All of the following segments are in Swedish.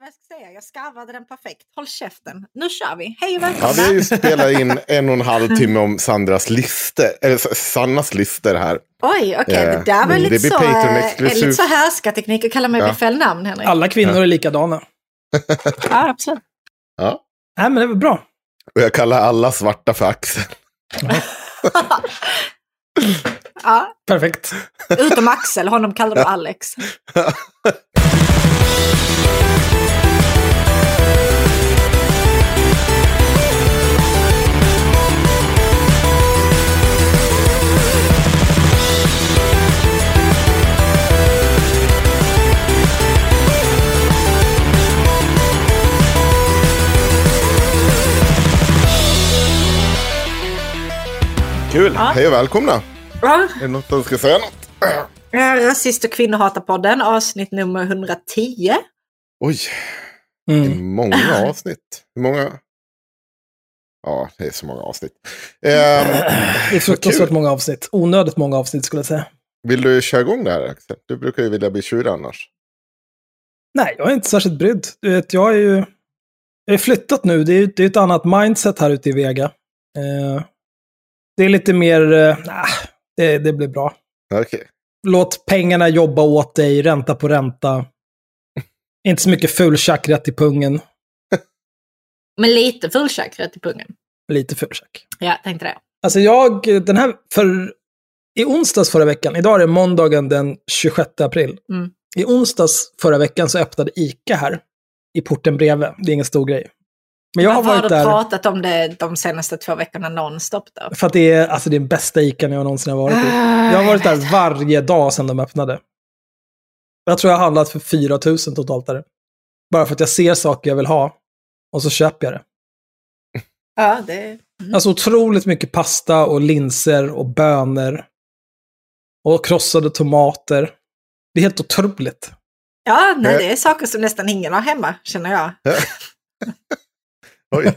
Jag vad jag ska säga. Jag skarvade den perfekt. Håll käften. Nu kör vi. Hej och välkomna. Ja, vi spelat in en och en halv timme om Sandras lister, eller Sannas lister här. Oj, okej. Eh, det där var det lite blir så, eh, lite så härskarteknik att kalla mig Ja. vid fel namn, Henrik. Alla kvinnor är likadana. Ja, absolut. Ja. Nej, men det var bra. Och jag kallar alla svarta för Axel. Ja, Perfekt. utom Axel. Honom kallar du Alex. Kul, hej och välkomna. Ja, Är det något du ska säga något? eh, Rasist och kvinnohatarpodden, avsnitt nummer 110. Oj, det är Mm. många avsnitt. Hur många? Ja, det är så många avsnitt. Ehm, Det är fruktansvärt många avsnitt. Onödigt många avsnitt skulle jag säga. Vill du köra igång det här Axel? Du brukar ju vilja bli tjurig annars. Nej, jag är inte särskilt brydd. Du vet, jag är ju... Jag är flyttat nu. Det är, det är ett annat mindset här ute i Vega. Eh, det är lite mer... Eh, nah, det, det blir bra. Okej. Låt pengarna jobba åt dig, ränta på ränta. Inte så mycket fultjack rätt i pungen. Men lite fullkäkrat i pungen. Lite fultjack. Ja, tänkte det. Alltså jag, den här, för i onsdags förra veckan, idag är det måndagen den 26 april. Mm. I onsdags förra veckan så öppnade ICA här i porten bredvid. Det är ingen stor grej. Men jag har Varför varit har du där pratat om det de senaste två veckorna nonstop då? för att det är alltså det är den bästa ICA jag någonsin har varit i. Jag har varit där varje dag sedan de öppnade. Jag tror jag har handlat för 4 000 totalt där. Bara för att jag ser saker jag vill ha. Och så köper jag det. Ja, det... Alltså otroligt mycket pasta och linser och bönor. Och krossade tomater. Det är helt otroligt. Ja, nej, Eh. det är saker som nästan ingen har hemma, känner jag. Oj.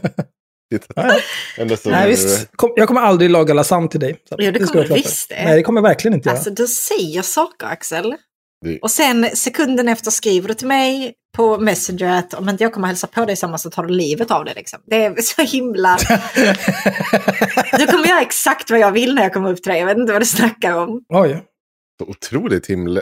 Nej, visst. Kom, jag kommer aldrig laga lasagne till dig. Så Jo, det kommer du visst det. Nej, det kommer jag verkligen inte göra. Alltså, du säger saker, Axel. Det- Och sen sekunden efter skriver du till mig på Messenger att om inte jag kommer hälsa på dig samma så tar du livet av dig. Liksom. Det är så himla... Du kommer göra exakt vad jag vill när jag kommer upp till dig. Jag vet inte vad du snackar om. Oj. Så otroligt himla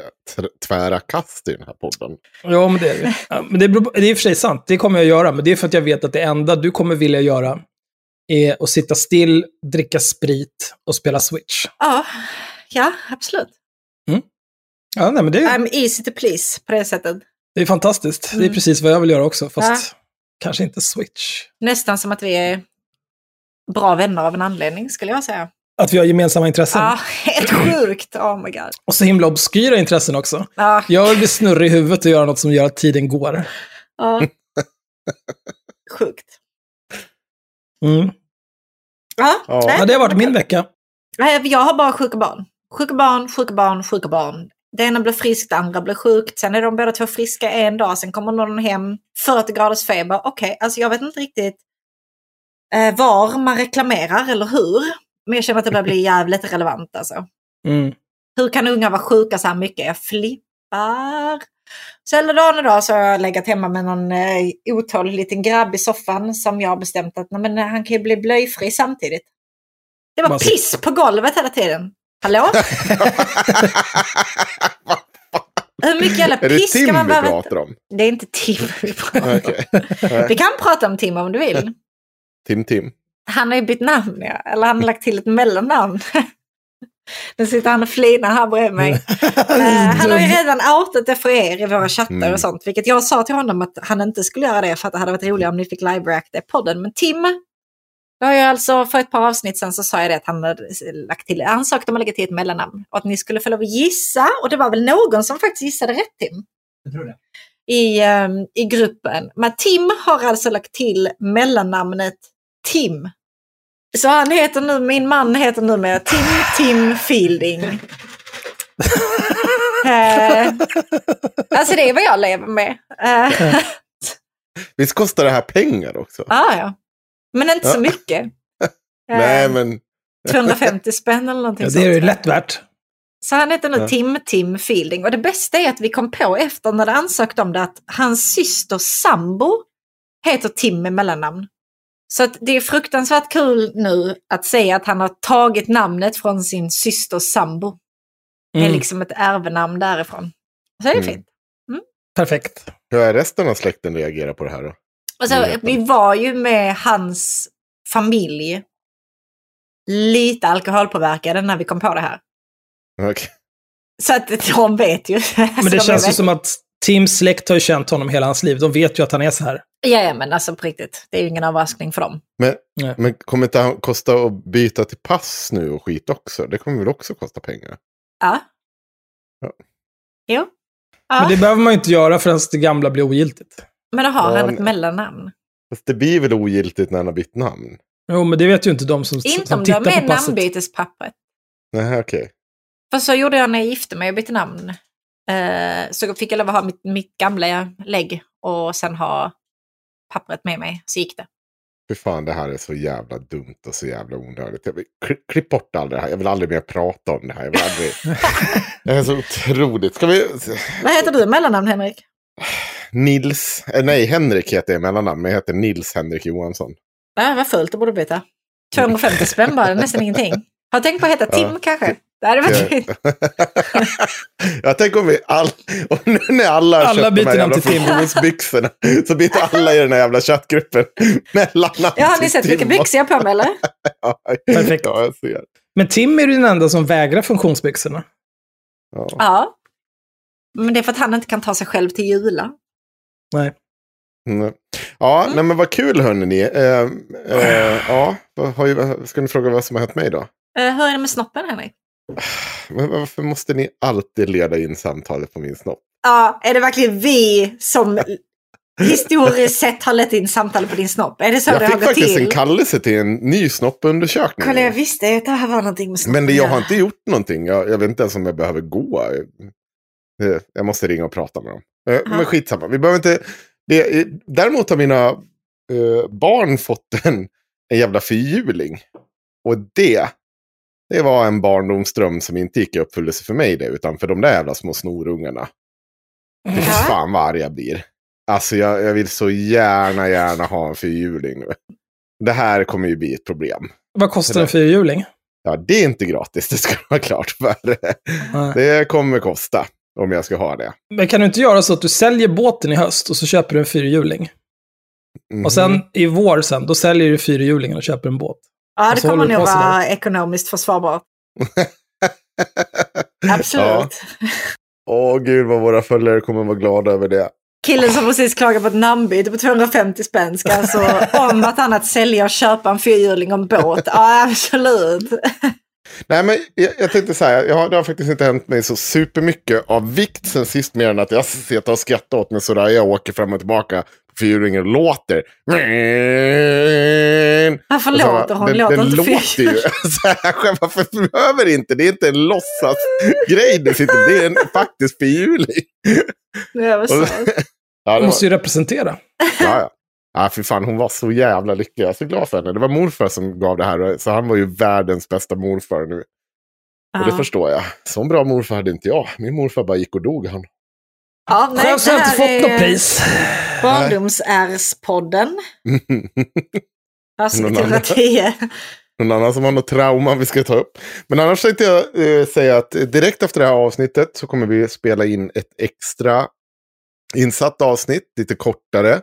tvära kast i den här podden. Ja, men det är det. Ja, men det, beror, det är i och för sig sant. Det kommer jag göra. Men det är för att jag vet att det enda du kommer vilja göra är att sitta still, dricka sprit och spela Switch. Ja, ja absolut. Ja, nej, men det, I'm easy to please på det sättet. det är fantastiskt. Det är Mm. precis vad jag vill göra också. Fast kanske inte Switch. Nästan som att vi är bra vänner av en anledning, skulle jag säga. Att vi har gemensamma intressen. Ja, helt sjukt. Oh my god. Och så himla obskyra intressen också. Ja, Jag vill bli snurrig i huvudet och göra något som gör att tiden går. ja. Sjukt. Mm. Ja, Ja. nej, det har varit min vecka. Nej, Jag har bara sjuka barn. Sjuka barn, sjuka barn, sjuka barn. Det ena blir friskt, det andra blir sjukt. Sen är de båda två friska en dag, sen kommer någon hem, 40 graders feber. Okej, alltså jag vet inte riktigt eh, var man reklamerar eller hur. Men jag känner att det börjar bli jävligt relevant alltså. Mm. Hur kan unga vara sjuka så här mycket? Jag flippar. Så hela dagen idag så har jag legat hemma med någon eh, otålig liten grabb i soffan som jag har bestämt att men, eh, han kan ju bli blöjfri samtidigt. Det var piss på golvet hela tiden. Hallå? Hur mycket jävla Är det piss Tim ska man vi behöva... pratar om? Det är inte Tim vi pratar om. Okej. Vi kan prata om Tim om du vill. Tim Tim. Han har ju bytt namn, ja. eller han har lagt till ett mellannamn. Nu sitter han och flinar här bredvid mig. Eh, han har ju redan outat det för er i våra chattar Mm. och sånt. Vilket jag sa till honom att han inte skulle göra det för att det hade varit roligare om ni fick live-reacta i podden. Men Tim, det har jag alltså för ett par avsnitt sedan så sa jag det att han hade lagt till, ansökt om att lägga till ett mellannamn. Och att ni skulle få lov att gissa. Och det var väl någon som faktiskt gissade rätt Tim. Jag tror det. I, ehm, I gruppen. Men Tim har alltså lagt till mellannamnet Tim. Så han heter nu, min man heter numera Tim Tim Fielding. Eh, alltså det är vad jag lever med. Uh, Visst kostar det här pengar också? ah, ja. Men inte så mycket. Eh, Nej, men 250 spänn eller någonting Ja, det är ju lätt värt. Så han heter nu Ja. Tim Tim Fielding. Och det bästa är att vi kom på efter när det ansökte om det att hans syster sambo heter Tim med mellannamn. Så att det är fruktansvärt kul nu att säga att han har tagit namnet från sin systers sambo. Det är Mm. liksom ett ärvenamn därifrån. Så det är Mm. fint. Perfekt. hur är resten av släkten reagerar på det här då? Och så, Nyheten. vi var ju med hans familj lite alkoholpåverkade när vi kom på det här. Okej. Så att de vet ju. Men Alltså, det de känns ju som att Tims släkt har ju känt honom hela hans liv. De vet ju att han är så här. Ja, ja, men alltså på riktigt. Det är ju ingen överraskning för dem. Men, Nej. men kommer inte han kosta att byta till pass nu och skit också? Det kommer väl också kosta pengar? Ja. Ja. Jo. Ja. Men det behöver man ju inte göra förrän det gamla blir ogiltigt. Men då har Ja, han ett mellannamn. Fast det blir väl ogiltigt när han har bytt namn? Jo, men det vet ju inte de som, Inte som om du har tittar med på passet. namnbytespappret. Nej, okej. För så gjorde jag när jag gifte mig och bytte namn. Eh, så fick jag lov att ha mitt, mitt gamla lägg och sen ha pappret med mig. Så gick det. Fy fan, det här är så jävla dumt och så jävla onödigt. Jag vill, kli- klipp bort allt det här. Jag vill aldrig mer prata om det här. Jag vill aldrig... det är så otroligt. Ska vi... Vad heter du i mellannamn Henrik? Nils... eh, Nej, Henrik heter jag i mellannamn, men jag heter Nils Henrik Johansson. Nej, vad fult, du borde byta. 250 spänn bara, det nästan ingenting. Har du tänkt på att heta Tim Ja. kanske? Det hade varit fint. jag tänker om vi all... och nu när alla har Alla köpt de byter här namn jävla fotbollsbyxorna så byter alla i den här jävla chattgruppen mellannamn Ja, har ni sett vilka byxor jag har på mig eller? Ja, Perfekt. Ja, jag ser. Men Tim är ju den enda som vägrar funktionsbyxorna. Ja. Ja. Men det är för att han inte kan ta sig själv till Jula. Nej. Mm. Ja, Mm. nej, men vad kul hörni. Eh, eh, ja, vad har ju, ska ni fråga vad som har hänt mig då? Eh, hur är det med snoppen Henrik? Men varför måste ni alltid leda in samtalet på min snopp? Ja, är det verkligen vi som historiskt sett har lett in samtal på din snopp? Är det så jag det har fick gått faktiskt till? en kallelse till en ny snoppundersökning. Kolla, jag visste att det här var någonting med snoppen Men det, jag har inte gjort någonting. Jag, jag vet inte ens om jag behöver gå. Eh, Jag måste ringa och prata med dem. Eh, Men skitsamma. Vi behöver inte... Det, eh, däremot har mina eh, barn fått en, en jävla fyrhjuling. Och det, det var en barndomsdröm som inte gick i uppfyllelse för mig det, utan för de där jävla små snorungarna. Fy Ja. fan vad arg jag blir. Alltså jag, jag vill så gärna, gärna ha en fyrhjuling nu. Det här kommer ju bli ett problem. Vad kostar en fyrhjuling? Ja, det är inte gratis, det ska vara klart för. Nej. Det kommer kosta om jag ska ha det. Men kan du inte göra så att du säljer båten i höst och så köper du en fyrhjuling? Mhm. Och sen i vår sen, då säljer du fyrhjulingen och köper en båt. Ja, det så kommer nog vara ekonomiskt försvarbart. Absolut. Ja. Åh gud vad våra följare kommer vara glada över det. Killen som precis klagat på ett namnbyte på 250 spänn ska alltså om vartannat sälja och köpa en fyrhjuling och en båt. Ja, absolut. Nej men jag, jag tänkte så här, jag har, det har faktiskt inte hänt mig så supermycket av vikt sen sist mer än att jag sitter och skrattar åt mig sådär. Jag åker fram och tillbaka fyrhjulingen låter. Varför Och så, låter hon? Den, låter den inte låter ju. Varför behöver inte? Det är inte en låtsasgrej det sitter. Det är en faktisk fyrhjuling. Det så. Ja, det var, måste ju representera. ja, ja. Ja, för fan, hon var så jävla lycklig. Jag är så glad för henne. Det var morfar som gav det här. Så han var ju världens bästa morfar nu. Och det Ja. förstår jag. Så bra morfar hade inte jag. Min morfar bara gick och dog han. Ja, nej, Själv så har jag inte fått något är pris. Barndomsärspodden. Avsnitt Någon annan. 110. Någon annan som har något trauma vi ska ta upp. Men annars tänkte jag eh, säga att direkt efter det här avsnittet så kommer vi spela in ett extra insatt avsnitt, lite kortare,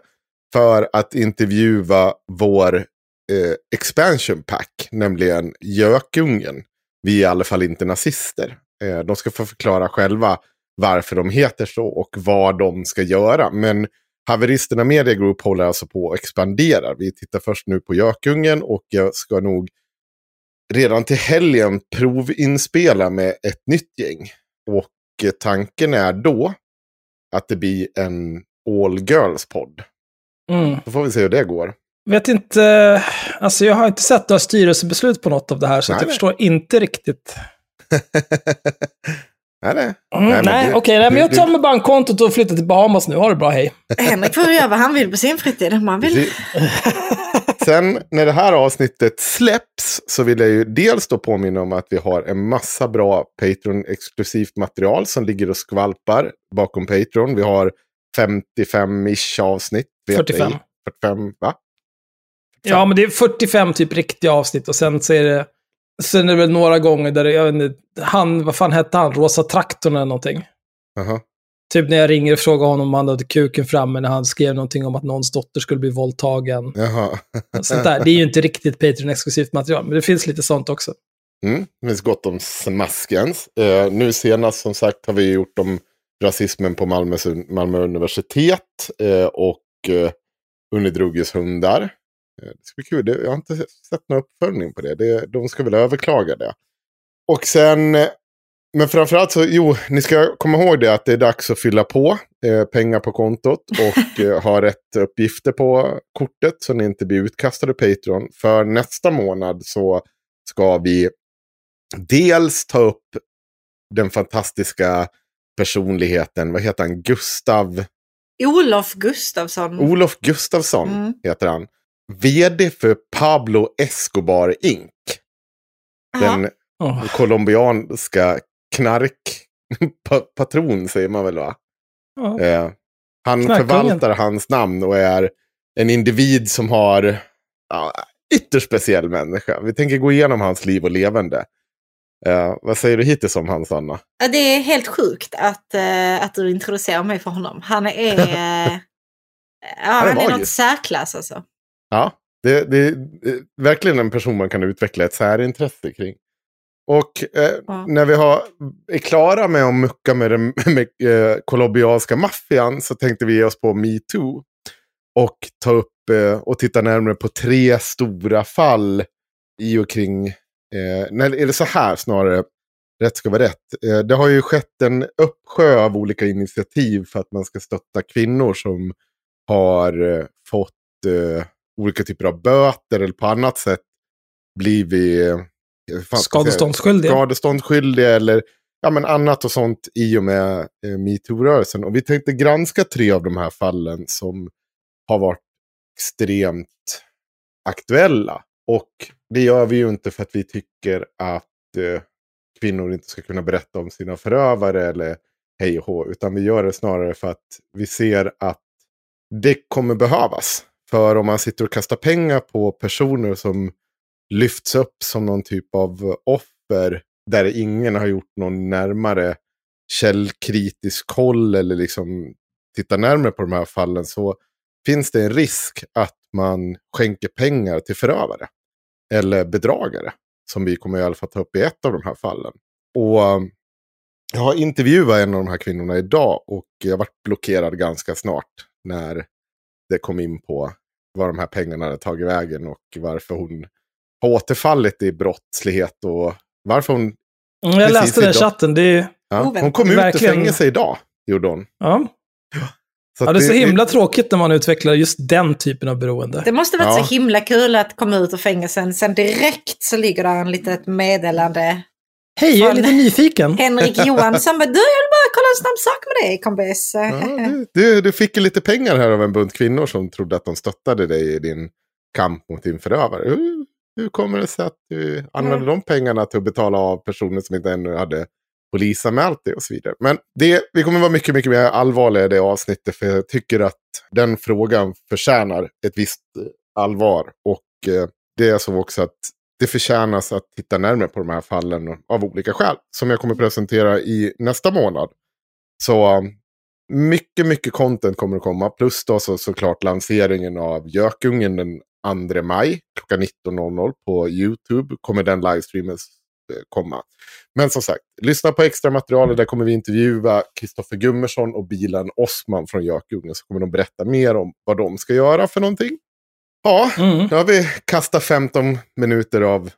för att intervjua vår eh, expansion pack, nämligen Gökungen. Vi är i alla fall inte nazister. Eh, de ska få förklara själva varför de heter så och vad de ska göra. Men Haveristerna Media Group håller alltså på att expandera. Vi tittar först nu på Gökungen och jag ska nog redan till helgen provinspela med ett nytt gäng. Och eh, tanken är då att det blir en all girls-podd. Mm. Då får vi se hur det går. Vet inte, alltså jag har inte sett några styrelsebeslut på något av det här, så Nej, jag nej. förstår inte riktigt. nej, nej. Mm, men nej, okej, nej, men jag tar med bankkontot och flyttar till Bahamas nu. Ha det bra, hej. Henrik får göra vad han vill på sin fritid. Om han vill. Sen när det här avsnittet släpps så vill jag ju dels då påminna om att vi har en massa bra Patreon-exklusivt material som ligger och skvalpar bakom Patreon. Vi har 55-ish avsnitt. vet 45. jag. 45, va? Ja, men det är 45 typ riktiga avsnitt och sen så är det, sen är det väl några gånger där jag vet inte, han, vad fan hette han, Rosa Traktorn eller någonting. Jaha. Typ när jag ringer och frågar honom om han hade kuken framme när han skrev någonting om att någons dotter skulle bli våldtagen. Jaha. Sånt där. Det är ju inte riktigt Patreon-exklusivt material, men det finns lite sånt också. Mm, det finns gott om smaskens. Eh, nu senast som sagt har vi gjort om rasismen på Malmö, Malmö universitet eh, och eh, Unni Drugges hundar. Eh, det ska bli kul. Det, jag har inte sett någon uppföljning på det. det. De ska väl överklaga det. Och sen, eh, men framförallt så, jo, ni ska komma ihåg det att det är dags att fylla på eh, pengar på kontot och eh, ha rätt uppgifter på kortet så ni inte blir utkastade Patreon. För nästa månad så ska vi dels ta upp den fantastiska personligheten, vad heter han, Gustav, Olof Gustafsson. Olof Gustafsson Mm. heter han. Vd för Pablo Escobar Inc. Den Åh. colombianska knarkpatron säger man väl va? Ja. Eh, han förvaltar hans namn och är en individ som har ja, ytterst speciell människa. Vi tänker gå igenom hans liv och levande. Eh, vad säger du hittills om han, Sanna? Ja, Det är helt sjukt att, eh, att du introducerar mig för honom. Han är, eh, ja, han är något särklass alltså. Ja, det, det är eh, verkligen en person man kan utveckla ett särintresse kring. Och eh, Ja. när vi har, är klara med att mucka med den med, eh, colombianska maffian så tänkte vi ge oss på metoo. Och ta upp eh, och titta närmare på tre stora fall i och kring, eh, nej, eller så här snarare, rätt ska vara rätt. Eh, det har ju skett en uppsjö av olika initiativ för att man ska stötta kvinnor som har eh, fått olika typer av böter eller på annat sätt blivit eh, Skadeståndsskyldiga. skadeståndsskyldiga eller ja, men annat och sånt i och med eh, metoo-rörelsen. Och vi tänkte granska tre av de här fallen som har varit extremt aktuella. Och det gör vi ju inte för att vi tycker att eh, kvinnor inte ska kunna berätta om sina förövare eller hej och hå, utan vi gör det snarare för att vi ser att det kommer behövas. För om man sitter och kastar pengar på personer som lyfts upp som någon typ av offer där ingen har gjort någon närmare källkritisk koll eller liksom tittar närmare på de här fallen så finns det en risk att man skänker pengar till förövare. Eller bedragare. Som vi kommer i alla fall ta upp i ett av de här fallen. Och um, jag har intervjuat en av de här kvinnorna idag och jag varit blockerad ganska snart när det kom in på var de här pengarna hade tagit vägen och varför hon har återfallit i brottslighet och varför hon... Mm, Jag läste den idag. chatten. Det är, Ja, hon kom ut ur fängelse idag, gjorde hon. ja. Så Ja, det är så himla tråkigt när man utvecklar just den typen av beroende. Det måste varit Ja. så himla kul att komma ut ur fängelsen. Sen direkt så ligger där en litet meddelande. Hej, jag är lite nyfiken. Henrik Johansson du jag vill bara kolla en snabb sak med dig kompis. Ja, du, du, fick ju lite pengar här av en bunt kvinnor som trodde att de stöttade dig i din kamp mot din förövare. Hur, hur kommer det sig att du använde Mm. de pengarna till att betala av personer som inte ännu hade polisanmält dig och så vidare. Men det, vi kommer vara mycket, mycket mer allvarliga i det avsnittet för jag tycker att den frågan förtjänar ett visst eh, allvar. Och eh, det är så också att det förtjänas att titta närmare på de här fallen av olika skäl. Som jag kommer presentera i nästa månad. Så um, mycket, mycket content kommer att komma. Plus då så, såklart lanseringen av Gökungen den 2 maj klockan 19.00 på YouTube. Kommer den livestreamen eh, komma. Men som sagt, lyssna på extra materialet. Där kommer vi intervjua Kristoffer Gummersson och Bilan Osman från Gökungen. Så kommer de berätta mer om vad de ska göra för någonting. Ja, Mm. nu har vi kastat 15 minuter av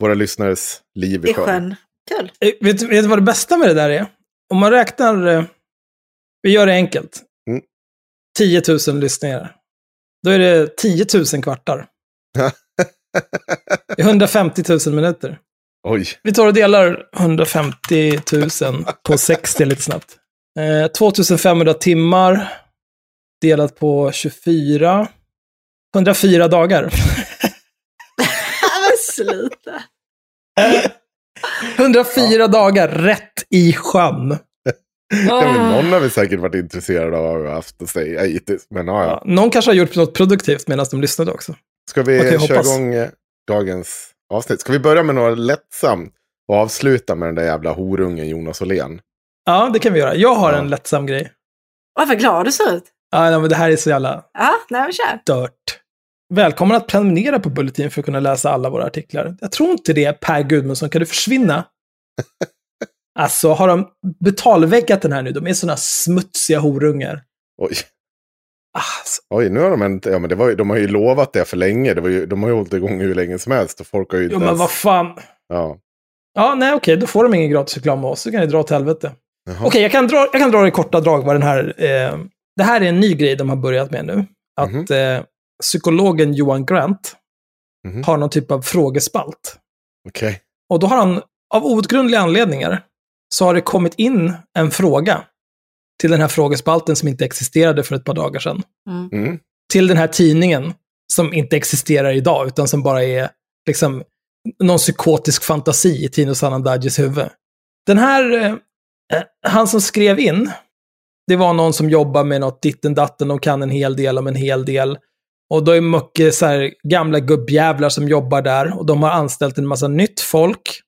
våra lyssnares liv i sjön. Kul. Eh, Vet, vet du vad det bästa med det där är? Om man räknar, eh, vi gör det enkelt. Mm. 10 000 lyssningar. Då är det 10 000 kvartar. Det är 150 000 minuter. Oj, Vi tar och delar 150 000 på 60 lite snabbt. Eh, 2500 timmar delat på 24. 104 dagar. Men sluta. 104 dagar rätt i sjön. ja, men Ah. någon har vi säkert varit intresserad av vi har haft att säga hittills. Men ja, ja. Ja, någon kanske har gjort något produktivt medan de lyssnade också. Ska vi ju köra hoppas. igång eh, dagens avsnitt? Ska vi börja med något lättsamt och avsluta med den där jävla horungen Jonas Åhlén? Ja, det kan vi göra. Jag har Ja. en lättsam grej. Vad för glad du ser ut. Ja, nej, men det här är så jävla Ja, nej men kör. stört. Välkommen att prenumerera på Bulletin för att kunna läsa alla våra artiklar. Jag tror inte det, Per Gudmundsson. Kan du försvinna? Alltså, har de betalväggat den här nu? De är sådana smutsiga horungar. Oj, Alltså, oj nu har de inte, ja men det var, ju- de har ju lovat det för länge. Det var ju, de har ju hållit igång hur länge som helst och folk har ju jo, men ens- vad fan. Ja. Ja, nej, okej, då får de ingen gratis reklam av oss. Så kan ni dra åt helvete. Jaha. Okej, jag, kan dra, jag kan dra det i korta drag vad den här... Eh, det här är en ny grej de har börjat med nu. Att Mhm. eh, psykologen Johan Grant Mhm. har någon typ av frågespalt. Okej. Och då har han, av outgrundliga anledningar, så har det kommit in en fråga till den här frågespalten som inte existerade för ett par dagar sedan. Mm. Till den här tidningen som inte existerar idag, utan som bara är liksom någon psykotisk fantasi i Tino Sanandajis huvud. Den här, eh, han som skrev in, det var någon som jobbar med något ditten datten, de kan en hel del om en hel del. Och då är mycket så här gamla gubbjävlar som jobbar där och de har anställt en massa nytt folk.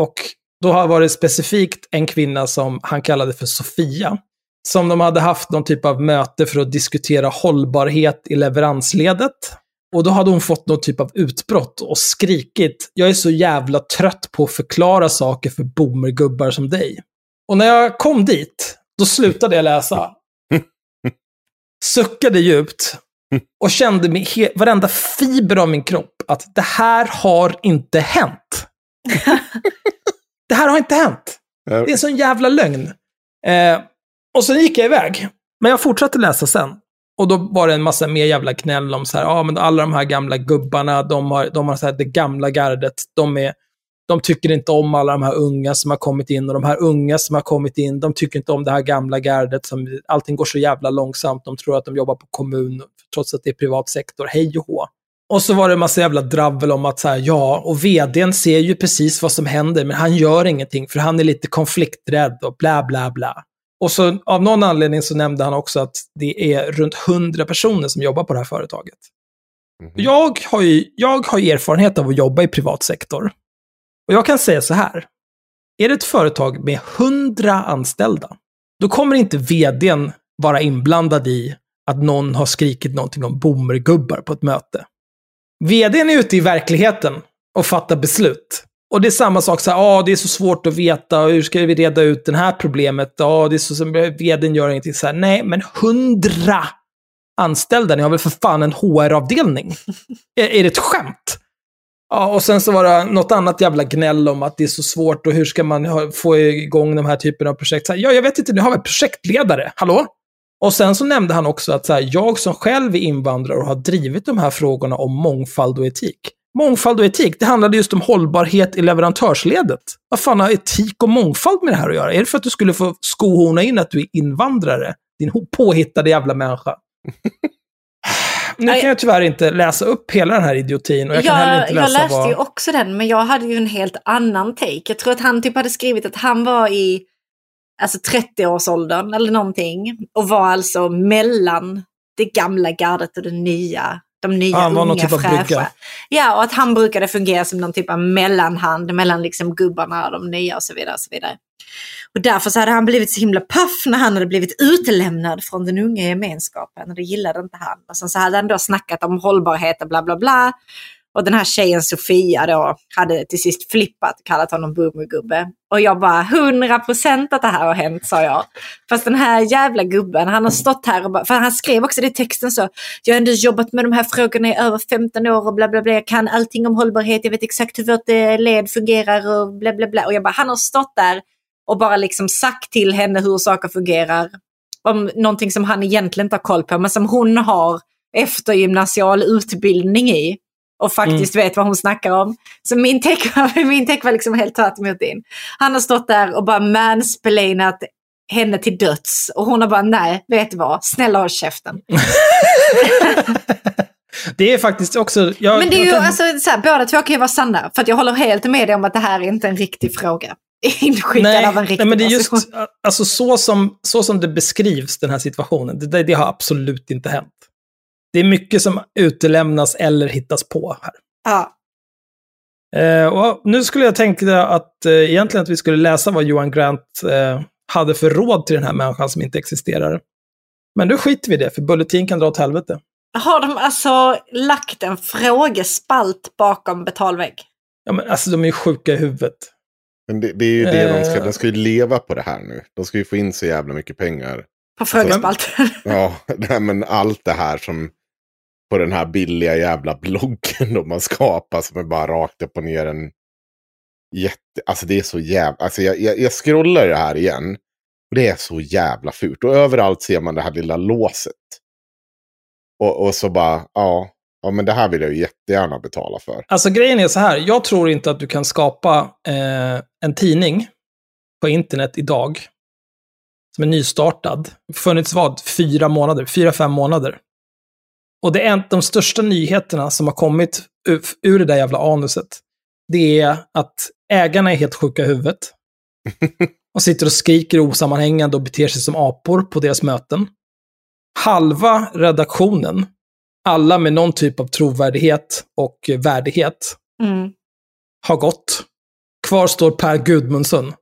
Och då har varit specifikt en kvinna som han kallade för Sofia. Som de hade haft någon typ av möte för att diskutera hållbarhet i leveransledet. Och då hade hon fått någon typ av utbrott och skrikit “Jag är så jävla trött på att förklara saker för boomergubbar som dig”. Och när jag kom dit, då slutade jag läsa. Suckade djupt och kände med he- varenda fiber av min kropp att det här har inte hänt. det här har inte hänt. Det är en sån jävla lögn. Eh, och sen gick jag iväg. Men jag fortsatte läsa sen. Och då var det en massa mer jävla gnäll om så här, ja men alla de här gamla gubbarna, de har, de har så här, det gamla gardet, de är, de tycker inte om alla de här unga som har kommit in och de här unga som har kommit in, de tycker inte om det här gamla gardet som allting går så jävla långsamt, de tror att de jobbar på kommun trots att det är privat sektor, hej och hå. Och så var det en massa jävla dravel om att så här, ja, och vdn ser ju precis vad som händer, men han gör ingenting för han är lite konflikträdd och bla bla bla. Och så av någon anledning så nämnde han också att det är runt 100 personer som jobbar på det här företaget. Mhm. Jag har ju jag har ju erfarenhet av att jobba i privat sektor. Och jag kan säga så här. Är det ett företag med 100 anställda, då kommer inte vdn vara inblandad i att någon har skrikit någonting om boomergubbar på ett möte. Vdn är ute i verkligheten och fattar beslut. Och det är samma sak, så här, ah, det är så svårt att veta, hur ska vi reda ut det här problemet? Ah, det är så vdn gör ingenting. Så här, nej, men hundra anställda, ni har väl för fan en HR-avdelning? är, är det ett skämt? Ja, och sen så var det något annat jävla gnäll om att det är så svårt och hur ska man få igång de här typerna av projekt? Så här, ja, jag vet inte, nu har vi projektledare. Hallå? Och sen så nämnde han också att så här, jag som själv är invandrare och har drivit de här frågorna om mångfald och etik. Mångfald och etik, det handlade just om hållbarhet i leverantörsledet. Vad fan har etik och mångfald med det här att göra? Är det för att du skulle få skohorna in att du är invandrare? Din påhittade jävla människa. nu kan jag tyvärr inte läsa upp hela den här idiotin. Och jag, kan heller inte läsa jag läste vad... ju också den, men jag hade ju en helt annan take. Jag tror att han typ hade skrivit att han var i alltså 30-årsåldern eller någonting. Och var alltså mellan det gamla gardet och det nya. De nya Han var unga typ fräscha. Ja, och att han brukade fungera som någon typ av mellanhand mellan liksom gubbarna och de nya och så vidare. Och, så vidare. och därför så hade han blivit så himla paff när han hade blivit utelämnad från den unga gemenskapen. Och det gillade inte han. Och sen så hade han då snackat om hållbarhet och bla bla bla. Och den här tjejen Sofia då hade till sist flippat och kallat honom boomergubbe. Och jag bara, 100% att det här har hänt, sa jag. Fast den här jävla gubben, han har stått här och bara, för han skrev också det i texten så, jag har ändå jobbat med de här frågorna i över 15 år och bla bla bla, jag kan allting om hållbarhet, jag vet exakt hur vårt eh, led fungerar och bla bla bla. Och jag bara, han har stått där och bara liksom sagt till henne hur saker fungerar. Om någonting som han egentligen inte har koll på, men som hon har eftergymnasial utbildning i och faktiskt vet vad hon snackar om. Så min take, min take var liksom helt tvärt emot din. Han har stått där och bara mansplainat henne till döds och hon har bara nej, vet du vad, snälla håll käften. Det är faktiskt också... Jag, Men det är ju, kan- alltså, så här, båda två kan ju vara sanna, för att jag håller helt med dig om att det här är inte en riktig fråga. Inskickad nej, av en riktig nej, men det är just alltså, så, som, så som det beskrivs, den här situationen, det, det har absolut inte hänt. Det är mycket som utelämnas eller hittas på här. Ja. Eh, och nu skulle jag tänka att eh, egentligen att vi skulle läsa vad Johan Grant eh, hade för råd till den här människan som inte existerar. Men då skiter vi i det, för Bulletin kan dra åt helvete. Har de alltså lagt en frågespalt bakom betalvägg? Ja, men alltså de är ju sjuka i huvudet. Men det, det är ju det de ska, Eh. de ska ju leva på det här nu. De ska ju få in så jävla mycket pengar. På frågespalten? Ja, nej, men allt det här som på den här billiga jävla bloggen då man skapar som är bara rakt upp och ner en jätte... Alltså det är så jävla... Alltså jag, jag, jag scrollar det här igen. Och det är så jävla fult. Och överallt ser man det här lilla låset. Och, och så bara, ja, ja men det här vill jag ju jättegärna betala för. Alltså grejen är så här, jag tror inte att du kan skapa eh, en tidning på internet idag som är nystartad. Funnits vad? Fyra månader? Fyra, fem månader. Och det är en, de största nyheterna som har kommit ur, ur det där jävla anuset. Det är att ägarna är helt sjuka i huvudet. Och sitter och skriker osammanhängande och beter sig som apor på deras möten. Halva redaktionen, alla med någon typ av trovärdighet och värdighet, Mm. har gått. Kvar står Per Gudmundsson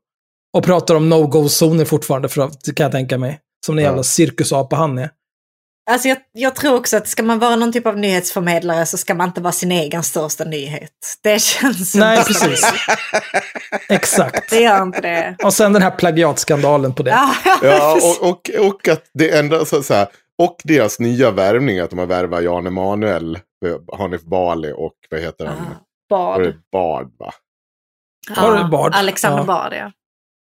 och pratar om no-go-zoner fortfarande, för att, kan jag tänka mig. Som den jävla cirkusapa han är. Alltså jag, jag tror också att ska man vara någon typ av nyhetsförmedlare så ska man inte vara sin egen största nyhet. Det känns Nej, inte precis. Exakt. Det gör inte det. Och sen den här plagiatskandalen på det. Ja, Ja, och, och, och att det enda så, så här, och deras nya värvning, att de har värvat Jan Emanuel, Hanif Bali och vad heter han? Var Bard. Bard va? Det Bard? Alexander Ja. Bard, ja.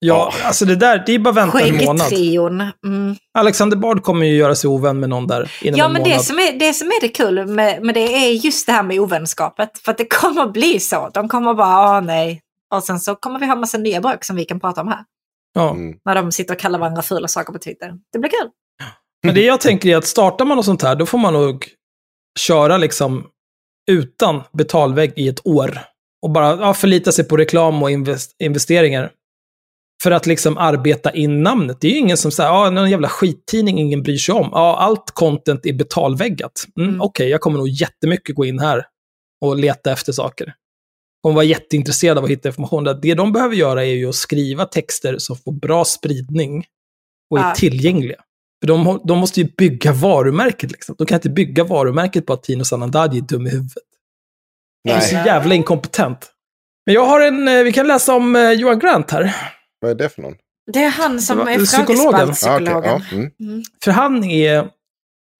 Ja, alltså det där, det är bara att vänta en månad. Skäggtrion. Mm. Alexander Bard kommer ju göra sig ovän med någon där inom Ja, en men månad. det som, är, det som är det kul med, med det är just det här med ovänskapet. För att det kommer bli så. De kommer bara, ah nej. Och sen så kommer vi ha massa nya bråk som vi kan prata om här. Ja. Mm. När de sitter och kallar varandra fula saker på Twitter. Det blir kul. Men det jag tänker är att startar man något sånt här, då får man nog köra liksom utan betalvägg i ett år. Och bara ja, förlita sig på reklam och invest investeringar. För att liksom arbeta in namnet. Det är ju ingen som säger, ja, någon jävla skittidning ingen bryr sig om. Ja, allt content är betalväggat. Mm, Mm. Okej, jag kommer nog jättemycket gå in här och leta efter saker. Kommer vara jätteintresserad av att hitta information. Det de behöver göra är ju att skriva texter som får bra spridning och är Ja. tillgängliga. För de, de måste ju bygga varumärket liksom. De kan inte bygga varumärket på att Tino Sanandaji är dum i huvudet. Det är så Nej, jävla inkompetent. Men jag har en, eh, vi kan läsa om eh, Johan Grant här. Vad är det för någon? Det är han som Det var- är psykologen. Ja, okej, frågespaltpsykologen. ja, mm. Mm. För han är,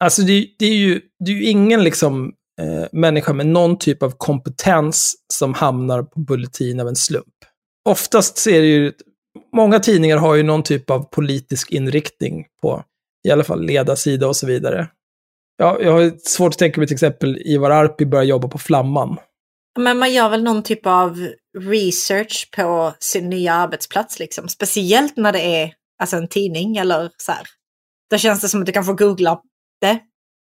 alltså det, det är ju, det är ju ingen liksom eh, människa med någon typ av kompetens som hamnar på Bulletin av en slump. Oftast ser det ju, många tidningar har ju någon typ av politisk inriktning på I alla fall ledarsida och så vidare. Ja, jag har svårt att tänka mig till exempel Ivar Arpi börjar jobba på Flamman. Men man gör väl någon typ av research på sin nya arbetsplats liksom. Speciellt när det är alltså, en tidning eller så här. Då känns det som att du kan få googla det.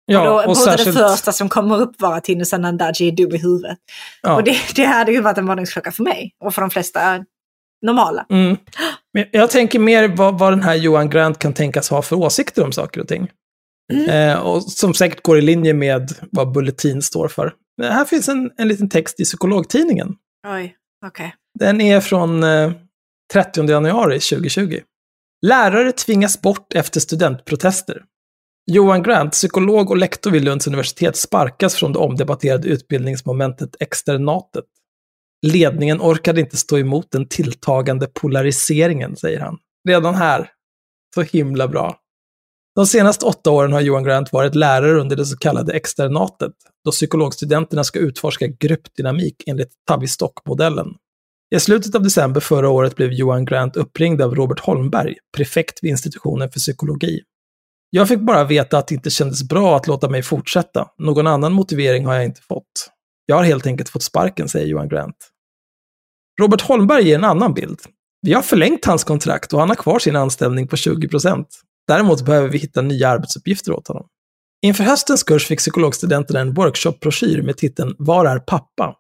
Ja, och då och borde särskilt... det första som kommer upp vara Tino Sanandaji är dum i huvudet. Ja. Och det, det hade ju varit en varningsklocka för mig. Och för de flesta normala. Mm. Men jag tänker mer vad, vad den här Johan Grant kan tänkas ha för åsikter om saker och ting. Mm. Eh, och som säkert går i linje med vad Bulletin står för. Här finns en, en liten text i Psykologtidningen. Oj, okej. Den är från eh, 30 januari 2020. Lärare tvingas bort efter studentprotester. Johan Grant, psykolog och lektor vid Lunds universitet, sparkas från det omdebatterade utbildningsmomentet externatet. Ledningen orkade inte stå emot den tilltagande polariseringen, säger han. Redan här. Så himla bra. De senaste åtta åren har Johan Grant varit lärare under det så kallade externatet, då psykologstudenterna ska utforska gruppdynamik enligt Tavistock-modellen. I slutet av december förra året blev Johan Grant uppringd av Robert Holmberg, prefekt vid institutionen för psykologi. Jag fick bara veta att det inte kändes bra att låta mig fortsätta. Någon annan motivering har jag inte fått. Jag har helt enkelt fått sparken, säger Johan Grant. Robert Holmberg ger en annan bild. Vi har förlängt hans kontrakt och han har kvar sin anställning på 20 procent. Däremot behöver vi hitta nya arbetsuppgifter åt honom. Inför höstens kurs fick psykologstudenterna en workshop-broschyr med titeln Var är pappa?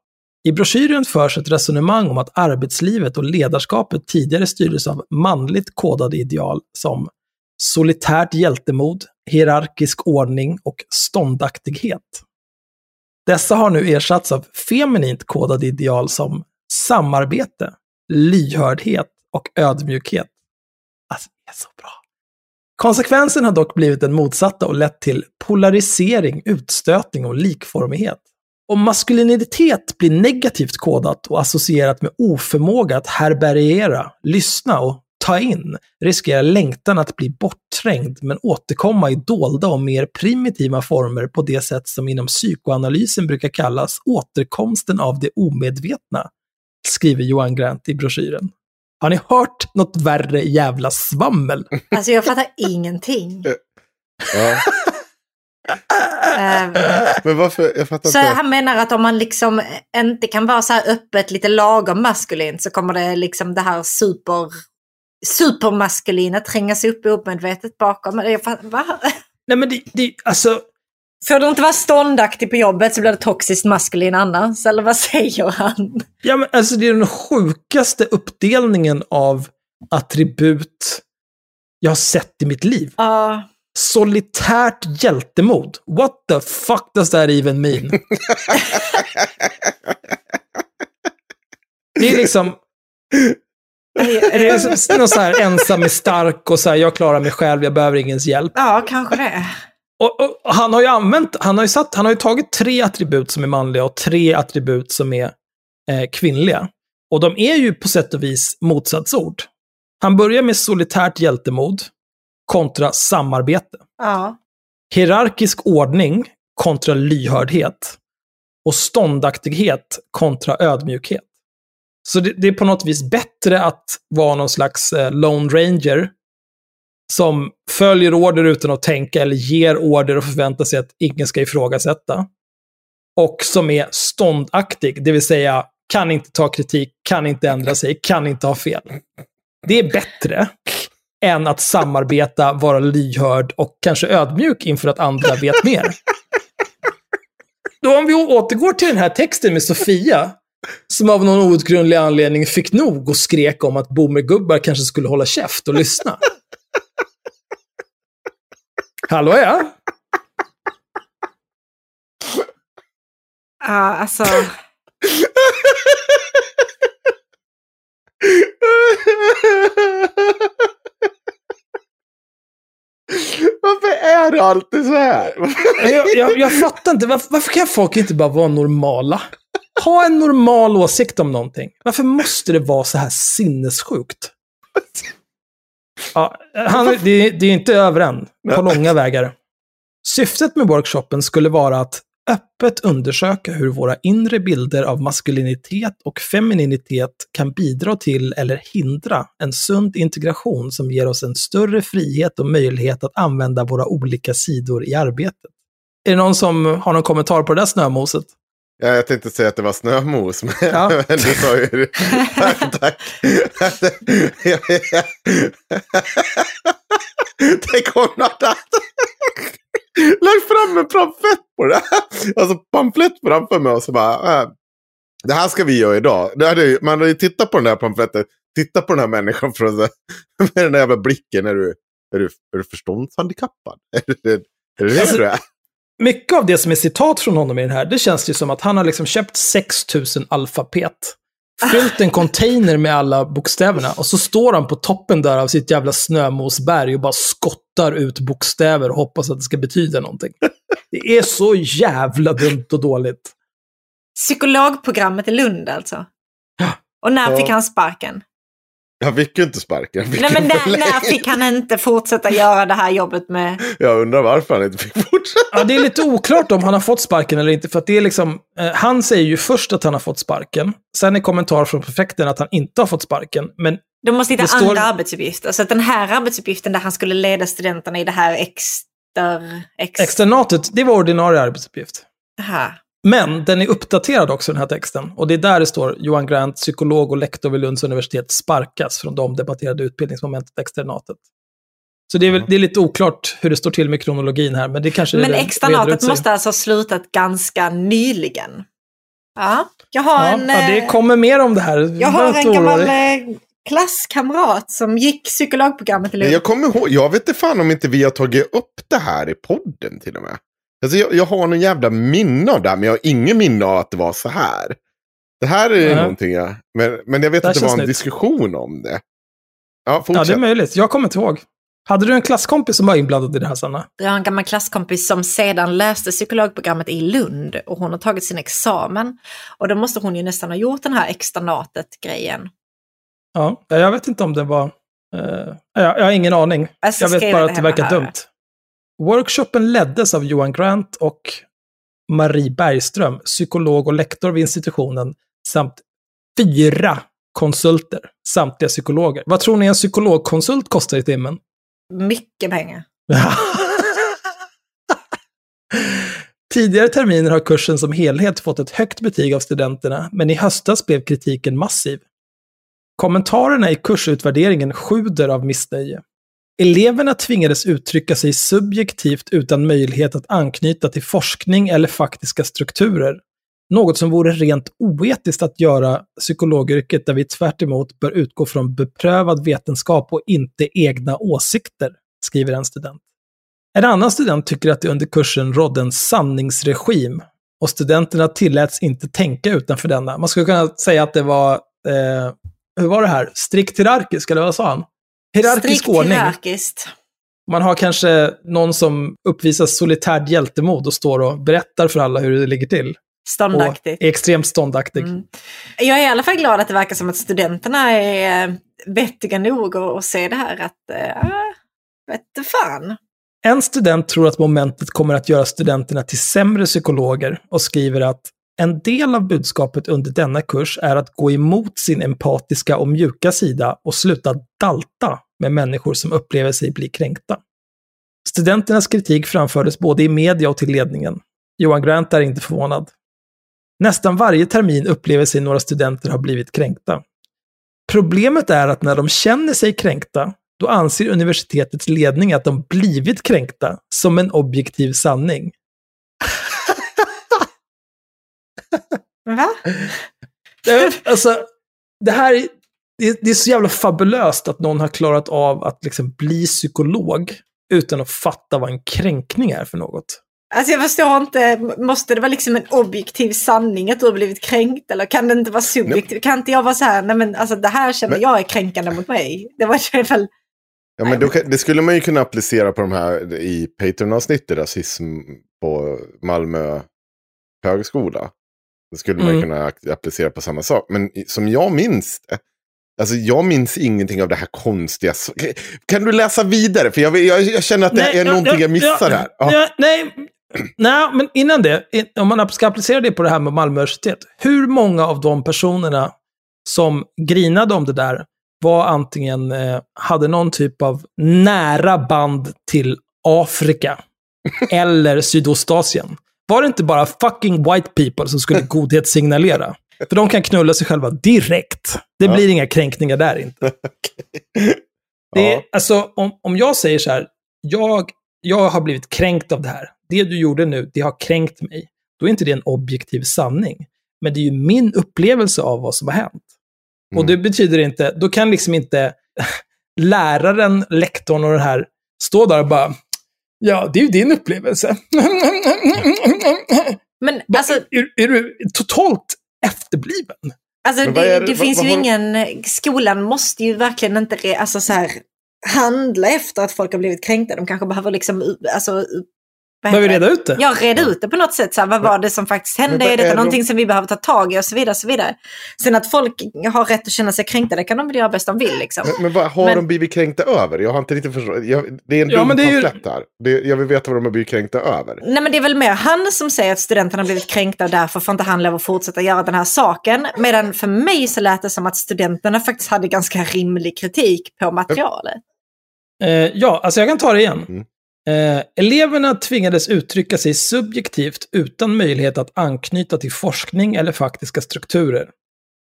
I broschyren förs ett resonemang om att arbetslivet och ledarskapet tidigare styrdes av manligt kodade ideal som solitärt hjältemod, hierarkisk ordning och ståndaktighet. Dessa har nu ersatts av feminint kodade ideal som samarbete, lyhördhet och ödmjukhet. Alltså, det är så bra. Konsekvensen har dock blivit den motsatta och lett till polarisering, utstötning och likformighet. Om maskulinitet blir negativt kodat och associerat med oförmåga att härbärgera, lyssna och ta in, riskerar längtan att bli bortträngd men återkomma i dolda och mer primitiva former på det sätt som inom psykoanalysen brukar kallas återkomsten av det omedvetna, skriver Johan Grant i broschyren. Har ni hört något värre jävla svammel? Alltså jag fattar ingenting. Ja. Eh, Men varför? Jag fattar Så inte. han menar att om man liksom inte kan vara så här öppet, lite lagom maskulint så kommer det liksom det här super, supermaskulina tränga sig upp omedvetet bakom. Jag fatt- Va? Nej men det, det alltså, Får du inte vara ståndaktig på jobbet så blir det toxiskt maskulin annars, eller vad säger han? ja, men alltså det är den sjukaste uppdelningen av attribut jag har sett i mitt liv. Ja, Solitärt hjältemod. What the fuck does that even mean? det är liksom, är det liksom någon så här ensam är stark och så här, jag klarar mig själv, jag behöver ingens hjälp. ja kanske det. Och, och han har ju använt, han har ju, satt, han har ju tagit tre attribut som är manliga och tre attribut som är eh, kvinnliga. Och de är ju på sätt och vis motsatsord. Han börjar med solitärt hjältemod kontra samarbete. Ja. Hierarkisk ordning kontra lyhördhet. Och ståndaktighet kontra ödmjukhet. Så det, det är på något vis bättre att vara någon slags eh, Lone Ranger som följer order utan att tänka eller ger order och förväntar sig att ingen ska ifrågasätta. Och som är ståndaktig, det vill säga kan inte ta kritik, kan inte ändra sig, kan inte ha fel. Det är bättre än att samarbeta, vara lyhörd och kanske ödmjuk inför att andra vet mer. Då om vi återgår till den här texten med Sofia, som av någon outgrundlig anledning fick nog och skrek om att boomergubbar kanske skulle hålla käft och lyssna. Hallå ja? Ja, alltså. Varför är det alltid så här? Jag, jag, jag fattar inte, varför, varför kan folk inte bara vara normala? Ha en normal åsikt om någonting. Varför måste det vara så här sinnessjukt? Ja, han, det, det är inte över än, på långa vägar. Syftet med workshopen skulle vara att öppet undersöka hur våra inre bilder av maskulinitet och femininitet kan bidra till eller hindra en sund integration som ger oss en större frihet och möjlighet att använda våra olika sidor i arbetet. Är det någon som har någon kommentar på det där snömoset? Ja, jag tänkte säga att det var snömos, men, ja. men du sa ju det. Tack. Tänk om något lagt fram en pamflett på det. Alltså pamflett framför mig och så bara. Äh, det här ska vi göra idag. Det hade, man hade ju tittat på den här pamfletten. Titta på den här människan från, med den där jävla blicken. Är du, är du, är du förståndshandikappad? Är det är det, det du är? Mycket av det som är citat från honom i den här, det känns ju som att han har liksom köpt 6000 alfabet. Fyllt en container med alla bokstäverna och så står han på toppen där av sitt jävla snömosberg och bara skottar ut bokstäver och hoppas att det ska betyda någonting. Det är så jävla dumt och dåligt. Psykologprogrammet i Lund alltså? Ja. Och när fick han sparken? Han fick ju inte sparken. Nej, men när, när, fick han inte fortsätta göra det här jobbet med... Jag undrar varför han inte fick fortsätta. Ja, det är lite oklart om han har fått sparken eller inte. För att det är liksom, eh, han säger ju först att han har fått sparken. Sen är kommentar från prefekten att han inte har fått sparken. Men De måste hitta står... andra arbetsuppgifter. Så att den här arbetsuppgiften där han skulle leda studenterna i det här exter... Ex... Externatet, det var ordinarie arbetsuppgift. Aha. Men den är uppdaterad också, den här texten. Och det är där det står Johan Grant, psykolog och lektor vid Lunds universitet, sparkas från de debatterade utbildningsmomentet externatet. Så det är, väl, det är lite oklart hur det står till med kronologin här, men det kanske Men externatet måste alltså ha slutat ganska nyligen. Ja, jag har ja, en... Ja, det eh, kommer mer om det här. Jag har en gammal eh, klasskamrat som gick psykologprogrammet i Lund. Jag kommer ihåg, jag vet inte fan om inte vi har tagit upp det här i podden till och med. Alltså jag, jag har någon jävla minne av det men jag har ingen minne av att det var så här. Det här är mm. någonting jag... Men, men jag vet det att det var en nytt. diskussion om det. Ja, ja, det är möjligt. Jag kommer inte ihåg. Hade du en klasskompis som var inblandad i det här, Sanna? Jag har en gammal klasskompis som sedan läste psykologprogrammet i Lund och hon har tagit sin examen. Och då måste hon ju nästan ha gjort den här externatet-grejen. Ja, jag vet inte om det var... Uh, jag, jag har ingen aning. Alltså, jag vet bara att det verkar dumt. Workshopen leddes av Johan Grant och Marie Bergström, psykolog och lektor vid institutionen, samt fyra konsulter, samtliga psykologer. Vad tror ni en psykologkonsult kostar i timmen? Mycket pengar. Tidigare terminer har kursen som helhet fått ett högt betyg av studenterna, men i höstas blev kritiken massiv. Kommentarerna i kursutvärderingen sjuder av missnöje. Eleverna tvingades uttrycka sig subjektivt utan möjlighet att anknyta till forskning eller faktiska strukturer. Något som vore rent oetiskt att göra psykologyrket där vi tvärt bör utgå från beprövad vetenskap och inte egna åsikter, skriver en student. En annan student tycker att det under kursen rådde en sanningsregim och studenterna tilläts inte tänka utanför denna. Man skulle kunna säga att det var, eh, hur var det här, strikt hierarkisk, eller vad sa han? Hierarkisk Strikt ordning. Hierarkiskt. Man har kanske någon som uppvisar solitärt hjältemod och står och berättar för alla hur det ligger till. Ståndaktig. är extremt ståndaktig. Mm. Jag är i alla fall glad att det verkar som att studenterna är eh, vettiga nog att se det här att, äh, vet fan. En student tror att momentet kommer att göra studenterna till sämre psykologer och skriver att en del av budskapet under denna kurs är att gå emot sin empatiska och mjuka sida och sluta dalta med människor som upplever sig bli kränkta. Studenternas kritik framfördes både i media och till ledningen. Johan Grant är inte förvånad. Nästan varje termin upplever sig några studenter ha blivit kränkta. Problemet är att när de känner sig kränkta, då anser universitetets ledning att de blivit kränkta som en objektiv sanning. Va? alltså, det här det, det, är så jävla fabulöst att någon har klarat av att liksom bli psykolog utan att fatta vad en kränkning är för något. Alltså jag förstår inte, måste det vara liksom en objektiv sanning att du har blivit kränkt? Eller kan det inte vara subjektivt? Kan inte jag vara så här, nej men alltså det här känner men... jag är kränkande mot mig? Det var i alla fall... Ja, men då, det skulle man ju kunna applicera på de här i Patreon-avsnittet, rasism på Malmö högskola. Det skulle man mm. kunna applicera på samma sak. Men som jag minns det, Alltså jag minns ingenting av det här konstiga. Kan du läsa vidare? För jag, jag, jag känner att det nej, är ja, någonting ja, jag missar ja, här. Ja. nej, Nej, men innan det, om man ska applicera det på det här med Malmö universitet. Hur många av de personerna som grinade om det där var antingen, eh, hade någon typ av nära band till Afrika eller Sydostasien? Var det inte bara fucking white people som skulle godhetssignalera? För de kan knulla sig själva direkt. Det Ja. blir inga kränkningar där inte. Det är, Ja. alltså, om, om jag säger så här, jag, jag har blivit kränkt av det här. Det du gjorde nu, det har kränkt mig. Då är inte det en objektiv sanning. Men det är ju min upplevelse av vad som har hänt. Och Mm. det betyder inte, då kan liksom inte läraren, lektorn och den här stå där och bara, ja, det är ju din upplevelse. Men alltså, är, är du totalt efterbliven? Alltså det, det- det finns vad ju ingen, skolan måste ju verkligen inte re, alltså så här, handla efter att folk har blivit kränkta. De kanske behöver liksom, alltså, Behöver vi reda ut det? Ja, reda ut det på något sätt. Så här, vad var det som faktiskt hände? Är detta är de- någonting som vi behöver ta tag i och så vidare. Och så vidare. Sen att folk har rätt att känna sig kränkta, det kan de väl göra bäst de vill. Liksom. Men, men vad har Men- de blivit kränkta över? Jag har inte riktigt förstått. Jag, det är en Ja, dum men det är ju- pamflett här. Det, jag vill veta vad de har blivit kränkta över. Nej men det är väl mer han som säger att studenterna har blivit kränkta och därför får inte han lov att fortsätta göra den här saken. Medan för mig så lät det som att studenterna faktiskt hade ganska rimlig kritik på materialet. Eh, ja, alltså jag kan ta det igen. Mm. Eh, eleverna tvingades uttrycka sig subjektivt utan möjlighet att anknyta till forskning eller faktiska strukturer.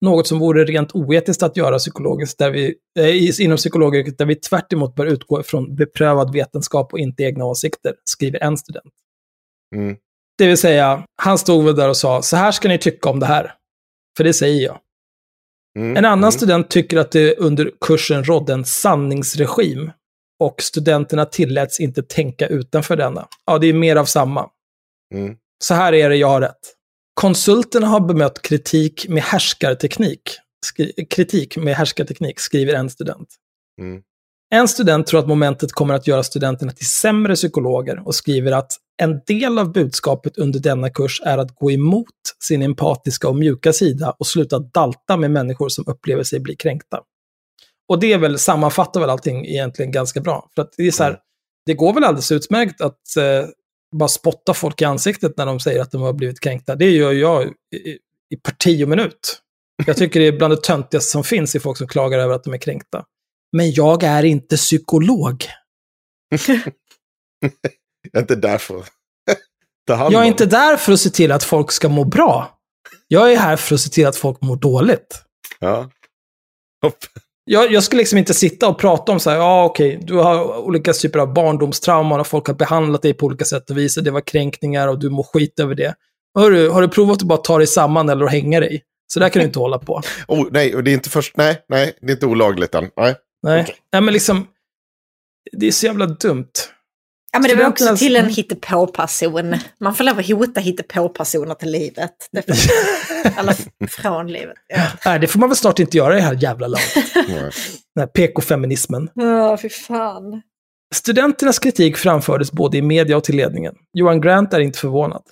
Något som vore rent oetiskt att göra psykologiskt där vi, eh, inom psykologyrket där vi tvärt bör utgå från beprövad vetenskap och inte egna åsikter, skriver en student. Mm. Det vill säga, han stod väl där och sa, så här ska ni tycka om det här. För det säger jag. Mm. En annan mm. student tycker att det under kursen rådde en sanningsregim och studenterna tilläts inte tänka utanför denna. Ja, det är mer av samma. Mm. Så här är det, jag har rätt. Konsulterna har bemött kritik med härskarteknik. Skri- kritik med härskarteknik, skriver en student. Mm. En student tror att momentet kommer att göra studenterna till sämre psykologer och skriver att en del av budskapet under denna kurs är att gå emot sin empatiska och mjuka sida och sluta dalta med människor som upplever sig bli kränkta. Och det är väl, sammanfattar väl allting egentligen ganska bra. För att det är så här, Mm. det går väl alldeles utmärkt att eh, bara spotta folk i ansiktet när de säger att de har blivit kränkta. Det gör jag i, i, i parti och minut. Jag tycker det är bland det töntigaste som finns i folk som klagar över att de är kränkta. Men jag är inte psykolog. Jag är inte där för. Jag är inte där för att se till att folk ska må bra. Jag är här för att se till att folk mår dåligt. Ja. Hopp. Jag, jag skulle liksom inte sitta och prata om så här, ja okej, du har olika typer av barndomstrauman och folk har behandlat dig på olika sätt och vis och det var kränkningar och du mår skit över det. Hörru, har du provat att bara ta dig samman eller att hänga dig? Så där kan du inte hålla på. Oh, nej, och det är inte först... Nej, nej, det är inte olagligt än. Nej. Nej, Okej. nej men liksom, det är så jävla dumt. Ja, men det var också till en hittepå-person. Man får lov att hota hittepå-personer till livet. Eller från livet. Ja, Nej, det får man väl snart inte göra i det här jävla landet. Den här PK-feminismen. oh, fy fan. Studenternas kritik framfördes både i media och till ledningen. Johan Grant är inte förvånad.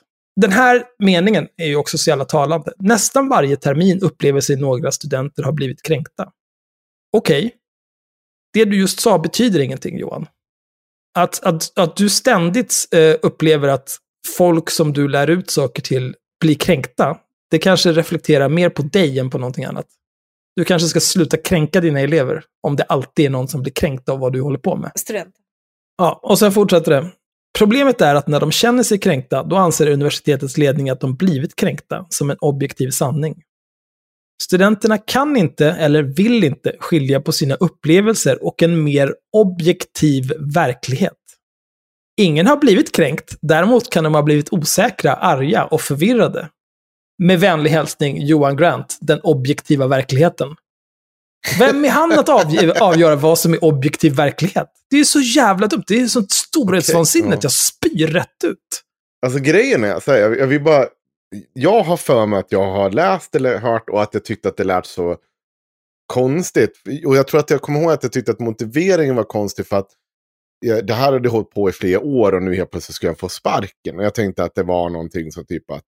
Den här meningen är ju också så jävla talande. Nästan varje termin upplever sig några studenter ha blivit kränkta. Okej. Det du just sa betyder ingenting, Johan. Att, att, att du ständigt eh, upplever att folk som du lär ut saker till blir kränkta, det kanske reflekterar mer på dig än på någonting annat. Du kanske ska sluta kränka dina elever om det alltid är någon som blir kränkt av vad du håller på med. Student. Ja, och sen fortsätter det. Problemet är att när de känner sig kränkta, då anser universitetets ledning att de blivit kränkta som en objektiv sanning. Studenterna kan inte, eller vill inte, skilja på sina upplevelser och en mer objektiv verklighet. Ingen har blivit kränkt, däremot kan de ha blivit osäkra, arga och förvirrade. Med vänlig hälsning Johan Grant, den objektiva verkligheten. Vem är han att avg- avgöra vad som är objektiv verklighet? Det är så jävla dumt. Det är sånt storhetsvansinne ja. att jag spyr rätt ut. Alltså grejen är, så här, jag vill bara... Jag har för mig att jag har läst eller hört och att jag tyckte att det lät så konstigt. Och jag tror att jag kommer ihåg att jag tyckte att motiveringen var konstig för att det här hade hållit på i flera år och nu helt plötsligt ska jag få sparken. Och jag tänkte att det var någonting som typ att...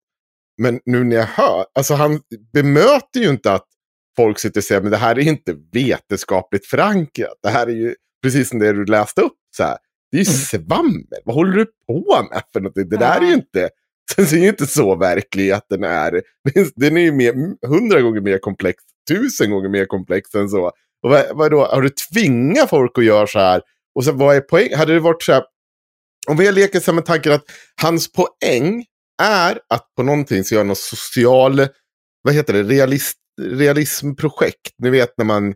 Men nu när jag hör, alltså han bemöter ju inte att folk sitter och säger men det här är inte vetenskapligt förankrat. Det här är ju precis som det du läste upp. Så här. Det är ju svammel. Vad håller du på med för någonting? Det där är ju inte, den är ju inte så verklig att den är. Den är ju mer, hundra gånger mer komplex, tusen gånger mer komplex än så. Och vad, vadå, har du tvingat folk att göra så här? Och sen vad är poäng? Hade det varit så här, om vi leker sig med tanken att hans poäng är att på någonting så göra något social, vad heter det, realist, realismprojekt. Ni vet när man,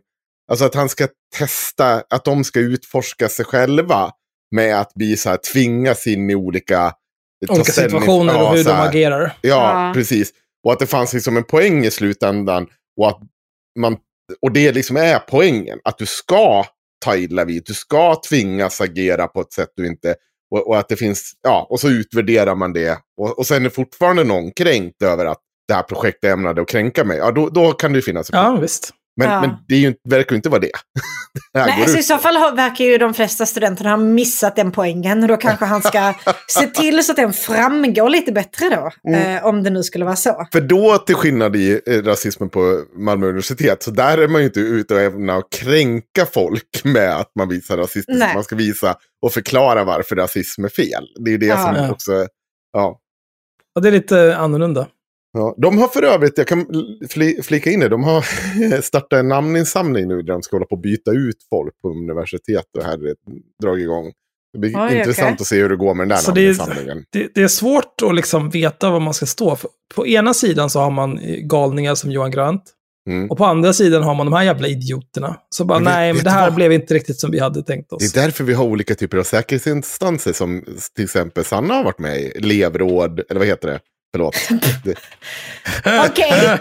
alltså att han ska testa, att de ska utforska sig själva med att bli så här, tvingas in i olika... Olika situationer ja, och hur de agerar. Ja, ja, precis. Och att det fanns liksom en poäng i slutändan. Och att man och det liksom är poängen. Att du ska ta illa vid. Du ska tvingas agera på ett sätt du inte... Och, och att det finns... Ja, och så utvärderar man det. Och, och sen är fortfarande någon kränkt över att det här projektet ämnade att kränka mig. Ja, då, då kan det ju finnas. Ja, visst. Men, ja. men det är ju, verkar ju inte vara det. det Nej, alltså I så fall verkar ju de flesta studenterna ha missat den poängen. Och då kanske han ska se till så att den framgår lite bättre då. Mm. Eh, om det nu skulle vara så. För då, till skillnad i eh, rasismen på Malmö universitet, så där är man ju inte ute och ämnar att kränka folk med att man visar rasism. Man ska visa och förklara varför rasism är fel. Det är det ja. som också... Ja. ja, det är lite annorlunda. Ja, de har för övrigt, jag kan flika in det, de har startat en namninsamling nu där de ska hålla på att byta ut folk på universitet och här dragit igång. Det blir Oj, intressant okay. att se hur det går med den där så namninsamlingen. Det är, det, det, är svårt att liksom veta vad man ska stå för. På ena sidan så har man galningar som Johan Grant. Mm. Och på andra sidan har man de här jävla idioterna. Så bara, men nej, men det här blev inte riktigt som vi hade tänkt oss. Det är därför vi har olika typer av säkerhetsinstanser som till exempel Sanna har varit med i. Elevråd, eller vad heter det? Förlåt. Okej.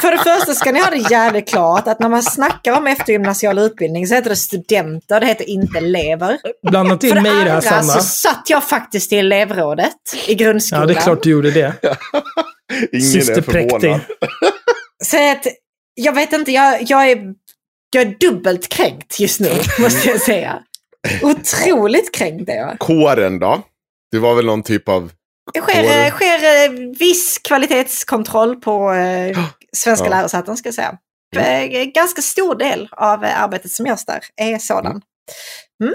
För det första ska ni ha det jävligt klart att när man snackar om eftergymnasial utbildning så heter det studenter, det heter inte elever. Blanda till mig i det här Sanna. så satt jag faktiskt i elevrådet i grundskolan. Ja, det är klart du gjorde det. Ingen Syster är förvånad. Så att, jag vet inte, jag, jag, är, jag är dubbelt kränkt just nu, måste jag säga. Otroligt kränkt är jag. Kåren då? Det var väl någon typ av... Det sker, sker eh, viss kvalitetskontroll på eh, svenska ja. lärosäten ska jag säga. Mm. Ganska stor del av eh, arbetet som görs där är sådan. Mm.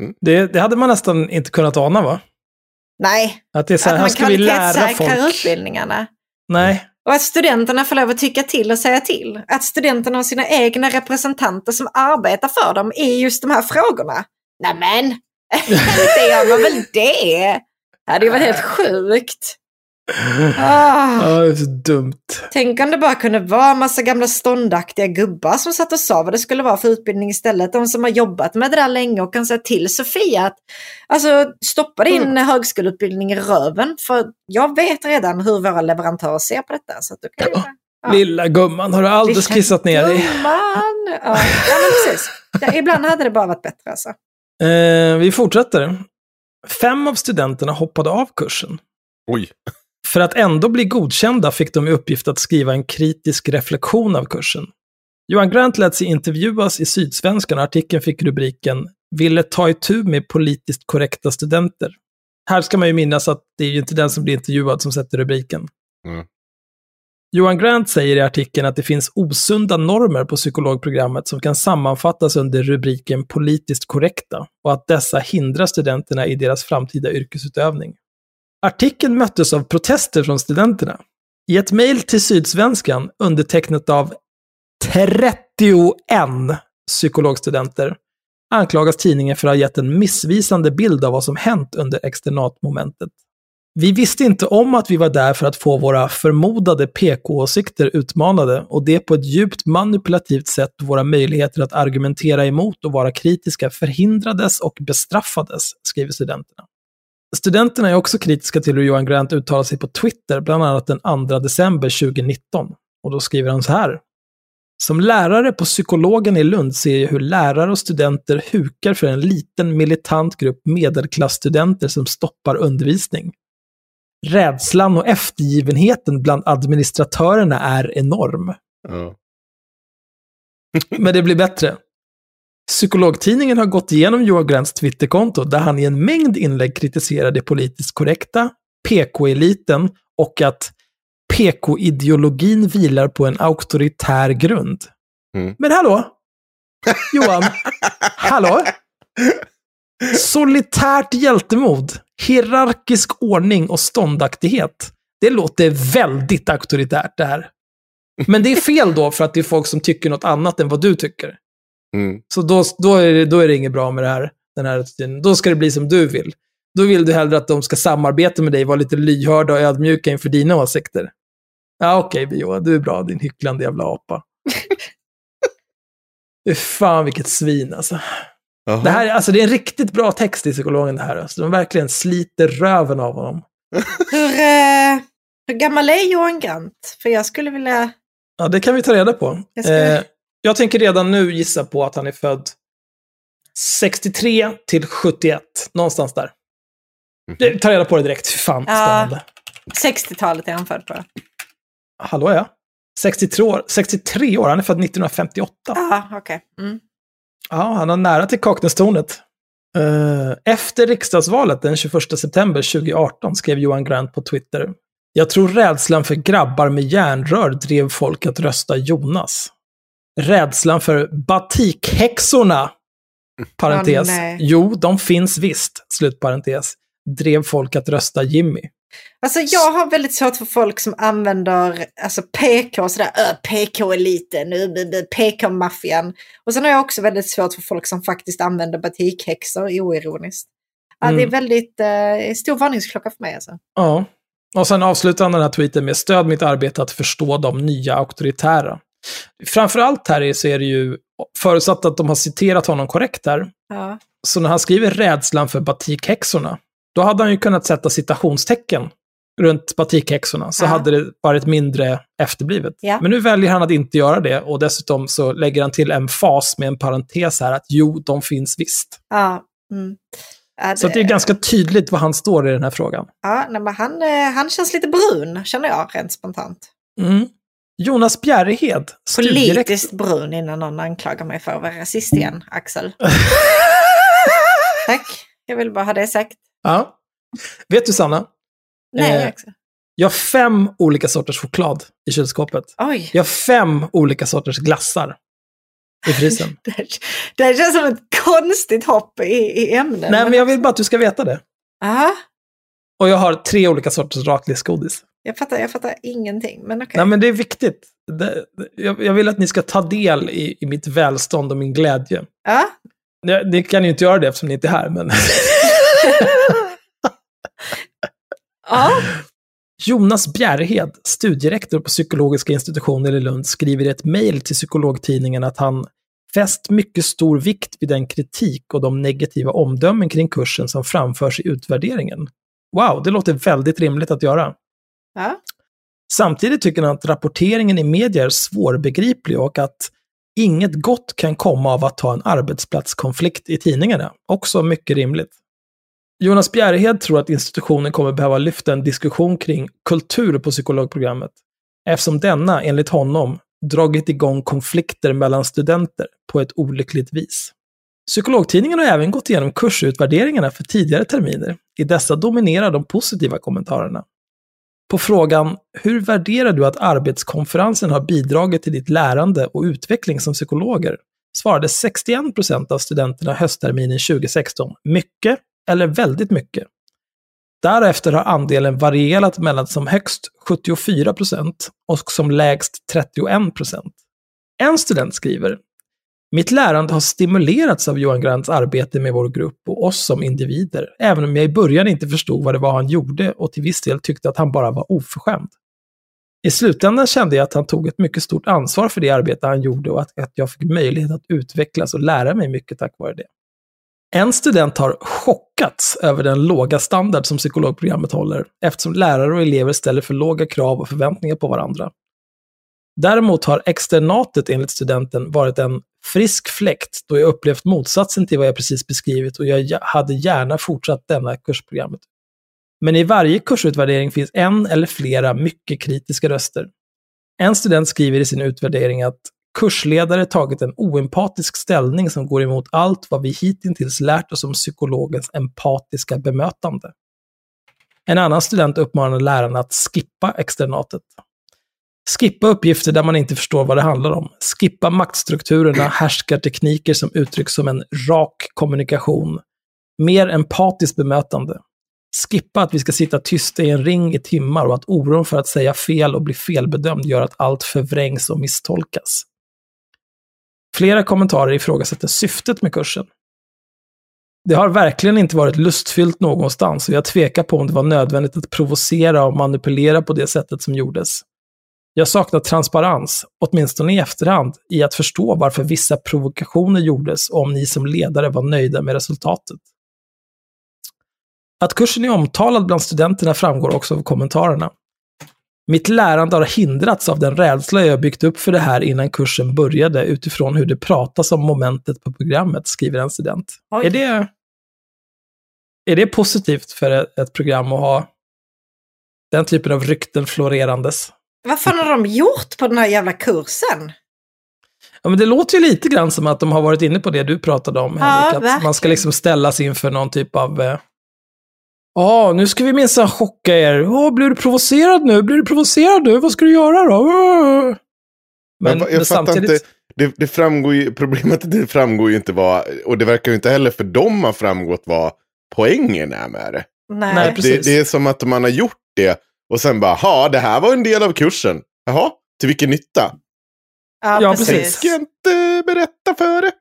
Mm. Det, det, hade man nästan inte kunnat ana va? Nej. Att det är så här, att här ska vi lära folk. utbildningarna. Nej. Och att studenterna får lov att tycka till och säga till. Att studenterna har sina egna representanter som arbetar för dem i just de här frågorna. Nämen, inte gör man väl det? Det hade ju varit helt sjukt. Ah. Ja, det är så dumt. Tänk om det bara kunde vara en massa gamla ståndaktiga gubbar som satt och sa vad det skulle vara för utbildning istället. De som har jobbat med det där länge och kan säga till Sofia att alltså, stoppa din mm. högskoleutbildning i röven. För jag vet redan hur våra leverantörer ser på detta. Så att du kan ja. Ja. Lilla gumman, har du alldeles Lilla kissat ner dig? Gumman! Ja, ja men precis. Ja, ibland hade det bara varit bättre alltså. Eh, vi fortsätter. Fem av studenterna hoppade av kursen. Oj. För att ändå bli godkända fick de i uppgift att skriva en kritisk reflektion av kursen. Johan Grant lät sig intervjuas i Sydsvenskan och artikeln fick rubriken “Ville ta itu med politiskt korrekta studenter”. Här ska man ju minnas att det är ju inte den som blir intervjuad som sätter rubriken. Mm. Johan Grant säger i artikeln att det finns osunda normer på psykologprogrammet som kan sammanfattas under rubriken politiskt korrekta och att dessa hindrar studenterna i deras framtida yrkesutövning. Artikeln möttes av protester från studenterna. I ett mejl till Sydsvenskan undertecknat av 31 psykologstudenter anklagas tidningen för att ha gett en missvisande bild av vad som hänt under externatmomentet. Vi visste inte om att vi var där för att få våra förmodade PK-åsikter utmanade och det på ett djupt manipulativt sätt våra möjligheter att argumentera emot och vara kritiska förhindrades och bestraffades, skriver studenterna. Studenterna är också kritiska till hur Johan Grant uttalar sig på Twitter, bland annat den 2 december 2019. Och då skriver han så här. Som lärare på psykologen i Lund ser jag hur lärare och studenter hukar för en liten militant grupp medelklassstudenter som stoppar undervisning. Rädslan och eftergivenheten bland administratörerna är enorm. Ja. Men det blir bättre. Psykologtidningen har gått igenom Johan Grants Twitterkonto där han i en mängd inlägg kritiserar det politiskt korrekta, PK-eliten och att PK-ideologin vilar på en auktoritär grund. Mm. Men hallå? Johan, hallå? Solitärt hjältemod, hierarkisk ordning och ståndaktighet. Det låter väldigt auktoritärt det här. Men det är fel då för att det är folk som tycker något annat än vad du tycker. Mm. Så då, då, är det, då är det inget bra med det här, den här attityden. Då ska det bli som du vill. Då vill du hellre att de ska samarbeta med dig, vara lite lyhörda och ödmjuka inför dina åsikter. Ja, okej, okay, Johan, du är bra, din hycklande jävla apa. Fy fan vilket svin alltså. Det, här, alltså. det är en riktigt bra text i psykologen det här. Alltså. De verkligen sliter röven av honom. hur, eh, hur gammal är Johan Grant? För jag skulle vilja... Ja, det kan vi ta reda på. Jag, skulle... eh, jag tänker redan nu gissa på att han är född 63 till 71. Någonstans där. Mm. Ta reda på det direkt. Fy fan, spännande. Ja, 60-talet är han född på. Hallå ja. 63 år. 63 år, han är född 1958. Ja, okej. Okay. Mm. Ja, han har nära till Kaknästornet. Uh, efter riksdagsvalet den 21 september 2018 skrev Johan Grant på Twitter. Jag tror rädslan för grabbar med järnrör drev folk att rösta Jonas. Rädslan för batikhäxorna, parentes. Oh, jo, de finns visst, slutparentes, drev folk att rösta Jimmy. Alltså jag har väldigt svårt för folk som använder alltså PK och sådär, PK-eliten, PK-maffian. Och sen har jag också väldigt svårt för folk som faktiskt använder batikhäxor oironiskt. Ja, mm. Det är mm. väldigt eh, stor varningsklocka för mig alltså. Ja, och sen avslutar han den här tweeten med stöd mitt arbete att förstå de nya auktoritära. Framförallt här så är det ju förutsatt att de har citerat honom korrekt här. Ja. Så när han skriver rädslan för batikhäxorna, då hade han ju kunnat sätta citationstecken runt batikhäxorna, så ja. hade det varit mindre efterblivet. Ja. Men nu väljer han att inte göra det och dessutom så lägger han till en fas med en parentes här att jo, de finns visst. Ja. Mm. Ja, det... Så det är ganska tydligt var han står i den här frågan. Ja, nej, men han, eh, han känns lite brun, känner jag rent spontant. Mm. Jonas Bjärrehed. Politiskt brun innan någon anklagar mig för att vara rasist igen, Axel. Tack, jag vill bara ha det sagt. Ja. Vet du Sanna? Nej, eh, jag har fem olika sorters choklad i kylskåpet. Oj. Jag har fem olika sorters glassar i frysen. det, det känns som ett konstigt hopp i, i ämnen. Nej, men jag vill bara att du ska veta det. Aha. Och jag har tre olika sorters raklisgodis. Jag fattar, jag fattar ingenting, men okej. Okay. Nej, men det är viktigt. Det, jag, jag, vill att ni ska ta del i, i mitt välstånd och min glädje. Ja. Det, det kan ni ju inte göra det eftersom ni inte är här, men... ja. Jonas Bjärhed, studierektor på psykologiska institutionen i Lund, skriver i ett mejl till psykologtidningen att han fäst mycket stor vikt vid den kritik och de negativa omdömen kring kursen som framförs i utvärderingen. Wow, det låter väldigt rimligt att göra. Ja. Samtidigt tycker han att rapporteringen i media är svårbegriplig och att inget gott kan komma av att ha en arbetsplatskonflikt i tidningarna. Också mycket rimligt. Jonas Bjärhed tror att institutionen kommer behöva lyfta en diskussion kring kultur på psykologprogrammet, eftersom denna, enligt honom, dragit igång konflikter mellan studenter på ett olyckligt vis. Psykologtidningen har även gått igenom kursutvärderingarna för tidigare terminer. I dessa dominerar de positiva kommentarerna. På frågan “Hur värderar du att arbetskonferensen har bidragit till ditt lärande och utveckling som psykologer?” svarade 61% av studenterna höstterminen 2016 “mycket” eller “väldigt mycket”. Därefter har andelen varierat mellan som högst 74 procent och som lägst 31 procent. En student skriver mitt lärande har stimulerats av Johan Grants arbete med vår grupp och oss som individer, även om jag i början inte förstod vad det var han gjorde och till viss del tyckte att han bara var oförskämd. I slutändan kände jag att han tog ett mycket stort ansvar för det arbete han gjorde och att, att jag fick möjlighet att utvecklas och lära mig mycket tack vare det. En student har chockats över den låga standard som psykologprogrammet håller, eftersom lärare och elever ställer för låga krav och förväntningar på varandra. Däremot har externatet enligt studenten varit en frisk fläkt då jag upplevt motsatsen till vad jag precis beskrivit och jag hade gärna fortsatt denna kursprogrammet. Men i varje kursutvärdering finns en eller flera mycket kritiska röster. En student skriver i sin utvärdering att kursledare tagit en oempatisk ställning som går emot allt vad vi hittills lärt oss om psykologens empatiska bemötande. En annan student uppmanar lärarna att skippa externatet. Skippa uppgifter där man inte förstår vad det handlar om. Skippa maktstrukturerna, härskartekniker som uttrycks som en rak kommunikation. Mer empatiskt bemötande. Skippa att vi ska sitta tysta i en ring i timmar och att oron för att säga fel och bli felbedömd gör att allt förvrängs och misstolkas. Flera kommentarer ifrågasätter syftet med kursen. Det har verkligen inte varit lustfyllt någonstans och jag tvekar på om det var nödvändigt att provocera och manipulera på det sättet som gjordes. Jag saknar transparens, åtminstone i efterhand, i att förstå varför vissa provokationer gjordes och om ni som ledare var nöjda med resultatet. Att kursen är omtalad bland studenterna framgår också av kommentarerna. Mitt lärande har hindrats av den rädsla jag byggt upp för det här innan kursen började utifrån hur det pratas om momentet på programmet, skriver en student. Är det, är det positivt för ett, ett program att ha den typen av rykten florerandes? Vad fan har de gjort på den här jävla kursen? Ja, men det låter ju lite grann som att de har varit inne på det du pratade om, Henrik. Ja, att man ska liksom ställas inför någon typ av eh, Ja, ah, nu ska vi minsann chocka er. Oh, blir du provocerad nu? Blir du provocerad nu? Vad ska du göra då? Oh. Men, men, jag men samtidigt... Inte, det, det, framgår ju, problemet det framgår ju inte vad, och det verkar ju inte heller för dem ha framgått vad poängen är med det. Nej, Nej precis. Det, det, är som att man har gjort det och sen bara, ja, det här var en del av kursen. Jaha, till vilken nytta? Ja, ja precis. Ska jag inte berätta för det?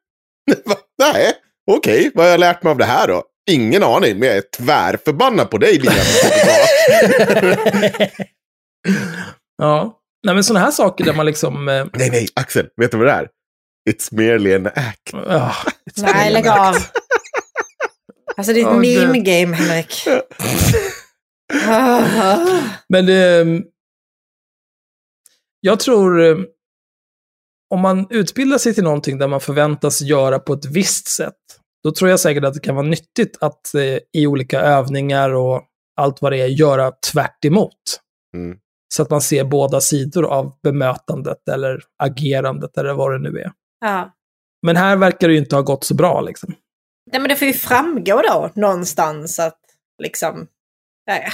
Nej, okej, okay, vad har jag lärt mig av det här då? Ingen aning, men jag är tvärförbannad på dig, Liam. ja, nej men sådana här saker där man liksom... Eh... Nej, nej, Axel, vet du vad det är? It's merely an act. Oh, nej, lägg av. Alltså det är ett oh, meme game, Henrik. men eh, jag tror... Eh, om man utbildar sig till någonting där man förväntas göra på ett visst sätt, då tror jag säkert att det kan vara nyttigt att eh, i olika övningar och allt vad det är göra tvärt emot. Mm. Så att man ser båda sidor av bemötandet eller agerandet eller vad det nu är. Ja. Men här verkar det ju inte ha gått så bra liksom. Nej men det får ju framgå då någonstans att liksom, nej,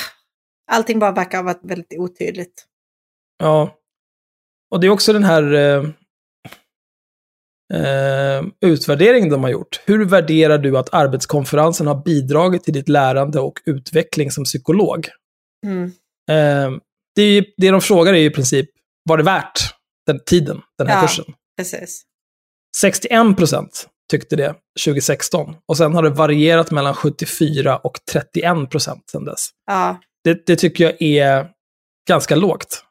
allting bara verkar ha varit väldigt otydligt. Ja. Och det är också den här eh, eh, utvärdering de har gjort. Hur värderar du att arbetskonferensen har bidragit till ditt lärande och utveckling som psykolog? Mm. Eh, det, är, det de frågar är i princip, var det värt den tiden, den här ja, kursen? Precis. 61 procent tyckte det 2016. Och sen har det varierat mellan 74 och 31 procent sedan dess. Ja. Det, det, tycker jag är ganska lågt.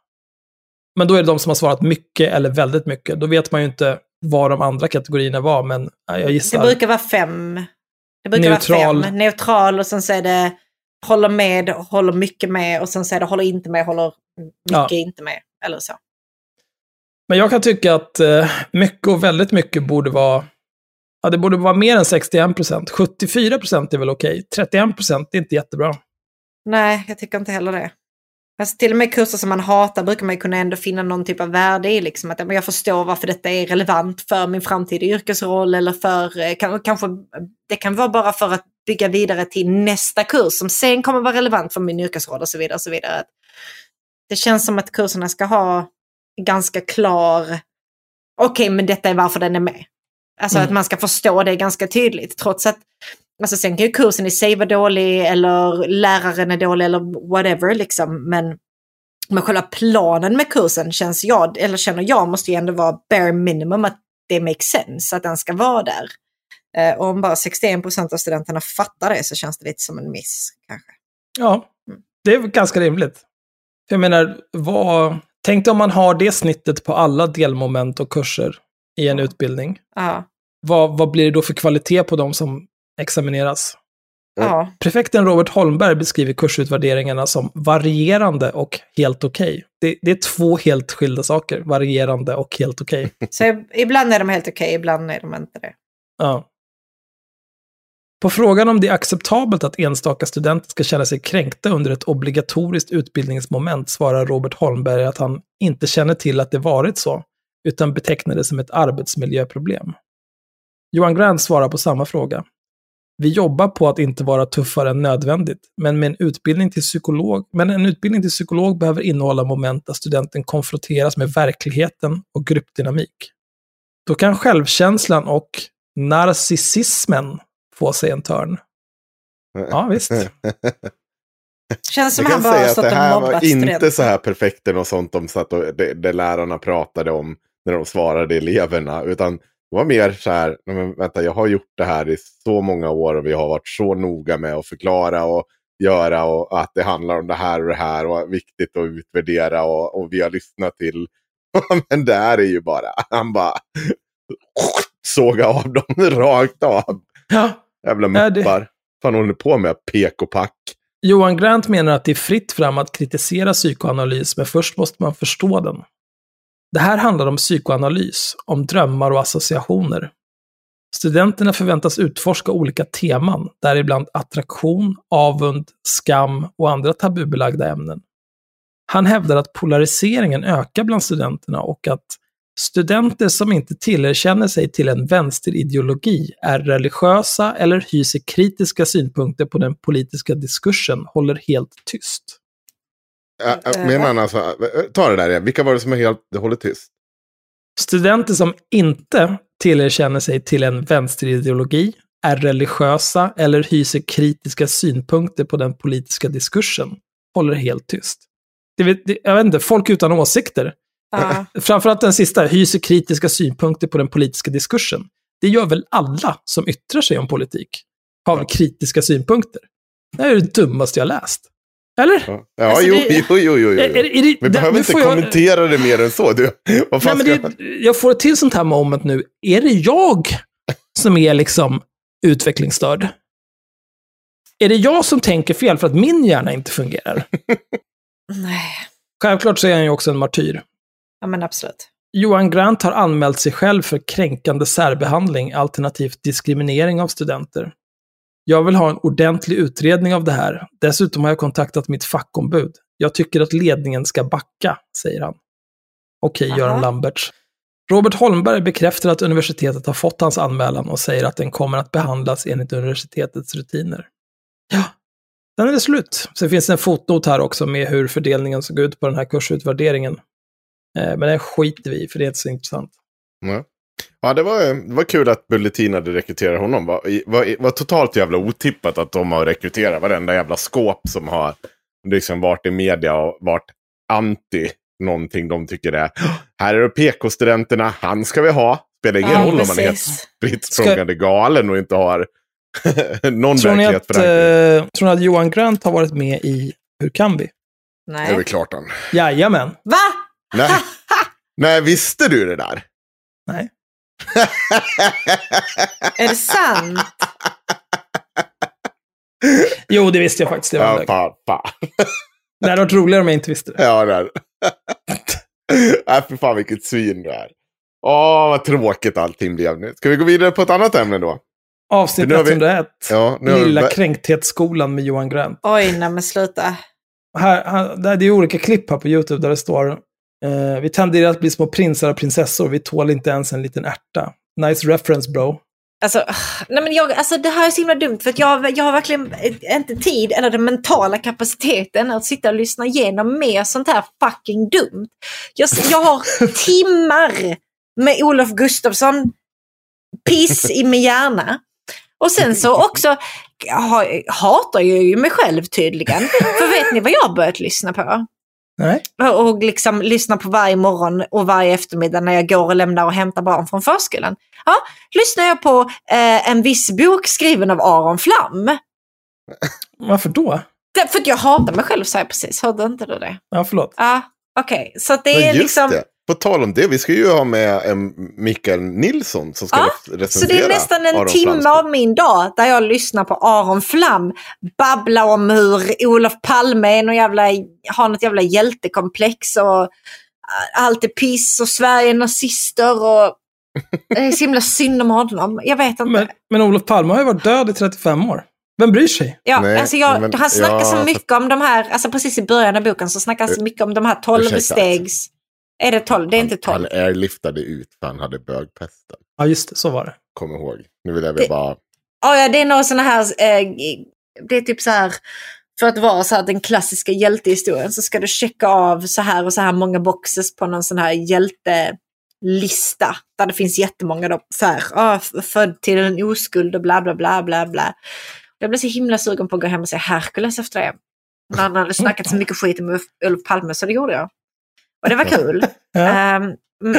Men då är det de som har svarat mycket eller väldigt mycket. Då vet man ju inte vad de andra kategorierna var, men jag gissar. Det brukar vara fem. Det brukar Neutral. vara fem. Neutral och sen så är det håller med, håller mycket med och sen så är det håller inte med, håller mycket ja. inte med. Eller så. Men jag kan tycka att eh, mycket och väldigt mycket borde vara Ja, det borde vara mer än 61 procent. 74 procent är väl okej. 31 procent är inte jättebra. Nej, jag tycker inte heller det. Alltså till och med kurser som man hatar brukar man kunna ändå finna någon typ av värde i. Liksom, att jag förstår varför detta är relevant för min framtida yrkesroll eller för, eh, kanske, det kan vara bara för att bygga vidare till nästa kurs som sen kommer vara relevant för min yrkesroll och så vidare. Och så vidare. Det känns som att kurserna ska ha ganska klar, okej okay, men detta är varför den är med. Alltså mm. att man ska förstå det ganska tydligt trots att Alltså sen kan ju kursen i sig vara dålig eller läraren är dålig eller whatever liksom. Men, men själva planen med kursen känns jag, eller känner jag måste ju ändå vara bare minimum att det makes sense att den ska vara där. Eh, och om bara 61 procent av studenterna fattar det så känns det lite som en miss kanske. Ja, mm. det är ganska rimligt. Jag menar, vad... Tänk dig om man har det snittet på alla delmoment och kurser i en utbildning. Ja. Vad, vad blir det då för kvalitet på de som examineras. Ja. Prefekten Robert Holmberg beskriver kursutvärderingarna som varierande och helt okej. Okay. Det, det, är två helt skilda saker, varierande och helt okej. Okay. Så ibland är de helt okej, okay, ibland är de inte det. Ja. På frågan om det är acceptabelt att enstaka studenter ska känna sig kränkta under ett obligatoriskt utbildningsmoment svarar Robert Holmberg att han inte känner till att det varit så, utan betecknar det som ett arbetsmiljöproblem. Johan Grant svarar på samma fråga. Vi jobbar på att inte vara tuffare än nödvändigt, men, med en utbildning till psykolog, men en utbildning till psykolog behöver innehålla moment där studenten konfronteras med verkligheten och gruppdynamik. Då kan självkänslan och narcissismen få sig en törn. Ja, visst. Känns som Jag han kan bara säga att det här var inte så här perfekt och sånt de satt och, det, det lärarna pratade om när de svarade eleverna. Utan det var mer så här, "Nej, men vänta jag har gjort det här i så många år och vi har varit så noga med att förklara och göra och att det handlar om det här och det här och viktigt att utvärdera och, och vi har lyssnat till. men det här är ju bara, han bara såga av dem rakt av. Ja. Jävla Ja, det- muppar. Fan håller ni på med? PK-pack. Johan Grant menar att det är fritt fram att kritisera psykoanalys, men först måste man förstå den. Det här handlar om psykoanalys, om drömmar och associationer. Studenterna förväntas utforska olika teman, däribland attraktion, avund, skam och andra tabubelagda ämnen. Han hävdar att polariseringen ökar bland studenterna och att studenter som inte tillerkänner sig till en vänsterideologi är religiösa eller hyser kritiska synpunkter på den politiska diskursen håller helt tyst. Ä- ä, Menar han alltså, ä, ta det där igen, vilka var det som är helt, det håller tyst? Studenter som inte tillerkänner sig till en vänsterideologi är religiösa eller hyser kritiska synpunkter på den politiska diskursen håller helt tyst. Det, vet- det, jag vet inte, folk utan åsikter. Ja. Framförallt den sista, hyser kritiska synpunkter på den politiska diskursen. Det gör väl alla som yttrar sig om politik? Har väl kritiska synpunkter? Det är det dummaste jag läst. Eller? Ja, ja Alltså, jo, det- jo, jo, jo, jo. Är, är, är det, Vi det- behöver nu inte får jag- kommentera det mer än så. Du, vad fan Nej, men det, jag får ett till sånt här moment nu. Är det jag som är liksom utvecklingsstörd? Är det jag som tänker fel för att min hjärna inte fungerar? Nej, Självklart så är han ju också en martyr. ja men absolut. Johan Grant har anmält sig själv för kränkande särbehandling alternativt diskriminering av studenter. Jag vill ha en ordentlig utredning av det här. Dessutom har jag kontaktat mitt fackombud. Jag tycker att ledningen ska backa, säger han. Okej, Aha. Göran Lamberts. Robert Holmberg bekräftar att universitetet har fått hans anmälan och säger att den kommer att behandlas enligt universitetets rutiner. Ja, den är det slut. Sen finns det en fotnot här också med hur fördelningen såg ut på den här kursutvärderingen. Eh, Men det skiter vi i, för det är inte så intressant. Ja. Ja, det var, det var kul att Bulletin hade rekryterat honom. Var, var, var totalt jävla otippat att de har rekryterat varenda jävla skåp som har liksom varit i media och varit anti någonting de tycker är. Här är det PK-studenterna, han ska vi ha. Spelar ingen Ja, roll om man är helt precis. spritt språngande galen och inte har någon Tror ni, att, eh, tror ni att Johan Grant har varit med i Hur kan vi? Det är Nej. väl klart han. Jajamän. Va? Nej. Nej, visste du det där? Nej. Är det sant? Jo, det visste jag faktiskt. Det var ja, det hade varit roligare om jag inte visste det. Ja, där. Nej, för fan vilket svin du är. Åh, vad tråkigt allting blev nu. Ska vi gå vidare på ett annat ämne då? Avsnitt Nu har vi- 101. Ja, har vi- Lilla kränkthetsskolan med Johan Grant. Oj, nej men sluta. Här, här, det är olika klipp här på YouTube där det står eh, Vi tenderar att bli små prinsar och prinsessor. Vi tål inte ens en liten ärta. Nice reference bro. Alltså, nej men jag, alltså det här är så himla dumt för jag, jag har verkligen inte tid eller den mentala kapaciteten att sitta och lyssna igenom mer sånt här fucking dumt. Jag, jag har timmar med Olof Gustafsson piss i min hjärna. Och sen så också ha, hatar jag ju mig själv tydligen. För vet ni vad jag har börjat lyssna på? Nej? Och liksom lyssna på varje morgon och varje eftermiddag när jag går och lämnar och hämtar barn från förskolan. Ja, lyssnar jag på eh, en viss bok skriven av Aron Flam. Varför då? Det, för att jag hatar mig själv, sa jag precis. Hörde inte du det? Ja, förlåt. Ja, okej. Så att det är liksom... det. På tal om det, vi ska ju ha med en Mikael Nilsson som ska Ja, recensera Så det är nästan en Aron timme Flams av min dag där jag lyssnar på Aron Flam babbla om hur Olof Palme är någon jävla, har något jävla hjältekomplex och äh, allt är piss och Sverige är nazister och det är så himla synd om honom. Jag vet inte. Men, men Olof Palme har ju varit död i 35 år. Vem bryr sig? Ja, Nej, alltså jag, men- han snackar ja, så mycket om de här, alltså precis i början av boken så snackar han så mycket om de här Ursäkta. tolvstegs... Är det tolv? Det är inte Han tolv. airliftade ut för han hade bögpesten. Ja, just det. Så var det. Kom ihåg. Nu vill jag väl Det- bara... Ja, ja, det är några sådana här, eh, det är typ så här, för att vara så här den klassiska hjältehistorien så ska du checka av så här och så här många boxes på någon sån här hjältelista. Där det finns jättemånga då, så här, ah, född till en oskuld och bla bla bla bla bla. Jag blev så himla sugen på att gå hem och se Hercules efter det. När han hade snackat så mycket skit med Olof Palme så det gjorde jag. Och det var kul. Ja. Um,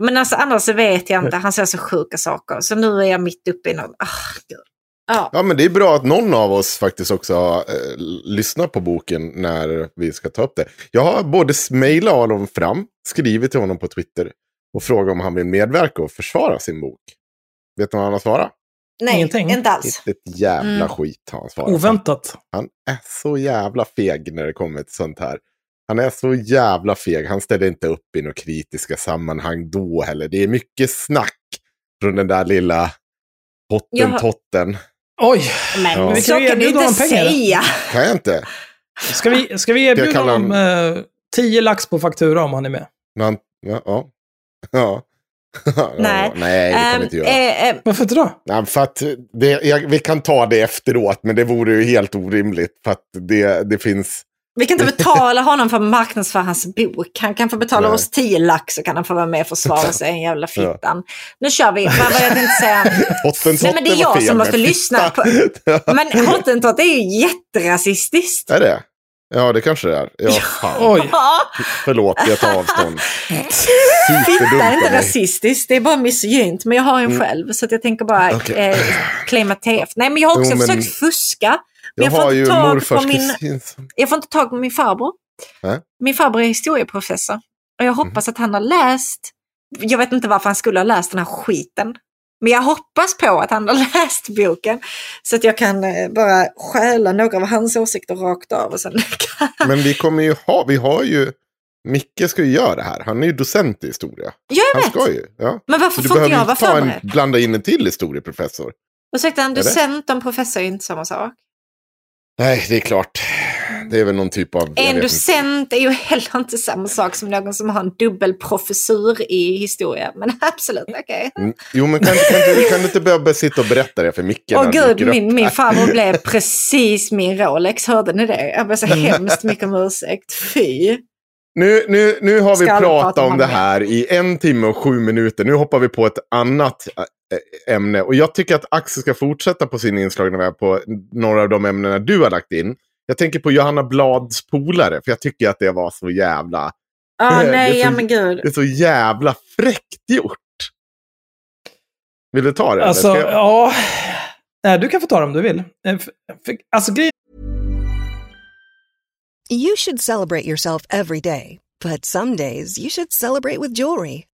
men alltså annars så vet jag inte, han säger så sjuka saker. Så nu är jag mitt uppe i något, ah, gud. Ja. Ja, men det är bra att någon av oss faktiskt också har eh, lyssnat på boken när vi ska ta upp det. Jag har både mejlat honom fram, skrivit till honom på Twitter och frågat om han vill medverka och försvara sin bok. Vet du vad han har svarat? Nej, Ingenting. inte alls. Inte ett jävla Mm. skit har han svarat. Oväntat. Han är så jävla feg när det kommer till sånt här. Han är så jävla feg. Han ställer inte upp i några kritiska sammanhang då heller. Det är mycket snack från den där lilla hottentotten. Oj, Men Ja. Vi så kan du erbjuda inte honom pengar. säga. Kan jag inte? ska vi, ska vi erbjuda Jag kallar honom eh, 10 lax på faktura om han är med? Han, ja. ja. ja. Nej. Nej, det kan vi Ehm, inte göra. eh, eh, Varför inte då? Nej, för att det, jag, vi kan ta det efteråt, men det vore ju helt orimligt. För att det, det finns... vi kan inte betala honom för att marknadsföra hans bok. Han kan få betala Nej. oss 10 lax så kan han få vara med och försvara sig, en jävla fittan. Nu kör vi. Vad var det jag tänkte säga? Hottentotten Nej, men det är jag som måste lyssna på-. Men hottentott är ju jätterasistiskt. är det? Ja, det kanske det är. Ja, fan. Oj. Ja, Förlåt, jag tar avstånd. fitta är inte rasistiskt, det är bara misogynt. Men jag har en själv, så att jag tänker bara Mm. Okej. eh, claima TF. Nej, men jag har också Jo, men- försökt fuska. Men Jag jag, får har ju inte morfars min, jag får inte tag på min farbror. Nej. Min farbror är historieprofessor. Och jag hoppas Mhm. att han har läst, jag vet inte varför han skulle ha läst den här skiten. Men jag hoppas på att han har läst boken. Så att jag kan eh, bara stjäla några av hans åsikter rakt av. Och sen kan... Men vi kommer ju ha, vi har ju... Micke ska ju göra det här. Han är ju docent i historia. Ja, jag Han vet. ska ju. Ja. Men varför du får inte behöver jag vara inte ta en, förberedd? blanda in en till historieprofessor. Ursäkta, en docent och en professor är inte samma sak. Nej, det är klart. Det är väl någon typ av... En docent är ju heller inte samma sak som någon som har en dubbelprofessur i historia. Men absolut, okej. inte. Mm, Jo, men kan, kan, du kan du inte behöva sitta och berätta det för Micke? Åh gud, min, min här? farbror blev precis min Rolex. Hörde ni det? Jag ber så hemskt mycket om ursäkt. Fy. Nu, nu, nu har vi pratat prata om om det här i en timme och sju minuter. Nu hoppar vi på ett annat ämne. Och jag tycker att Axel ska fortsätta på sin inslagna väg på några av de ämnena du har lagt in. Jag tänker på Johanna Blads polare, för jag tycker att det var så jävla... Är nej, så- ja men gud. Det är så jävla fräckt gjort. Vill du ta det? Alltså, jag- ja... Nej, du kan få ta det om du vill. Eh, Alltså, grejen You should celebrate yourself every day, but some days you should celebrate with jewelry.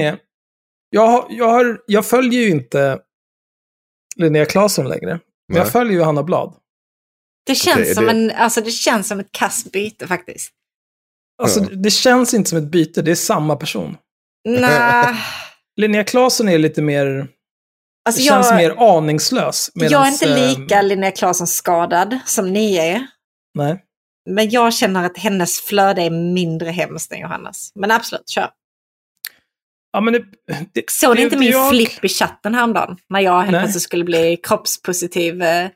är, jag, har- jag, har, jag följer ju inte Linnea Claesson längre. Men Nej. jag följer ju Hanna Blad. Det känns, Okej, som det- En, alltså, det känns som ett kastbyte faktiskt. Alltså, Ja. det känns inte som ett byte, det är samma person. Nej, Linnea Claesson är lite mer, alltså det känns jag, mer aningslös. jag är medans, inte eh, lika Linnea Claesson skadad som ni är. Nej. Men jag känner att hennes flöde är mindre hemskt än Johannas. Men absolut, kör. Ja, men det, det, Såg ni det- inte min jag- flipp i chatten häromdagen? När jag helt plötsligt skulle bli kroppspositiv eh,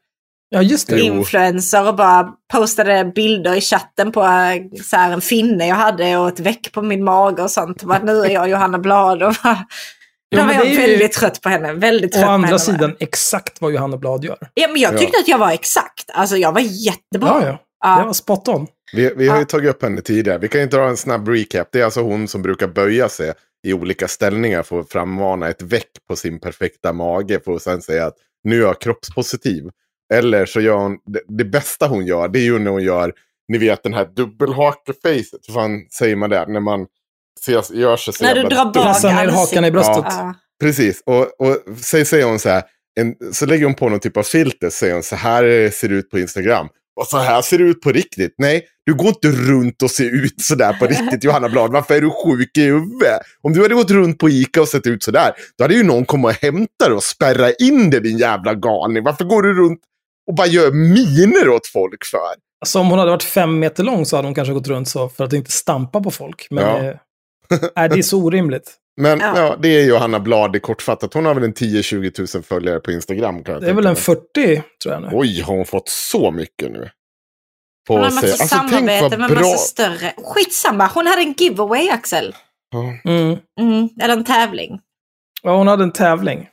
Ja, just det. Jo. influencer och bara postade bilder i chatten på eh, så här, en finne jag hade och ett veck på min mage och sånt. Bara, nu är jag Johanna Blad och bara, Ja, Då var jag är ju- väldigt trött på henne. Väldigt trött Å på andra henne. sidan exakt vad Johanna Blad gör. Ja, men jag tyckte Ja. att jag var exakt. Alltså jag var jättebra. Ja, ja. Ja. Det var spot on. Vi, vi har ju Ja. tagit upp henne tidigare. Vi kan ju dra en snabb recap. Det är alltså hon som brukar böja sig i olika ställningar för att frammana ett väck på sin perfekta mage för att sen säga att nu är jag kroppspositiv. Eller så gör hon, det, det bästa hon gör, det är ju när hon gör, ni vet den här dubbelhakefacet. Hur fan säger man det? När man ses, gör sig så När du drar bak ner hakan i bröstet. Ja. Precis, och, och så säger hon så här, en, så lägger hon på någon typ av filter, säger hon så här ser det ut på Instagram. Och så här ser det ut på riktigt. Nej, du går inte runt och ser ut så där på riktigt Johanna Blad. Varför är du sjuk i huvudet? Om du hade gått runt på Ica och sett ut så där, då hade ju någon kommit och hämtat dig och spärra in dig din jävla galning. Varför går du runt och bara gör miner åt folk för? Alltså om hon hade varit fem meter lång så hade hon kanske gått runt så för att inte stampa på folk. Men Ja. eh, nej, det är så orimligt. Men ja. Ja. det är Johanna Blad i kortfattat. Hon har väl en 10-20 000 följare på Instagram. Kan jag Det är väl en mig. 40 tror jag nu. Oj, har hon fått så mycket nu? På Hon har massa Alltså, samarbete med massa större. Skitsamma, hon hade en giveaway Axel. Ja. Mm. Mm, eller en tävling. Ja, hon hade en tävling.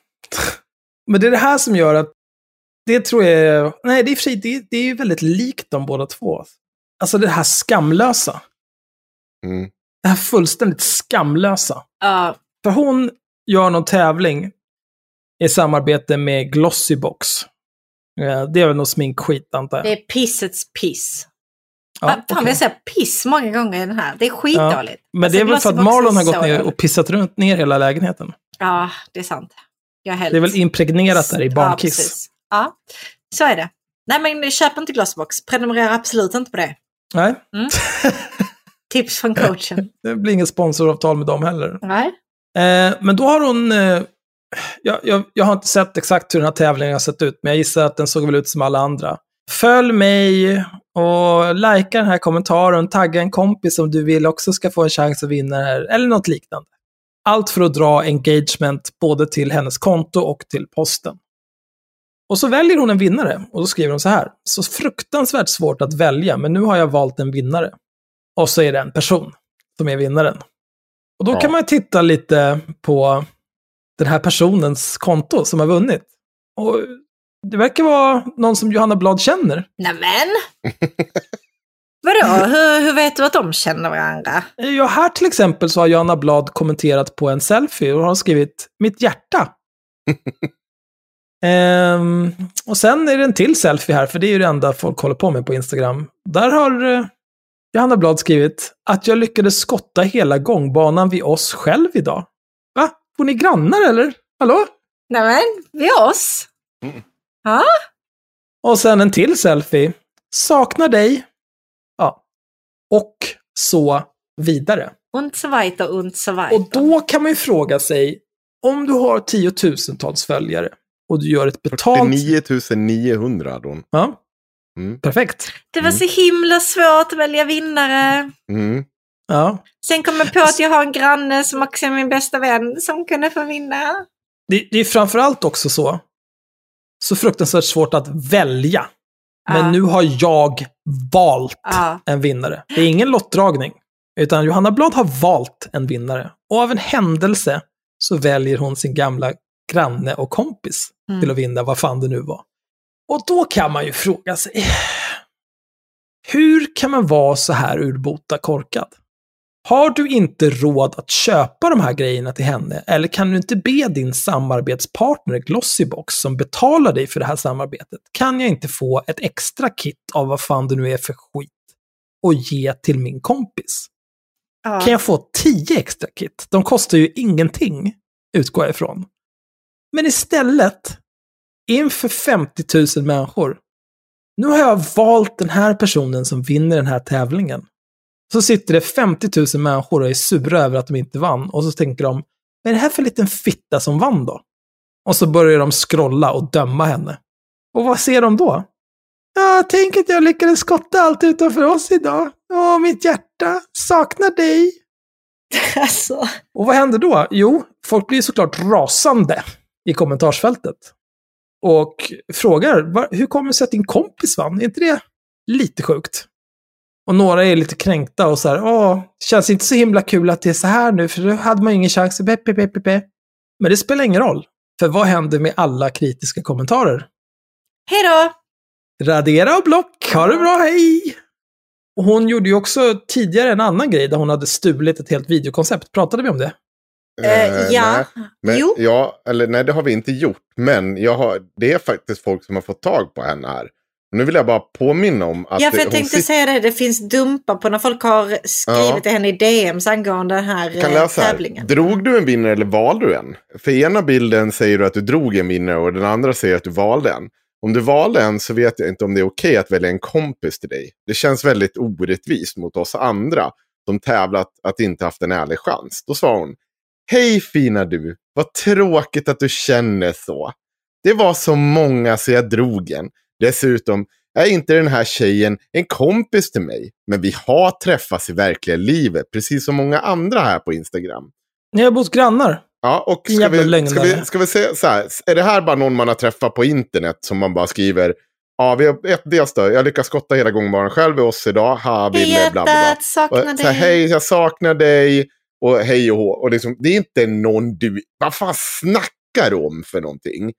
Men det är det här som gör att det tror jag nej det är, i och för sig- det, det är ju väldigt likt de båda två. Alltså det här skamlösa. Mm. Det här fullständigt skamlösa. Ja, För hon gör någon tävling i samarbete med Glossybox. Eh, Det är väl någon sminkskit antar jag. det är pissets piss. Ja, Ja, Fan, okej. vi har sagt piss många gånger i den här. Det är skitdåligt. Men Alltså, det är väl för att Glossybox Marlon har gått ner och pissat runt ner hela lägenheten. Ja, det är sant. Jag är helt... Det är väl impregnerat där i Ja, barnkiss. precis. Ja, så är det. Nej, men köp inte Glossbox. Prenumerera absolut inte på det. Nej, Tips från coachen. det blir inget sponsoravtal med dem heller. Nej. Eh, men då har hon... Eh, jag, jag, jag har inte sett exakt hur den här tävlingen har sett ut, men jag gissar att den såg väl ut som alla andra. Följ mig och likea den här kommentaren, tagga en kompis om du vill också ska få en chans att vinna det här, eller något liknande. Allt för att dra engagement både till hennes konto och till posten. Och så väljer hon en vinnare och då skriver hon så här. Så fruktansvärt svårt att välja, men nu har jag valt en vinnare. Och så är det en person som är vinnaren. Och då Ja. kan man titta lite på den här personens konto som har vunnit. Och det verkar vara någon som Johanna Blad känner. Nämen! Vadå? Hur, hur vet du att de känner varandra? Ja, här till exempel så har Johanna Blad kommenterat på en selfie och har skrivit mitt hjärta. Ehm, och sen är det en till selfie här, för det är ju det enda folk håller på med på Instagram. Där har eh, Johanna Blad skrivit att jag lyckades skotta hela gångbanan vid oss själv idag. Va? Bor ni grannar eller? Hallå? Nämen, vid oss? Ja, Och sen en till selfie. Saknar dig. Ja. Och så vidare. und so weiter, und so weiter. Och då kan man ju fråga sig, om du har tiotusentals följare och du gör ett betalt... 49 900 hade hon. Ja, Mm. perfekt. Det var så himla svårt att välja vinnare. Mm. Ja. Sen kom jag på att jag har en granne som också är min bästa vän som kunde få vinna. Det, det är framförallt också så, så fruktansvärt svårt att välja. Men Ja. nu har jag valt Ja. en vinnare. Det är ingen lottdragning. Utan Johanna Blad har valt en vinnare. Och av en händelse så väljer hon sin gamla granne och kompis Mm. till att vinna vad fan det nu var. Och då kan man ju fråga sig, hur kan man vara så här urbota korkad? Har du inte råd att köpa de här grejerna till henne? Eller kan du inte be din samarbetspartner Glossybox, som betalar dig för det här samarbetet, kan jag inte få ett extra kit av vad fan det nu är för skit och ge till min kompis? Ja. Kan jag få 10 extra kit? De kostar ju ingenting, utgår jag ifrån. Men istället, inför 50 000 människor, nu har jag valt den här personen som vinner den här tävlingen. Så sitter det 50 000 människor och är sura över att de inte vann. Och så tänker de, vad är det här för liten fitta som vann då? Och så börjar de scrolla och döma henne. Och vad ser de då? Ja, tänk att jag lyckades skotta allt utanför oss idag. Åh, mitt hjärta saknar dig. Alltså. Och vad händer då? Jo, folk blir såklart rasande i kommentarsfältet. Och frågar, "Va- hur kommer det sig att din kompis vann? Är inte det lite sjukt? Och några är lite kränkta och så här, åh, känns inte så himla kul att det är så här nu, för då hade man ju ingen chans. Be, be, be, be. Men det spelar ingen roll. För vad händer med alla kritiska kommentarer? Hej då! Radera och block, ha det bra, hej! Och hon gjorde ju också tidigare en annan grej där hon hade stulit ett helt videokoncept. Pratade vi om det? Eh, ja. nej. Men, Jo. Ja, eller nej, det har vi inte gjort. Men jag har, det är faktiskt folk som har fått tag på henne här. Nu vill jag bara påminna om att Ja, för jag tänkte sitter- säga det. Det finns dumpar på när folk har skrivit Ja. till henne i DMs angående den här Jag kan eh, läsa här. tävlingen. Drog du en vinnare eller valde du en? För ena bilden säger du att du drog en vinnare och den andra säger att du valde en. Om du valde en så vet jag inte om det är okej att välja en kompis till dig. Det känns väldigt orättvist mot oss andra som tävlat att inte haft en ärlig chans. Då svarar hon. Hej fina du, vad tråkigt att du känner så. Det var så många så jag drog en. Dessutom är inte den här tjejen en kompis till mig. Men vi har träffats i verkliga livet, precis som många andra här på Instagram. Ni har bott grannar. Ja, och ska vi, ska, vi, ska vi säga så här, är det här bara någon man har träffat på internet som man bara skriver, ja, vi har ett dels då, jag lyckas skotta hela gången själv i oss idag, ha, Ville, bla bla bla. saknar Och, dig. hej, jag saknar dig. Och hej och hå. Och liksom, det är inte någon du... Vad fan snackar du om för någonting?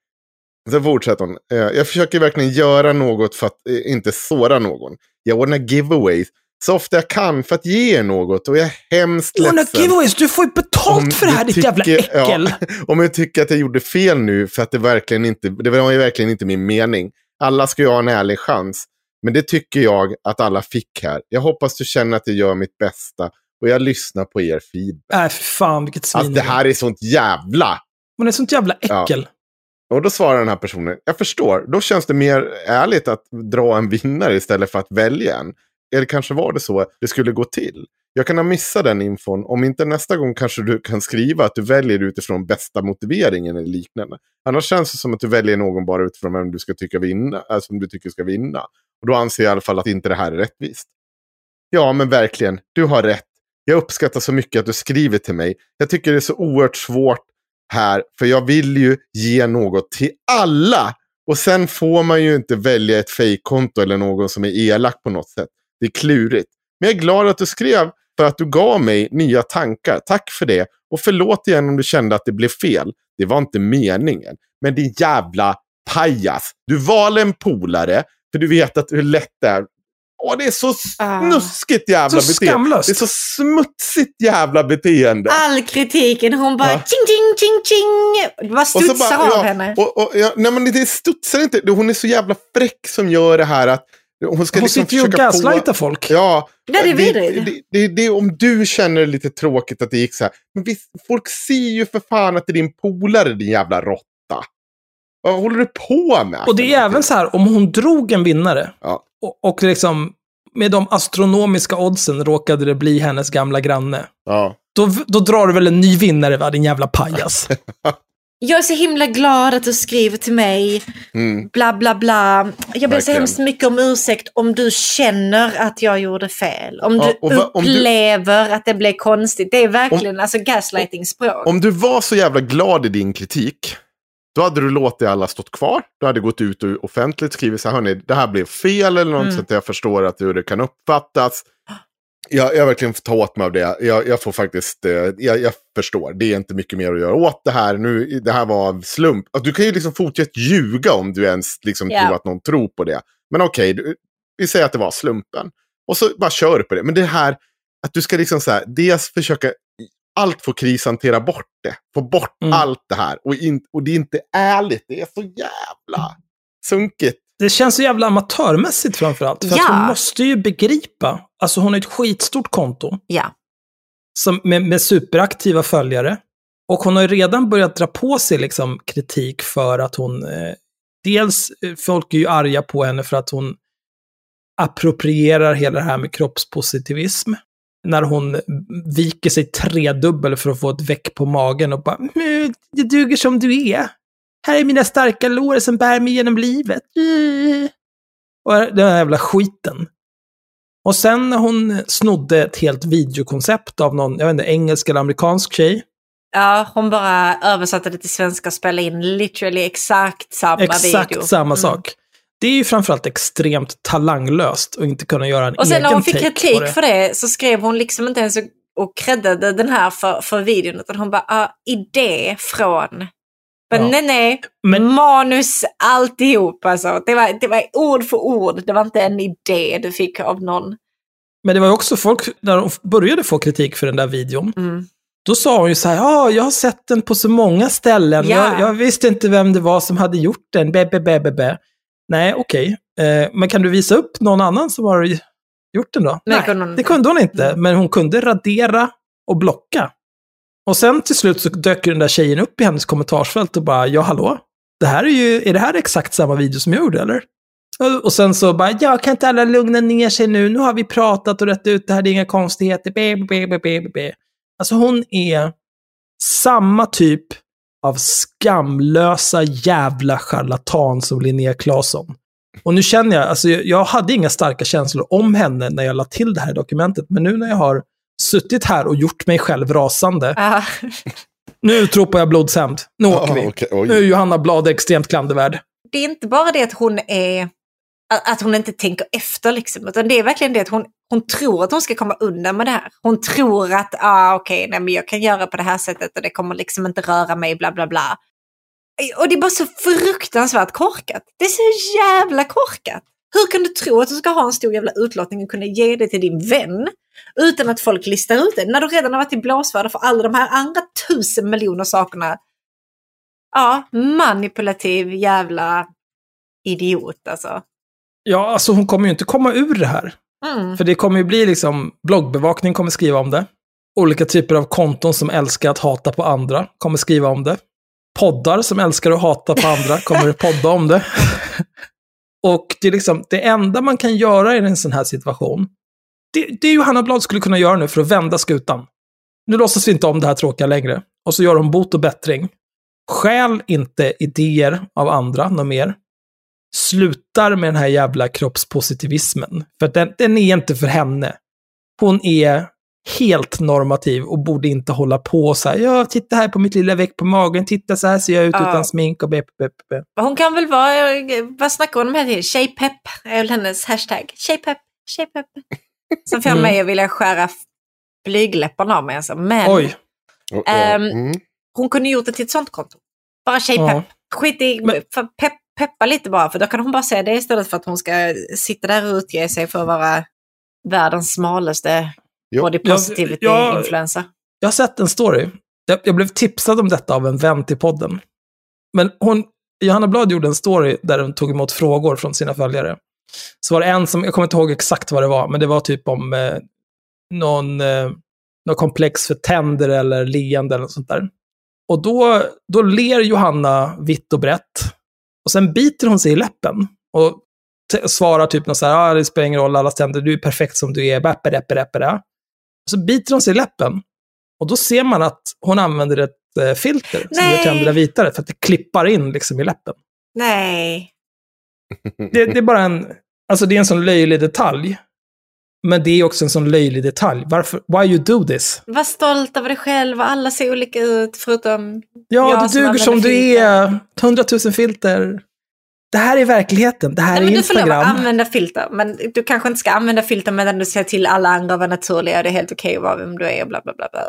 Så fortsätter hon. Eh, Jag försöker verkligen göra något för att eh, inte såra någon. Jag ordnar giveaways så ofta jag kan för att ge er något. Och jag är hemskt Ordna ledsen. giveaways, du får ju betalt Om för det här ditt jävla äckel! Ja, om jag tycker att jag gjorde fel nu för att det verkligen inte, det var ju verkligen inte min mening. Alla ska ju ha en ärlig chans. Men det tycker jag att alla fick här. Jag hoppas du känner att jag gör mitt bästa och jag lyssnar på er feedback. Nej, för fan vilket svin. Alltså det här är sånt jävla... Hon är sånt jävla Ja. äckel. Och då svarar den här personen, jag förstår, då känns det mer ärligt att dra en vinnare istället för att välja en. Eller kanske var det så det skulle gå till. Jag kan ha missat den infon. Om inte nästa gång kanske du kan skriva att du väljer utifrån bästa motiveringen eller liknande. Annars känns det som att du väljer någon bara utifrån vem du ska tycka vinna, äh, som du tycker ska vinna. Och då anser jag i alla fall att inte det här är rättvist. Ja, men verkligen, du har rätt. Jag uppskattar så mycket att du skriver till mig. Jag tycker det är så oerhört svårt här, för jag vill ju ge något till alla. Och sen får man ju inte välja ett fejkkonto eller någon som är elak på något sätt. Det är klurigt. Men jag är glad att du skrev för att du gav mig nya tankar. Tack för det. Och förlåt igen om du kände att det blev fel. Det var inte meningen. Men din jävla pajas. Du valde en polare för du vet att hur lätt det är. Åh, det är så Ah. snuskigt jävla Så beteende. skamlöst. Det är så smutsigt jävla beteende. All kritiken, hon bara Ja. ching, ching, ching, ching. Det bara Och så studsar bara, av ja, henne. Och, och, ja, nej, men det studsar inte. Hon är så jävla fräck som gör det här att hon ska Hon liksom sitter ju och gaslightar folk. Ja, Ja, det är det, det, det, det, om du känner det lite tråkigt att det gick så här. Men visst, folk ser ju för fan att det är din polare, din jävla råtta. Vad håller du på med? Och det är även så här, om hon drog en vinnare Ja. Och, och liksom med de astronomiska oddsen råkade det bli hennes gamla granne. Ja. Då, då drar du väl en ny vinnare va, din jävla pajas. Jag är så himla glad att du skriver till mig. Mm. Bla, bla, bla. Jag ber så hemskt mycket om ursäkt om du känner att jag gjorde fel. Om Ja, du va- om du- upplever att det blev konstigt. Det är verkligen alltså gaslighting-språk. Om du var så jävla glad i din kritik, då hade du låtit alla stått kvar. Du hade gått ut och offentligt skrivit så här, hörni, det här blev fel eller något Mm. så att jag förstår att hur det kan uppfattas. Jag, jag verkligen får ta åt mig av det. Jag, jag får faktiskt, eh, jag, jag förstår. Det är inte mycket mer att göra åt det här. Nu, det här var av slump. Att Du kan ju liksom fortsätta ljuga om du ens liksom Ja. tror att någon tror på det. Men okej, du- vi säger att det var slumpen. Och så bara kör du på det. Men det här, att du ska liksom så här, dels försöka allt får krishantera bort det. Få bort Mm. allt det här. Och, in, och det är inte ärligt. Det är så jävla sunkigt. Det känns så jävla amatörmässigt framförallt. För att Ja. hon måste ju begripa. Alltså hon har ett skitstort konto. Ja. Som, med, med superaktiva följare. Och hon har ju redan börjat dra på sig liksom kritik för att hon... Eh, dels, eh, folk är ju arga på henne för att hon approprierar hela det här med kroppspositivism. När hon viker sig tredubbel för att få ett väck på magen och bara "Mm, “Det duger som du är. Här är mina starka lår som bär mig genom livet.” Och den här jävla skiten. Och sen när hon snodde ett helt videokoncept av någon, jag vet inte, engelsk eller amerikansk tjej. ja, hon bara översatte det till svenska och spelade in literally exakt samma Exakt video. samma Mm. sak. Det är ju framförallt extremt talanglöst att inte kunna göra en Och sen egen när hon fick take kritik det. för det så skrev hon liksom inte ens och creddade den här för, för videon. Utan hon bara, ah, idé från. Men Ja. nej, nej. Men- Manus alltihop alltså. Det var, det var ord för ord. Det var inte en idé du fick av någon. Men det var också folk, när de började få kritik för den där videon, Mm. då sa hon ju så här, ja, jag har sett den på så många ställen, Ja. jag, jag visste inte vem det var som hade gjort den, be, be, be, be, be. Nej, okej. Eh, men kan du visa upp någon annan som har gjort den då? Nej, hon det kunde hon inte, men hon kunde radera och blocka. Och sen till slut så dök den där tjejen upp i hennes kommentarsfält och bara, ja hallå? Det här är ju, är det här exakt samma video som jag gjorde eller? Och- sen så bara, ja kan inte alla lugna ner sig nu? Nu har vi pratat och rätt ut det här, det är inga konstigheter. Be, be, be, be, be. Alltså hon är samma typ av skamlösa jävla charlatan som Linnea Claesson. Och nu känner jag, alltså jag, hade inga starka känslor om henne när jag la till det här dokumentet, men nu när jag har suttit här och gjort mig själv rasande, Ah, nu utropar jag blodshämnd. Nu åker vi. Ja, okej, oj. Nu är Johanna Blad extremt klandervärd. det är inte bara det att hon är att hon inte tänker efter liksom, utan det är verkligen det att hon, hon tror att hon ska komma undan med det här. Hon tror att, ah, okej, nej, men jag kan göra på det här sättet och det kommer liksom inte röra mig, bla bla bla. Och det är bara så fruktansvärt korkat. Det är så jävla korkat. Hur kan du tro att du ska ha en stor jävla utlåtning och kunna ge det till din vän utan att folk listar ut det? När du redan har varit i blåsväder för alla de här andra tusen miljoner sakerna. Ja, manipulativ jävla idiot alltså. Ja, alltså hon kommer ju inte komma ur det här. Mm. För det kommer ju bli liksom, bloggbevakning kommer skriva om det. Olika typer av konton som älskar att hata på andra kommer skriva om det. Poddar som älskar att hata på andra kommer podda om det. Och det är liksom, det enda man kan göra i en sån här situation, det, det Johanna Blad skulle kunna göra nu för att vända skutan. Nu låtsas vi inte om det här tråkiga längre. Och så gör de bot och bättring. Stjäl inte idéer av andra något mer. Slutar med den här jävla kroppspositivismen. För att den, den är inte för henne. Hon är helt normativ och borde inte hålla på och säga ja, titta här på mitt lilla veck på magen, titta så här ser jag ut Ja. utan smink och bep, bep, bep. Hon kan väl vara, vad snackar hon om här till? Tjejpepp är väl hennes hashtag. Tjejpepp, tjejpepp. Som får Mm. mig att vilja skära blygläpparna av mig alltså. Men Oj. Ehm, mm. hon kunde gjort det till ett sånt konto. Bara tjejpepp. Ja. Skit i, Men- pepp, peppa lite bara. För då kan hon bara säga det istället för att hon ska sitta där och utge sig för att vara världens smalaste Jo. body Ja, positivity ja. influencer. Jag har sett en story. Jag, jag blev tipsad om detta av en vän till podden. Men hon, Johanna Blad gjorde en story där hon tog emot frågor från sina följare. Så var det en som, jag kommer inte ihåg exakt vad det var, men det var typ om eh, någon, eh, någon komplex för tänder eller leende eller något sånt där. Och då, då ler Johanna vitt och brett. Och sen biter hon sig i läppen. Och svarar typ något så här, ah, det spelar ingen roll, alla tänder, du är perfekt som du är, bäppe, bäppe, bäppe. Och så biter hon sig i läppen. Och då ser man att hon använder ett eh, filter som gör tänderna vitare, för att det klippar in liksom i läppen. Nej. Det, det är bara en, alltså det är en sån löjlig detalj. Men det är också en sån löjlig detalj. Varför, why you do this? Var stolt över dig själv och alla ser olika ut förutom Ja, jag du som duger som du är. 100 000 filter. Det här är verkligheten. Det här Nej, är men du får lov att Instagram. använda filter, men du kanske inte ska använda filter medan du ser till alla andra vara naturliga. Det är helt okej att vara vem du är och bla bla bla. bla,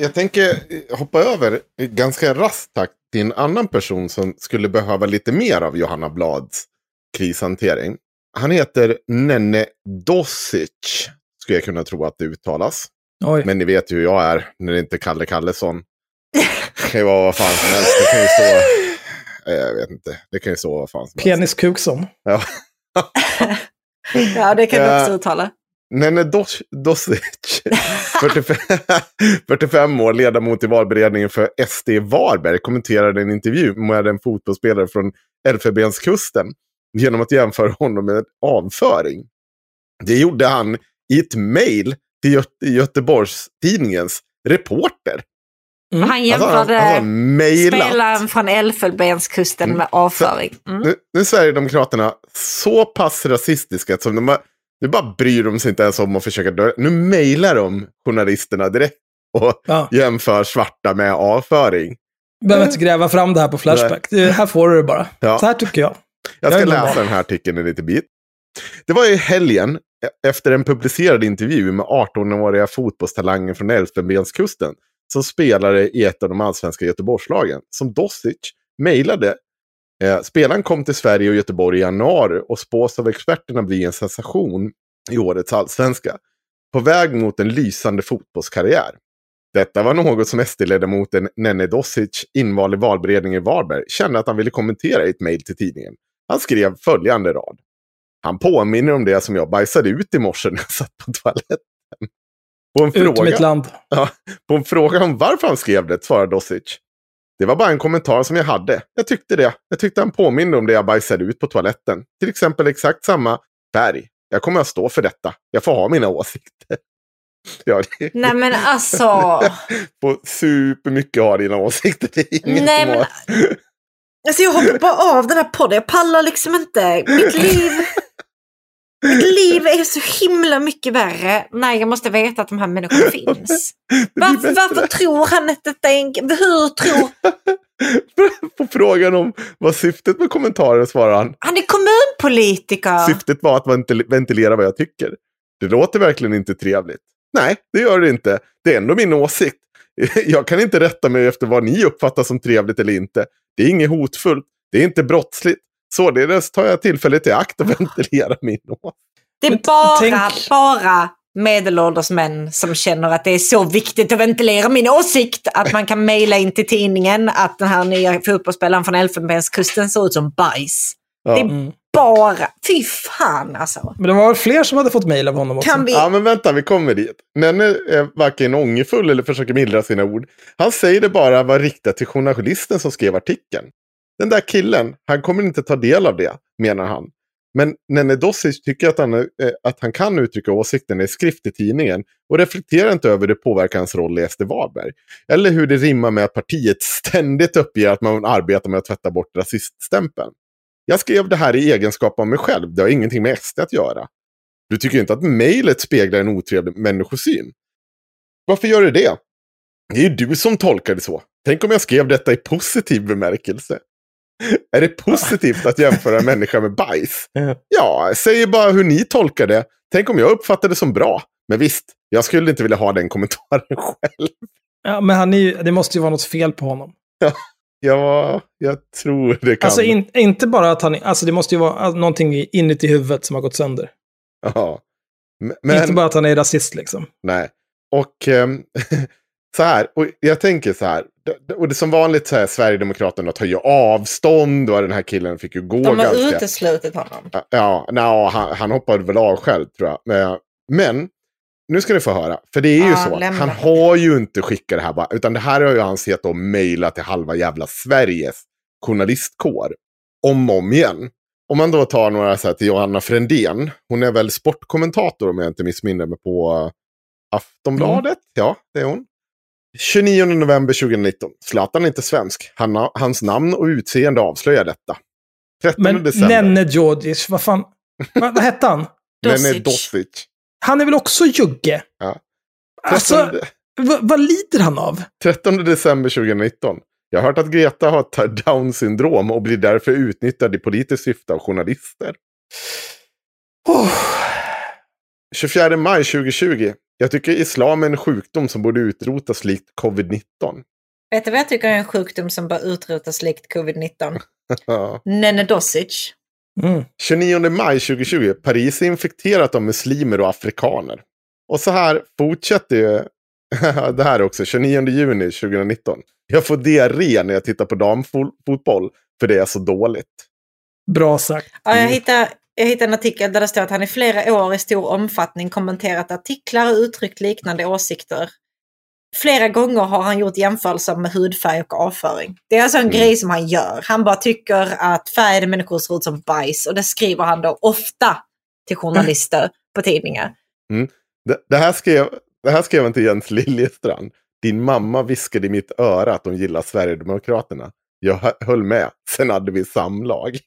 Jag tänker hoppa över ganska rask takt till en annan person som skulle behöva lite mer av Johanna Blads krishantering. Han heter Nenne Dosic, skulle jag kunna tro att det uttalas. Oj. Men ni vet ju hur jag är när det inte är Kalle Kallesson. Det kan ju vara vad fan som helst. Det kan ju stå... Jag vet inte. Det kan ju stå vad fan som helst. Penis Kukson. Ja. Ja, det kan du också uttala. Nene Dos Dosic, 45, 45 år, ledamot i valberedningen för SD i Varberg, kommenterade en intervju med en fotbollsspelare från Elfenbenskusten genom att jämföra honom med avföring. Det gjorde han i ett mejl till Gö Göteborgs-Tidningens reporter. Mm. Han Alltså, jämförde har mejlat. spelaren från Elfenbenskusten med avföring. Mm. Nu, nu är Sverigedemokraterna så pass rasistiska som de har Nu bara bryr de sig inte ens om att försöka dö. Nu mejlar de journalisterna direkt och Ja. jämför svarta med avföring. Behöver inte gräva fram det här på Flashback. Det, här får du det bara. Ja. Så här tycker jag. Jag Jag ska är läsa den här artikeln en liten bit. Det var i helgen, e- efter en publicerad intervju med 18-åriga fotbollstalangen från Elfenbenskusten, som spelade i ett av de allsvenska Göteborgslagen, som Dosic mejlade. Eh, spelaren kom till Sverige och Göteborg i januari och spås av experterna bli en sensation i årets allsvenska. På väg mot en lysande fotbollskarriär. Detta var något som SD-ledamoten Nenne Dosic, invald i valberedningen i Varberg, kände att han ville kommentera i ett mejl till tidningen. Han skrev följande rad. Han påminner om det som jag bajsade ut i morse när jag satt på toaletten. På en, fråga, ja, på en fråga om varför han skrev det svarade Dosic. Det var bara en kommentar som jag hade. Jag tyckte det. Jag tyckte han påminde om det jag bajsade ut på toaletten. Till exempel exakt samma färg. Jag kommer att stå för detta. Jag får ha mina åsikter. Ja, det, Nej men alltså. får supermycket ha dina åsikter. Det är inget Nej, men- har... Alltså jag hoppar bara av den här podden. Jag pallar liksom inte. Mitt liv. Mitt liv är så himla mycket värre. Nej, jag måste veta att de här människorna finns. Varför, varför tror han att detta är en... Hur tror... På frågan om vad syftet med kommentaren svarar han. Han är kommunpolitiker. Syftet var att ventil- ventilera vad jag tycker. Det låter verkligen inte trevligt. Nej, det gör det inte. Det är ändå min åsikt. Jag kan inte rätta mig efter vad ni uppfattar som trevligt eller inte. Det är inget hotfullt. Det är inte brottsligt. Således tar jag tillfället i akt och ventilerar min åsikt. Det är bara, tänk- bara medelålders män som känner att det är så viktigt att ventilera min åsikt att man kan mejla in till tidningen att den här nya fotbollsspelaren från Elfenbenskusten ser ut som bajs. Ja. Det är Mm. bara... Fy fan alltså. Men det var väl fler som hade fått mejl av honom också. Kan vi... Ja, men vänta, vi kommer dit. Nenne är varken ångerfull eller försöker mildra sina ord. Han säger det bara var riktat till journalisten som skrev artikeln. Den där killen, han kommer inte ta del av det, menar han. Men Nene Dosic tycker att han, eh, att han kan uttrycka åsikten i skrift i tidningen och reflekterar inte över det påverkar hans roll i SD Varberg. Eller hur det rimmar med att partiet ständigt uppger att man arbetar med att tvätta bort rasiststämpeln. Jag skrev det här i egenskap av mig själv, det har ingenting med SD att göra. Du tycker inte att mejlet speglar en otrevlig människosyn? Varför gör det det? Det är ju du som tolkar det så. Tänk om jag skrev detta i positiv bemärkelse. Är det positivt att jämföra en människa med bajs? Ja. Säger bara hur ni tolkar det. Tänk om jag uppfattar det som bra. Men visst, jag skulle inte vilja ha den kommentaren själv. Ja, men han är ju, det måste ju vara något fel på honom. Ja, jag tror det kan. Alltså in, inte bara att han, alltså det måste ju vara någonting inuti huvudet som har gått sönder. Ja. Men. Inte bara att han är rasist liksom. Nej. Och ehm, så här, och jag tänker så här. Och det som vanligt så här, Sverigedemokraterna tar ju avstånd och den här killen fick ju gå De har ganska... uteslutit honom. Ja, no, han, han hoppade väl av själv tror jag. Men, men nu ska ni få höra. För det är ju Ja, så lämna han har ju inte skickat det här bara. Utan det här har ju han sett och mejlat till halva jävla Sveriges journalistkår. Om och om igen. Om man då tar några så här till Johanna Frändén. Hon är väl sportkommentator om jag inte missminner mig på Aftonbladet. Ja, det är hon. 29 november 2019. Zlatan är inte svensk. Han, hans namn och utseende avslöjar detta. 13 Men december. Nenne Djordjic, vad fan, vad, vad hette han? Nenne Dosic. Han är väl också jugge? Ja. Alltså, 13, vad, vad lider han av? 13 december 2019. Jag har hört att Greta har down syndrom och blir därför utnyttjad i politiskt syfte av journalister. Oh. 24 maj 2020. Jag tycker islam är en sjukdom som borde utrotas likt covid-19. Vet du vad jag tycker är en sjukdom som bör utrotas likt covid-19? Ja. Nene Dosic. Mm. 29 maj 2020. Paris är infekterat av muslimer och afrikaner. Och så här fortsätter ju det här också. 29 juni 2019. Jag får diarré när jag tittar på damfotboll. För det är så dåligt. Bra sagt. Ja, jag Mm. hittade, jag hittade en artikel där det står att han i flera år i stor omfattning kommenterat artiklar och uttryckt liknande åsikter. Flera gånger har han gjort jämförelser med hudfärg och avföring. Det är alltså en Mm. grej som han gör. Han bara tycker att färgade människor ser ut som bajs och det skriver han då ofta till journalister på tidningar. Det, det, här skrev, det här skrev inte Jens Liljestrand. Din mamma viskade i mitt öra att hon gillar Sverigedemokraterna. Jag hö- höll med. Sen hade vi samlag.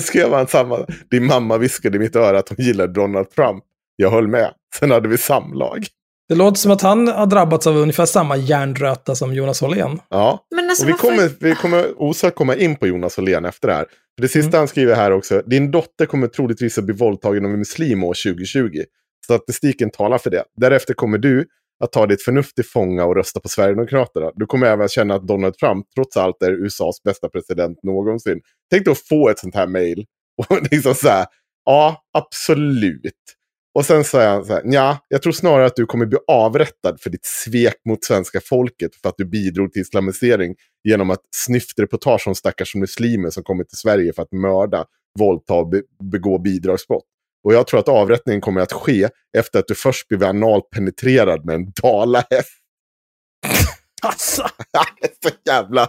Skrev han samma. Din mamma viskade i mitt öra att hon gillade Donald Trump. Jag höll med. Sen hade vi samlag. Det låter som att han har drabbats av ungefär samma hjärnröta som Jonas Hållén. Ja, Men alltså, och vi varför- kommer, vi kommer osökt komma in på Jonas Åhlén efter det här. För det sista han skriver här också. Din dotter kommer troligtvis att bli våldtagen av en muslim år 2020. Statistiken talar för det. Därefter kommer du att ta ditt förnuft till fånga och rösta på Sverigedemokraterna. Du kommer även känna att Donald Trump trots allt är USAs bästa president någonsin. Tänk dig att få ett sånt här mail. Och liksom så här, ja, absolut. Och sen säger han så här, ja, jag tror snarare att du kommer bli avrättad för ditt svek mot svenska folket för att du bidrog till islamisering genom att snyftreportage om stackars muslimer som kommit till Sverige för att mörda, våldta och begå bidragsbrott. Och jag tror att avrättningen kommer att ske efter att du först blivit analt penetrerad med en dalahäst. Alltså. så jävla...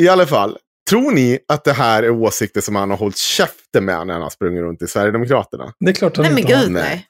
I alla fall, tror ni att det här är åsikter som han har hållit käften med när han har sprungit runt i Sverigedemokraterna? Det är klart han Nej men inte har. gud Nej.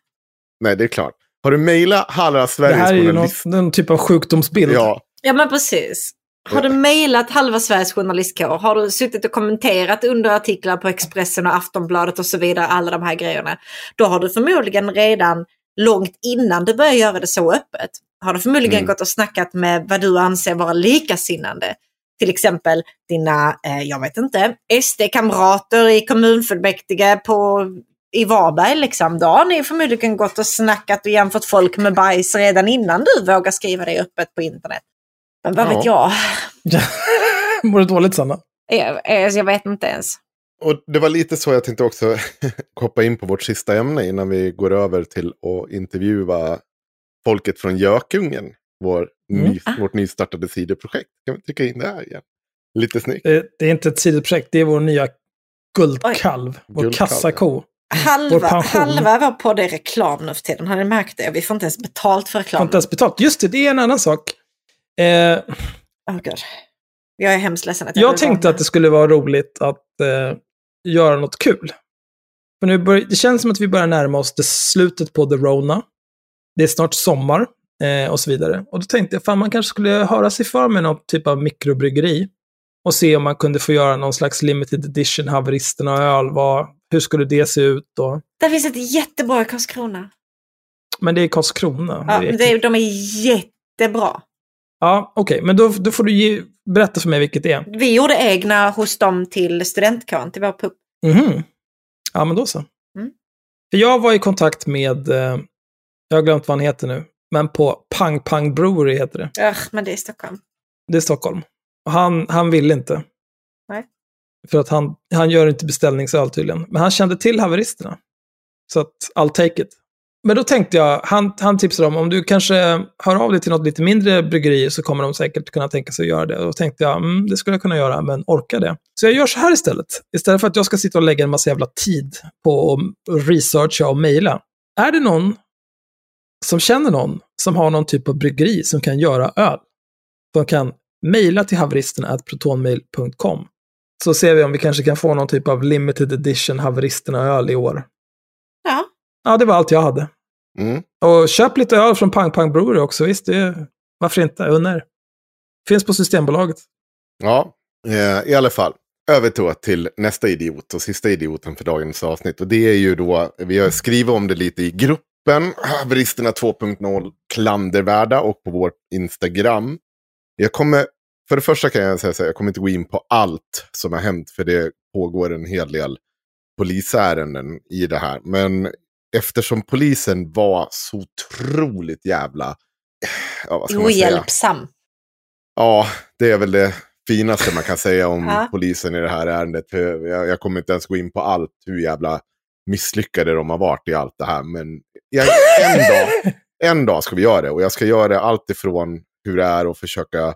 nej. Det är klart. Har du mejlat halva Det Sveriges här är ju någon, journalist... någon typ av sjukdomsbild. Ja, Ja men precis. Har du mejlat halva Sveriges journalistkår? Har du suttit och kommenterat under artiklar på Expressen och Aftonbladet och så vidare, alla de här grejerna. Då har du förmodligen redan långt innan du börjar göra det så öppet, har du förmodligen Mm. gått och snackat med vad du anser vara likasinnande. Till exempel dina, eh, jag vet inte, SD-kamrater i kommunfullmäktige på, i Varberg. Liksom. Då har ni förmodligen gått och snackat och jämfört folk med bajs redan innan du vågar skriva det öppet på internet. Men vad Ja. vet jag? Mår du dåligt Sanna? Jag, jag, jag vet inte ens. och det var lite så jag tänkte också hoppa in på vårt sista ämne innan vi går över till att intervjua folket från Gökungen. Vår Mm. ny, vårt nystartade sidoprojekt. Kan vi trycka in det här igen? Lite snyggt. Det, det är inte ett sidoprojekt, det är vår nya guldkalv. Vår Guldkalv, kassako. Vår Halva, pension. halva vår podd är reklam nu för tiden. Har ni märkt det? Vi får inte ens betalt för Får reklam. inte ens betalt. Just det, det är en annan sak. Eh, Oh, God. Jag är hemskt ledsen att jag jag tänkte att det skulle vara roligt att eh, göra något kul. För nu bör, det känns som att vi börjar närma oss det slutet på The Rona. Det är snart sommar eh, och så vidare. Och då tänkte jag, fan man kanske skulle höra sig för med någon typ av mikrobryggeri. Och se om man kunde få göra någon slags limited edition haveristerna och öl. Vad, hur skulle det se ut? Och, Det finns ett jättebra i Karlskrona. men det är Karlskrona. Ja, det är det är, de är jättebra. Ja, okej, men då, då får du ge, berätta för mig vilket det är. Vi gjorde egna hos dem till studentkåren, till vår pub. Mhm. Ja, men då så. Mm. För jag var i kontakt med, eh, jag har glömt vad han heter nu, men på Pang Pang Brewery heter det. Ugh, men det är Stockholm. Det är Stockholm. Och han, han ville inte. Nej. För att han, han gör inte beställningsöl tydligen. Men han kände till haveristerna. Så att, I'll take it. Men då tänkte jag, han, han tipsade om, om du kanske hör av dig till något lite mindre bryggeri så kommer de säkert kunna tänka sig att göra det. Och då tänkte jag, mm, det skulle jag kunna göra, men orkar det? Så jag gör så här istället. Istället för att jag ska sitta och lägga en massa jävla tid på att researcha och mejla. Är det någon som känner någon som har någon typ av bryggeri som kan göra öl? Som kan mejla till haveristerna.protonmail.com Så ser vi om vi kanske kan få någon typ av limited edition haveristerna-öl i år. Ja. Det var allt jag hade. Mm. Och köp lite öl från Pang Pang Brewery också, visst. Det, varför inte? Undrar. Finns på Systembolaget. Ja, eh, i alla fall. Över då till nästa idiot och sista idioten för dagens avsnitt. Och det är ju då, vi har skrivit om det lite i gruppen, Haveristerna 2.0 klandervärda och på vår Instagram. Jag kommer, för det första kan jag säga så här, jag kommer inte gå in på allt som har hänt, för det pågår en hel del polisärenden i det här. Men eftersom polisen var så otroligt jävla, ja vad ska man säga? Ohjälpsam. Ja, det är väl det finaste man kan säga om Ja. polisen i det här ärendet. Jag, jag kommer inte ens gå in på allt, hur jävla misslyckade de har varit i allt det här. Men jag, en, dag, en dag ska vi göra det. Och jag ska göra det allt ifrån hur det är att försöka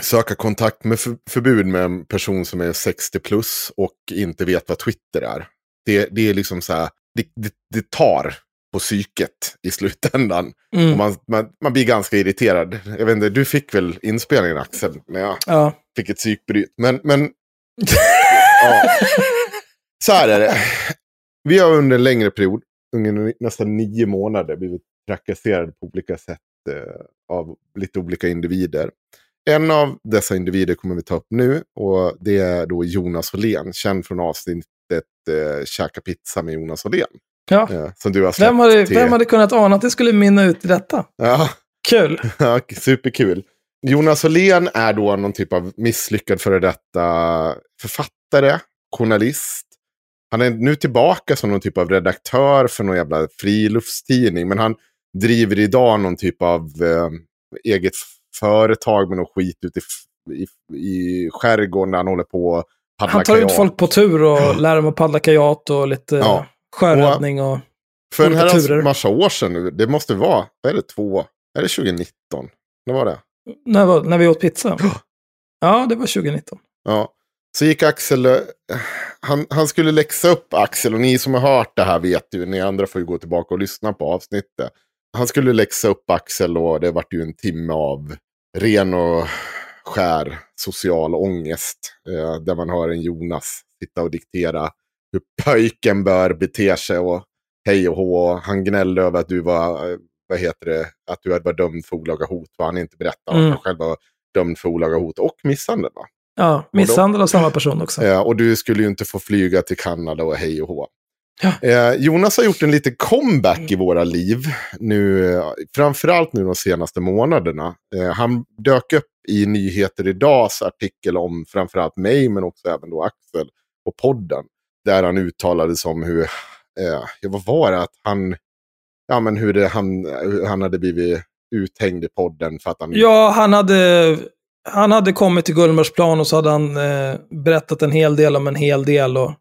söka kontakt med för, förbud med en person som är 60 plus och inte vet vad Twitter är. Det, det är liksom så här, det, det, det tar på psyket i slutändan. Mm. Och man, man, man blir ganska irriterad. Jag vet inte, du fick väl inspelningen Axel, när jag Ja. fick ett psykbryt. Men, men ja. så här är det. Vi har under en längre period, nästan nio månader, blivit trakasserade på olika sätt eh, av lite olika individer. en av dessa individer kommer vi ta upp nu. Och det är då Jonas Åhlén, känd från avsnittet eh, Käka pizza med Jonas Åhlén. Ja. Eh, som du har släppt Vem hade, till... vem hade kunnat ana att det skulle mynna ut i detta? Ja, Kul. Ja, superkul. Jonas Åhlén är då någon typ av misslyckad före detta författare, journalist. Han är nu tillbaka som någon typ av redaktör för någon jävla friluftstidning. Men han driver idag någon typ av eh, eget företag med någon skit ute i, i, i skärgården där han håller på och Han tar ut kajak. folk på tur och lär dem att paddla kajat och lite Ja. sjöräddning och... För en herrans massa år sedan nu, det måste vara, vad är det, två, är det 2019? När var det? När, var- när vi åt pizza. Ja, det var 2019. Ja. Så gick Axel, eh, han, han skulle läxa upp Axel och ni som har hört det här vet ju, ni andra får ju gå tillbaka och lyssna på avsnittet. Han skulle läxa upp Axel och det vart ju en timme av ren och skär social ångest. Eh, där man hör en Jonas sitta och diktera hur pöjken bör bete sig och hej och hå. Han gnällde över att du var, eh, vad heter det, att du hade varit dömd för olaga hot. Vad han inte berättade. Mm. Att han själv var dömd för olaga hot och misshandel va? Ja, misshandel av samma person också. Eh, och du skulle ju inte få flyga till Kanada och hej och hå. Ja. Eh, Jonas har gjort en liten comeback i våra liv. Nu, eh, framförallt nu de senaste månaderna. Eh, han dök upp i Nyheter Idags artikel om framförallt mig men också även då Axel och podden. Där han uttalade sig om hur, eh, vad var det, att han, ja men hur, det, han, hur han hade blivit uthängd i podden för att han... Ja, han hade, han hade kommit till Gullmarsplan och så hade han eh, berättat en hel del om en hel del. Och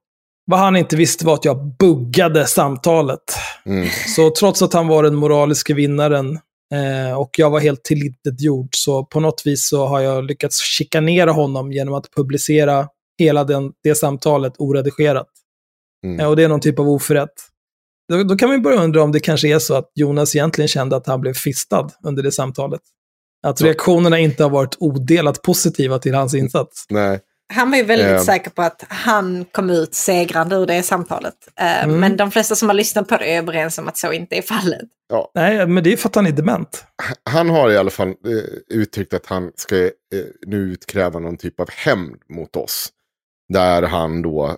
vad han inte visste var att jag buggade samtalet. Mm. Så trots att han var den moraliska vinnaren eh, och jag var helt tillintetgjord så på något vis så har jag lyckats chikanera honom genom att publicera hela den, det samtalet oredigerat. Mm. Eh, och det är någon typ av oförrätt. Då, då kan man börja undra om det kanske är så att Jonas egentligen kände att han blev fistad under det samtalet. Att reaktionerna inte har varit odelat positiva till hans insats. Nej. Han var ju väldigt Eh. säker på att han kom ut segrande ur det samtalet. Eh, Mm. Men de flesta som har lyssnat på det är överens om att så inte är fallet. Nej, men det är för att han är dement. han har i alla fall eh, uttryckt att han ska eh, nu utkräva någon typ av hämnd mot oss. Där han då,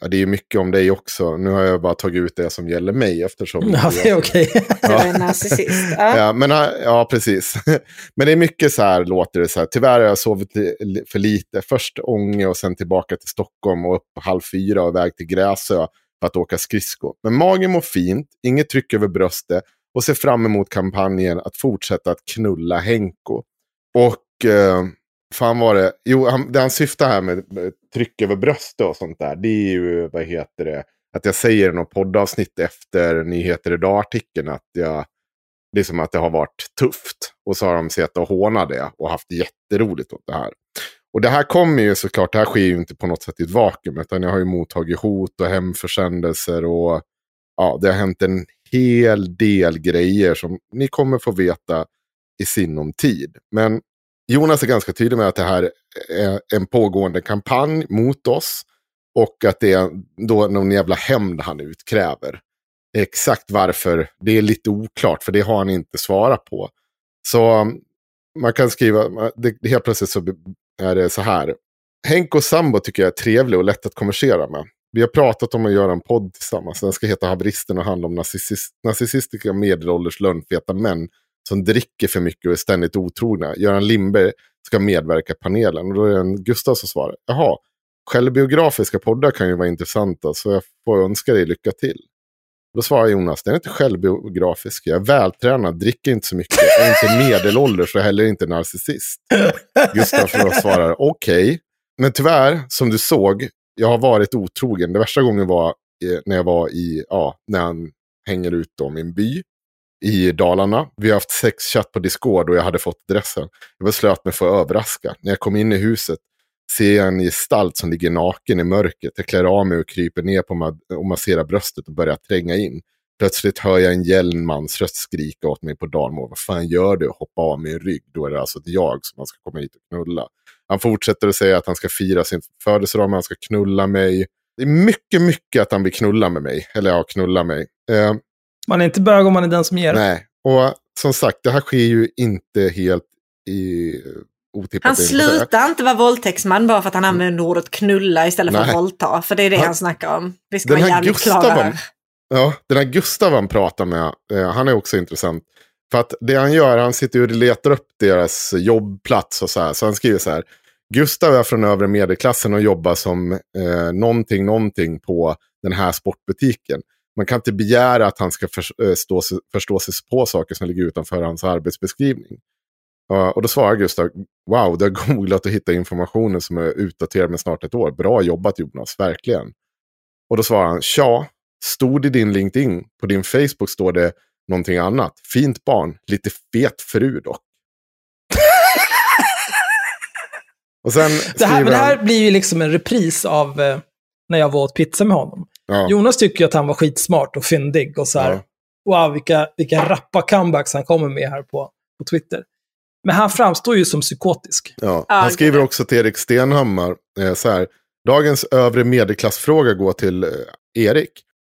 ja det är mycket om dig också, nu har jag bara tagit ut det som gäller mig eftersom... Ja, det är okej. Du är en narcissist. Ja. Ja, men, ja, precis. men det är mycket så här, låter det så här. Tyvärr har jag sovit för lite. Först Ånge och sen tillbaka till Stockholm och upp halv fyra och iväg till Gräsö för att åka skridskor. Men magen mår fint, inget tryck över bröstet och ser fram emot kampanjen att fortsätta att knulla Henko. Och eh, fan var det, jo, han, det han syftar här med, med tryck över bröstet och sånt där, det är ju, vad heter det, att jag säger i något poddavsnitt efter Nyheter Idag-artikeln att jag det är som att det har varit tufft. Och så har de sett och hånat det och haft jätteroligt åt det här. Och det här kommer ju såklart, det här sker ju inte på något sätt i ett vakuum, utan jag har ju mottagit hot och hemförsändelser och ja, det har hänt en hel del grejer som ni kommer få veta i sinom tid. Men Jonas är ganska tydlig med att det här Eh, en pågående kampanj mot oss och att det är då någon jävla hämnd han utkräver. Exakt varför, det är lite oklart, för det har han inte svarat på. Så mm, man kan skriva, det, helt plötsligt så är det så här. Henk och Sambo tycker jag är trevlig och lätt att konversera med. Vi har pratat om att göra en podd tillsammans. Den ska heta Habristen och handla om narcissist, narcissistiska medelålders lönnfeta män som dricker för mycket och är ständigt otrogna. Göran Lindberg ska medverka i panelen. Och då är det en Gustav som svarar. Jaha, självbiografiska poddar kan ju vara intressanta så jag får önska dig lycka till. Då svarar Jonas, den är inte självbiografisk. Jag är vältränad, dricker inte så mycket, är inte medelålders och heller inte narcissist. Gustav svarar, okej. Men tyvärr, som du såg, jag har varit otrogen. Det värsta gången var eh, när jag var i, ja, när han hänger ut om i en by i Dalarna. Vi har haft sexchatt på Discord och jag hade fått adressen. Jag beslöt mig för att överraska. När jag kom in i huset ser jag en gestalt som ligger naken i mörkret. Jag klär av mig och kryper ner på ma- och masserar bröstet och börjar tränga in. Plötsligt hör jag en gäll mans röst skrika åt mig på Dalmål. Vad fan gör du? Hoppa av min rygg. Då är det alltså ett jag som han ska komma hit och knulla. Han fortsätter att säga att han ska fira sin födelsedag, men han ska knulla mig. Det är mycket, mycket att han vill knulla med mig. Eller ja, knulla mig. Eh, man är inte bög om man är den som ger. Nej, och som sagt, det här sker ju inte helt i otippat. Han slutar inte vara våldtäktsman bara för att han använder ordet knulla istället för Nej. att våldta. För det är det Han- han, snackar om. Vi ska Den vara här jävligt Gustav, klara han, här. ja, den här Gustav han pratar med, eh, han är också intressant. För att det han gör, han sitter och letar upp deras jobbplats och så här. Så han skriver så här. Gustav är från övre medelklassen och jobbar som eh, någonting, någonting på den här sportbutiken. Man kan inte begära att han ska förstå, sig- förstå sig på saker som ligger utanför hans arbetsbeskrivning. Och då svarar Gustav, wow, du har googlat och hittat informationen som är utdaterad med snart ett år. Bra jobbat Jonas, verkligen. Och då svarar han, tja, stod i din LinkedIn, på din Facebook står det någonting annat. Fint barn, lite fet fru dock. och sen Det här, men skriver det här han, blir ju liksom en repris av eh, när jag var åt pizza med honom. Ja, Jonas tycker ju att han var skitsmart och fyndig och så här, wow, vilka, vilka rappa comebacks han kommer med här på, på Twitter. Men han framstår ju som psykotisk. ja. Ja, han skriver också till Erik Stenhammar, eh, så här, dagens övre medelklassfråga går till eh, Erik.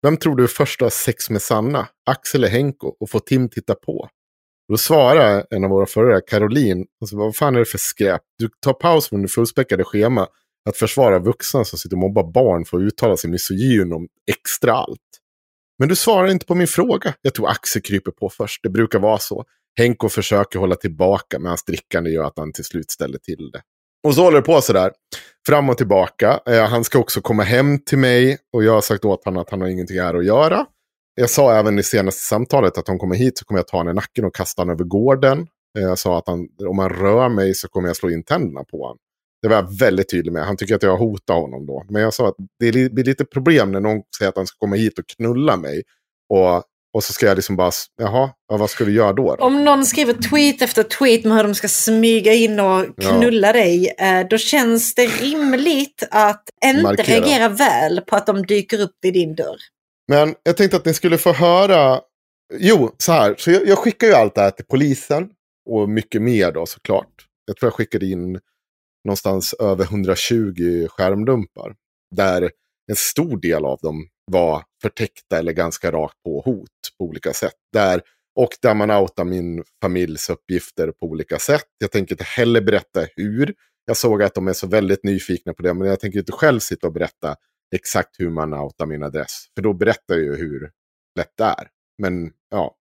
Vem tror du först har sex med Sanna, Axel eller Henko och får Tim titta på? Då svarar en av våra förare, Caroline, alltså, vad fan är det för skräp? Du tar paus från det fullspäckade schema att försvara vuxna som sitter och mobbar barn för att uttala sig misogyn om extra allt. Men du svarar inte på min fråga. Jag tror Axel kryper på först. Det brukar vara så. Henko försöker hålla tillbaka, men hans drickande gör att han till slut ställer till det. Och så håller det på sådär. Fram och tillbaka. Eh, han ska också komma hem till mig och jag har sagt åt honom att han har ingenting här att göra. Jag sa även i senaste samtalet att om han kommer hit så kommer jag ta honom i nacken och kasta honom över gården. Eh, Jag sa att han, om han rör mig så kommer jag slå in tänderna på honom. Det var jag väldigt tydlig med. Han tycker att jag hotar honom då. Men jag sa att det li- blir lite problem när någon säger att han ska komma hit och knulla mig. Och, och så ska jag liksom bara, jaha, ja, vad ska du göra då? då? Om någon skriver tweet efter tweet med hur de ska smyga in och knulla dig, eh, då känns det rimligt att inte Markera. reagera väl på att de dyker upp vid din dörr. Men jag tänkte att ni skulle få höra. Jo, så här. Så jag, jag skickar ju allt det här till polisen. Och mycket mer då såklart. Jag tror jag skickade in någonstans över 120 skärmdumpar. Där en stor del av dem var förtäckta eller ganska rakt på hot på olika sätt. Där, och där man outar min familjs uppgifter på olika sätt. Jag tänker inte heller berätta hur. Jag såg att de är så väldigt nyfikna på det. Men jag tänker inte själv sitta och berätta exakt hur man outar min adress. För då berättar jag ju hur lätt det är. Men ja,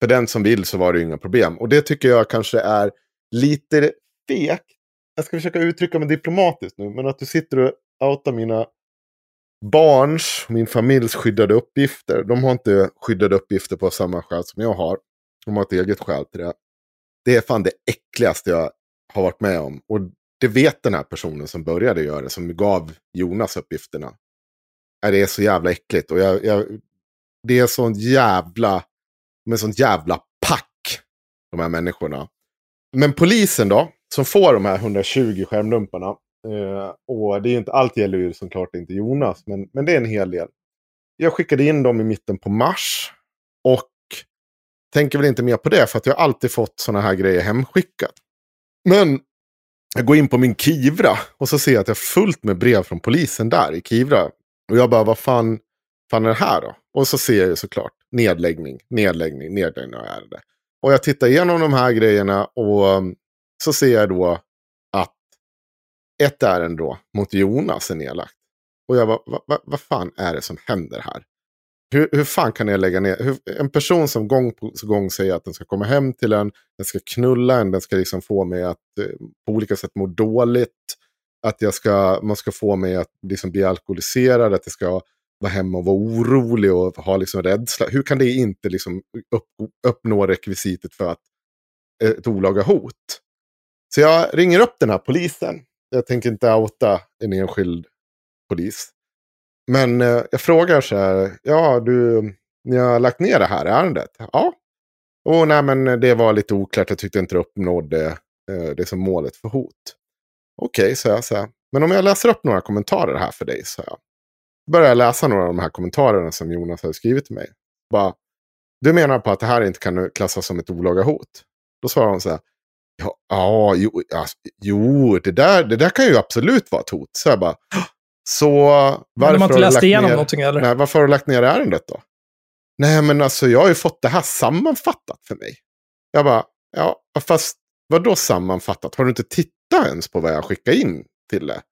för den som vill så var det ju inga problem. Och det tycker jag kanske är lite fegt. Jag ska försöka uttrycka mig diplomatiskt nu. Men att du sitter och outar mina barns, min familjs skyddade uppgifter. De har inte skyddade uppgifter på samma skäl som jag har. De har ett eget skäl till det. Det är fan det äckligaste jag har varit med om. Och det vet den här personen som började göra det, som gav Jonas uppgifterna. Det är så jävla äckligt. Och jag, jag, det är sån jävla, med sån jävla pack, de här människorna. Men polisen då, som får de här 120 skärmdumparna. Eh, och det är inte, allt gäller ju såklart inte Jonas, men, men det är en hel del. Jag skickade in dem i mitten på mars. Och tänker väl inte mer på det, för att jag har alltid fått sådana här grejer hemskickat. Men jag går in på min Kivra och så ser jag att jag har fullt med brev från polisen där i Kivra. Och jag bara, vad fan, fan är det här då? Och så ser jag ju såklart nedläggning, nedläggning, nedläggning av ärende. Och jag tittar igenom de här grejerna och så ser jag då att ett ärende då mot Jonas är nedlagt. Och jag bara, vad va, vad fan är det som händer här? Hur, hur fan kan jag lägga ner? Hur, en person som gång på gång säger att den ska komma hem till en, den ska knulla en, den ska liksom få mig att eh, på olika sätt må dåligt. Att jag ska, man ska få mig att liksom bli alkoholiserad, att jag ska vara hemma och vara orolig och ha liksom rädsla. Hur kan det inte liksom upp, uppnå rekvisitet för att eh, ett olaga hot? Så jag ringer upp den här polisen. Jag tänker inte outa en enskild polis. Men eh, jag frågar så här, ja du, ni har lagt ner det här ärendet? Ja. Och nej men det var lite oklart, jag tyckte inte det uppnådde eh, det som målet för hot. Okej, okay, så jag så här, men om jag läser upp några kommentarer här för dig, så jag. Börjar jag läsa några av de här kommentarerna som Jonas har skrivit till mig. Bara, du menar på att det här inte kan klassas som ett olaga hot? Då svarar hon så här, ja, ja jo, ja, jo det, där, det där kan ju absolut vara ett hot. Så jag bara, så varför de har inte läst igenom ner, någonting eller? Nej, varför har du lagt ner ärendet då? Nej, men alltså jag har ju fått det här sammanfattat för mig. Jag bara, ja, fast vad då sammanfattat? Har du inte tittat titta ens på vad jag skickar in till det.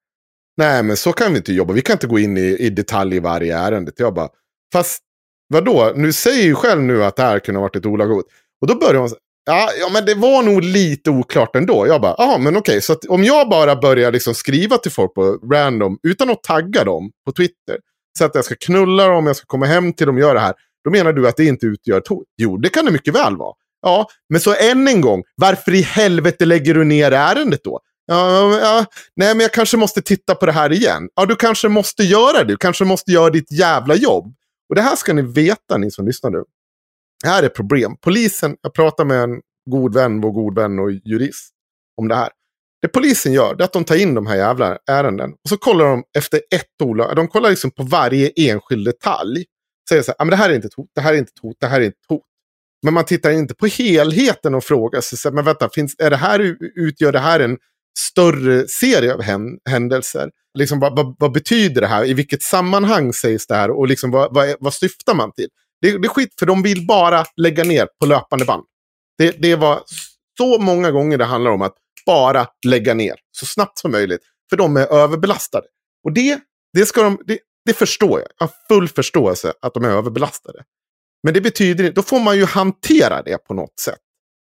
Nej, men så kan vi inte jobba. Vi kan inte gå in i, i detalj i varje ärende. Jag bara, fast vadå? Nu säger ju själv nu att det här kunde ha varit ett olaga hot. Och då börjar hon ja, ja, men det var nog lite oklart ändå. Jag bara, ja, men okej, så att om jag bara börjar liksom skriva till folk på random utan att tagga dem på Twitter. Så att jag ska knulla dem, jag ska komma hem till dem och göra det här. Då menar du att det inte utgör ett hot? Jo, det kan det mycket väl vara. Ja, men så än en gång, varför i helvete lägger du ner ärendet då? Ja, ja, nej, men jag kanske måste titta på det här igen. Ja, du kanske måste göra det. Du kanske måste göra ditt jävla jobb. Och det här ska ni veta, ni som lyssnar nu. Det här är problem. Polisen, jag pratar med en god vän, vår god vän och jurist om det här. Det polisen gör det är att de tar in de här jävla ärenden. Och så kollar de efter ett olag. De kollar liksom på varje enskild detalj. Säger så här, men det här är inte ett hot, det här är inte ett hot, det här är inte ett hot. Men man tittar inte på helheten och frågar sig, men vänta, finns, är det här, utgör det här en större serie av händelser? Liksom, vad, vad, vad, betyder det här? I vilket sammanhang sägs det här? Och liksom, vad, vad, vad syftar man till? Det, det är skit, för de vill bara lägga ner på löpande band. Det, det var så många gånger det handlar om att bara lägga ner så snabbt som möjligt. För de är överbelastade. Och det, det, ska de, det, det förstår jag. Jag har full förståelse att de är överbelastade. Men det betyder inte, då får man ju hantera det på något sätt.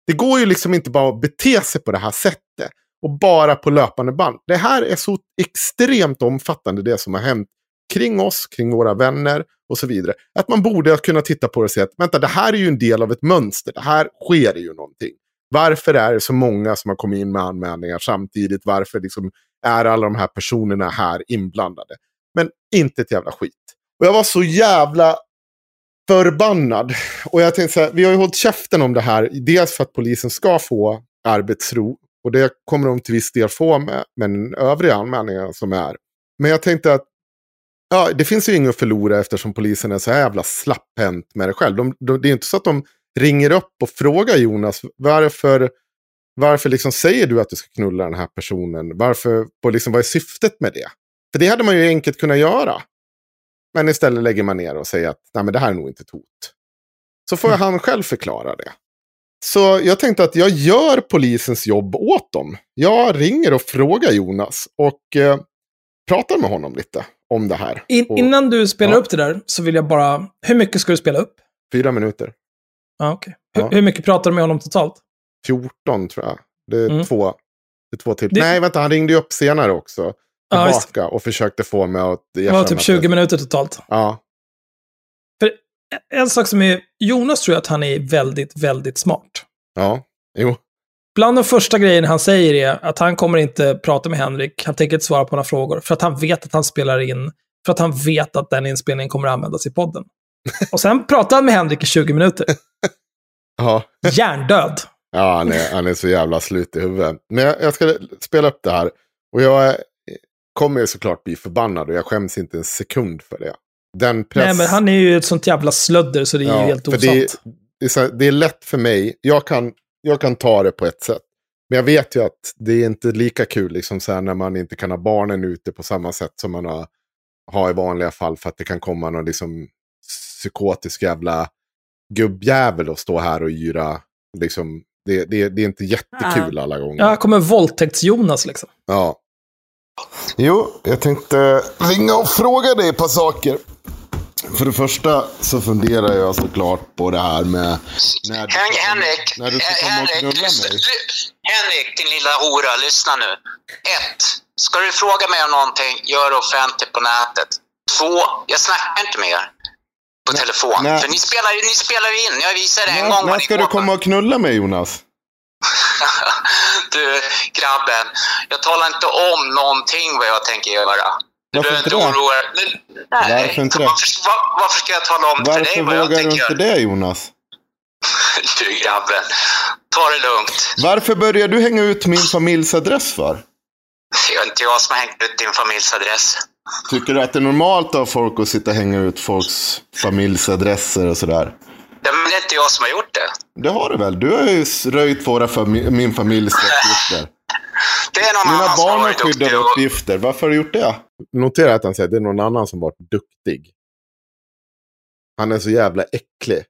Det går ju liksom inte bara att bete sig på det här sättet. Och bara på löpande band. Det här är så extremt omfattande det som har hänt kring oss, kring våra vänner och så vidare. Att man borde kunna titta på det och säga att vänta, det här är ju en del av ett mönster. Det här sker ju någonting. Varför är det så många som har kommit in med anmälningar samtidigt? Varför liksom är alla de här personerna här inblandade? Men inte ett jävla skit. Och jag var så jävla förbannad. Och jag tänkte så här, vi har ju hållit käften om det här. Dels för att polisen ska få arbetsro. Och det kommer de till viss del få med, med den övriga anmälningarna som är. Men jag tänkte att ja, det finns ju inget att förlora eftersom polisen är så jävla slapphänt med det själv. De, de, det är inte så att de ringer upp och frågar Jonas varför, varför liksom säger du att du ska knulla den här personen? Varför, och liksom, vad är syftet med det? För det hade man ju enkelt kunnat göra. Men istället lägger man ner och säger att Nej, men det här är nog inte ett hot. Så får mm. han själv förklara det. Så jag tänkte att jag gör polisens jobb åt dem. Jag ringer och frågar Jonas och eh, pratar med honom lite om det här. In, innan du spelar ja. upp det där så vill jag bara, hur mycket ska du spela upp? Fyra minuter. Ah, okay. Hur, ja. hur mycket pratar du med honom totalt? 14 tror jag. Det är mm. två, det är två till. Det... Nej, vänta, han ringde ju upp senare också. Tillbaka ja, och försökte få mig att Det var typ 20 minuter totalt. Ja. För en sak som är, Jonas tror jag att han är väldigt, väldigt smart. Ja, jo. Bland de första grejerna han säger är att han kommer inte prata med Henrik, han tänker inte svara på några frågor, för att han vet att han spelar in, för att han vet att den inspelningen kommer att användas i podden. Och sen pratar han med Henrik i 20 minuter. ja. Hjärndöd. Ja, han är, han är så jävla slut i huvudet. Men jag, jag ska spela upp det här. Och jag kommer såklart bli förbannad och jag skäms inte en sekund för det. Den press... Nej, men han är ju ett sånt jävla slödder så det är ja, ju helt osant. Det, det, är, det är lätt för mig. Jag kan, jag kan ta det på ett sätt. Men jag vet ju att det är inte lika kul liksom så här, när man inte kan ha barnen ute på samma sätt som man har, har i vanliga fall. För att det kan komma någon liksom psykotisk jävla gubbjävel och stå här och yra. Liksom, det, det, det är inte jättekul alla gånger. Ja, kommer våldtäkts-Jonas liksom. Ja. Jo, jag tänkte ringa och fråga dig ett par saker. För det första så funderar jag såklart på det här med... När du, Henrik, när du ska komma Henrik, och knulla lyssna, mig. Henrik, din lilla hora, lyssna nu. Ett, ska du fråga mig om någonting, gör det offentligt på nätet. Två, jag snackar inte med er på nej, telefon. Nej. För ni spelar, ni spelar ju in, jag visar det en gång. När ska du komma och knulla mig Jonas? du, grabben. Jag talar inte om någonting vad jag tänker göra. Du varför inte det? Oroa dig. Nej. Varför inte det? Varför, var, varför ska jag tala om varför för dig vad jag tänker Varför vågar du inte det Jonas? du grabben, ta det lugnt. Varför börjar du hänga ut min familjs adress för? Det är inte jag som har hängt ut din familjs adress. Tycker du att det är normalt av folk att sitta och hänga ut folks familjs adresser och sådär? Ja, men det är inte jag som har gjort det. Det har du väl? Du har ju röjt våra fami min familjs uppgifter. Det är någon Mina annan barn har skyddade uppgifter. Varför har du gjort det? Notera att han säger att det är någon annan som varit duktig. Han är så jävla äcklig.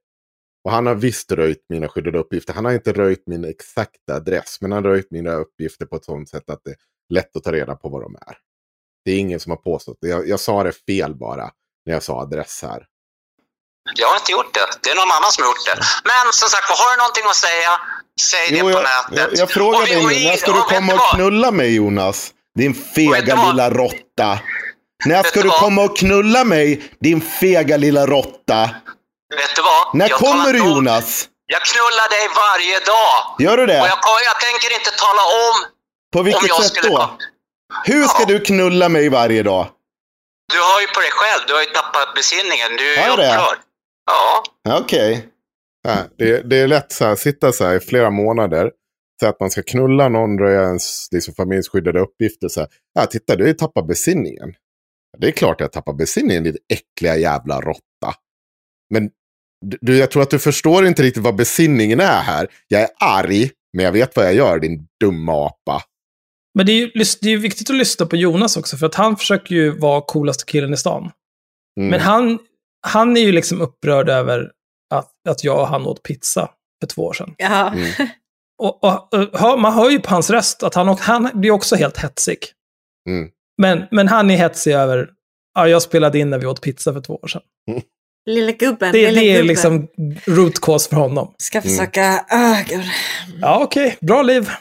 Och han har visst röjt mina skyddade uppgifter. Han har inte röjt min exakta adress. Men han har röjt mina uppgifter på ett sådant sätt att det är lätt att ta reda på vad de är. Det är ingen som har påstått det. Jag, jag sa det fel bara när jag sa adress här. Jag har inte gjort det. Det är någon annan som har gjort det. Men som sagt, har du någonting att säga, säg det på jag, nätet. Jag, jag frågar dig nu, när ska du komma och knulla mig Jonas? Din fega lilla råtta. När ska du komma och knulla mig, din fega lilla råtta? Vet du vad? När jag kommer du Jonas? Jag knullar dig varje dag. Gör du det? Och jag, jag tänker inte tala om På vilket om sätt då? Hur ska ja. du knulla mig varje dag? Du har ju på dig själv. Du har ju tappat besinningen. Du är upprörd. Ja. Okej. Okay. Det, det, är lätt att sitta så här i flera månader. Så att man ska knulla någon, röja ens liksom, familjeskyddade uppgifter. Så här. Ja, titta, du har ju tappat besinningen. Det är klart jag tappar besinningen, din äckliga jävla råtta. Men du, jag tror att du förstår inte riktigt vad besinningen är här. Jag är arg, men jag vet vad jag gör, din dumma apa. Men det är ju det är viktigt att lyssna på Jonas också, för att han försöker ju vara coolaste killen i stan. Mm. Men han, han är ju liksom upprörd över att, att jag och han åt pizza för två år sedan. Ja. Mm. Och, och, och, man hör ju på hans röst att han, han blir också helt hetsig. Mm. Men, men han är hetsig över, ja, jag spelade in när vi åt pizza för två år sedan. Mm. Lilla gubben. Det, lilla det är gubben. liksom root cause för honom. Ska försöka, mm. oh, gud. Ja, okej. Okay. Bra liv.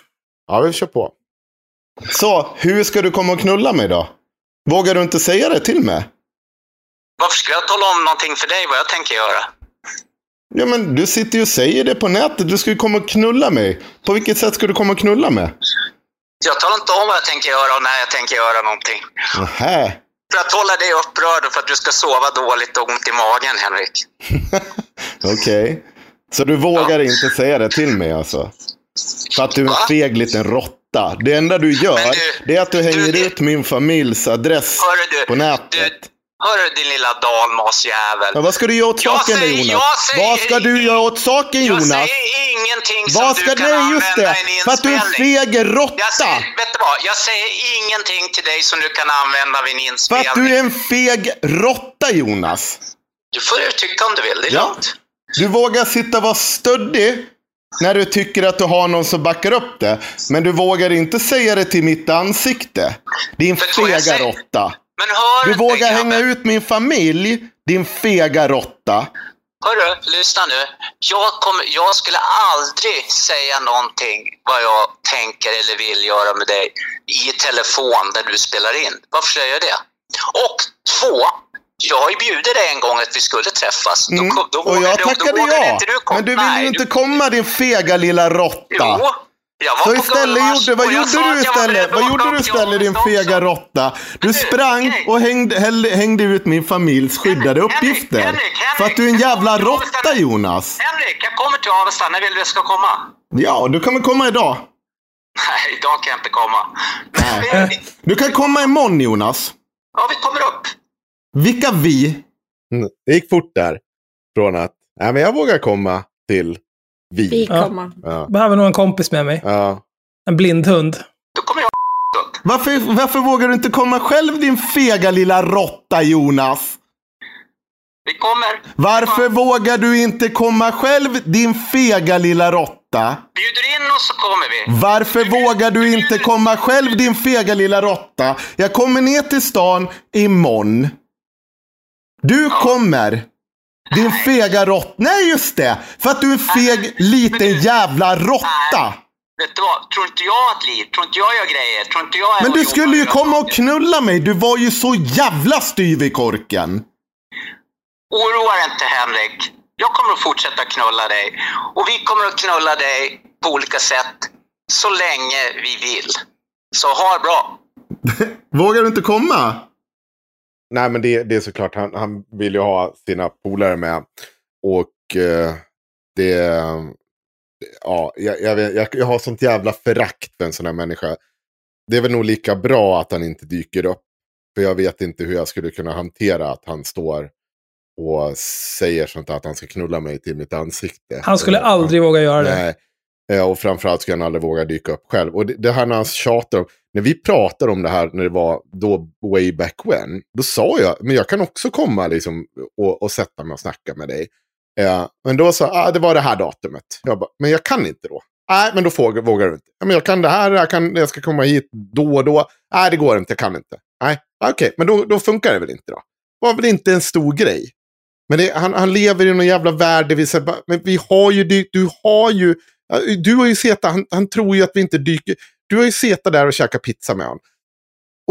Ja, vi kör på. Så, hur ska du komma och knulla mig då? Vågar du inte säga det till mig? Varför ska jag tala om någonting för dig vad jag tänker göra? Ja, men du sitter ju och säger det på nätet. Du ska ju komma och knulla mig. På vilket sätt ska du komma och knulla mig? Jag talar inte om vad jag tänker göra och när jag tänker göra någonting. Nähä. För att hålla dig upprörd och för att du ska sova dåligt och ont i magen, Henrik. Okej. Okay. Så du vågar ja. inte säga det till mig alltså? För att du är en feg liten råtta. Det enda du gör, du, det är att du hänger du, ut min familjs adress på nätet. Hörru din lilla dalmasjävel. Ja, vad ska du göra åt saken säger, Jonas? vad ska du göra åt saken Jonas? Jag säger ingenting som vad ska, du kan nej, använda det, i en För att du är en feg råtta. Jag säger, vet du vad? Jag säger ingenting till dig som du kan använda vid en inspelning. För att du är en feg råtta Jonas. Du får ju tycka om du vill, det är ja. lugnt. Du vågar sitta och vara stöddig när du tycker att du har någon som backar upp det. Men du vågar inte säga det till mitt ansikte. Din fega råtta. Du vågar hänga ut min familj, din fega råtta. Hörru, lyssna nu. Jag, kommer, jag skulle aldrig säga någonting vad jag tänker eller vill göra med dig i telefon när du spelar in. Varför säger jag det? Och två, jag har ju bjudit dig en gång att vi skulle träffas. Mm. Då, då och jag tackade ja. Men du vill ju inte komma din fega lilla råtta. Jo, så istället gjorde, vad gjorde du istället? Vad gjorde du istället din fega råtta? Du sprang och hängde, hängde ut min familjs skyddade uppgifter. För att du är en jävla råtta Jonas. Henrik, jag kommer till Avesta. När vill du ska komma? Ja, du kommer komma idag. Nej, idag kan jag inte komma. Nej. Du kan komma imorgon Jonas. Ja, vi kommer upp. Vilka vi? Mm, det gick fort där. Från att, nej men jag vågar komma till vi. Vi kommer. Ja. Behöver nog en kompis med mig. Ja. En blindhund. Då kommer jag varför, varför vågar du inte komma själv din fega lilla råtta Jonas? Vi kommer. Varför vågar du inte komma själv din fega lilla råtta? Bjuder in oss så kommer vi. Varför du vågar du inte komma själv din fega lilla råtta? Jag kommer ner till stan imorgon. Du ja. kommer. Din fega råtta. Nej, just det! För att du är en feg liten du, jävla råtta. Vet du vad? Tror inte jag att liv, tror inte jag gör grejer, tror inte jag Men du skulle ju komma och knulla mig. Du var ju så jävla styv i korken. Oroa dig inte Henrik. Jag kommer att fortsätta knulla dig. Och vi kommer att knulla dig på olika sätt. Så länge vi vill. Så ha det bra. Vågar du inte komma? Nej, men det, det är såklart. Han, han vill ju ha sina polare med. Och eh, det... Ja, jag, jag, jag, jag har sånt jävla förakt för en sån här människa. Det är väl nog lika bra att han inte dyker upp. För jag vet inte hur jag skulle kunna hantera att han står och säger sånt att han ska knulla mig till mitt ansikte. Han skulle aldrig våga göra det. Nej. Eh, och framförallt skulle han aldrig våga dyka upp själv. Och det, det här när han tjatar om, när vi pratade om det här när det var då way back when, då sa jag, men jag kan också komma liksom och, och sätta mig och snacka med dig. Eh, men då sa ah, det var det här datumet. Jag bara, men jag kan inte då. Nej, men då vågar, vågar du inte. Ja, men jag kan det här, jag, kan, jag ska komma hit då och då. Nej, det går inte, jag kan inte. Nej, ah, okej, okay, men då, då funkar det väl inte då. Det var väl inte en stor grej. Men det, han, han lever i någon jävla värld där vi säger, men vi har ju, du, du har ju, du har ju sett, han, han tror ju att vi inte dyker, du har ju sett där och käkat pizza med honom.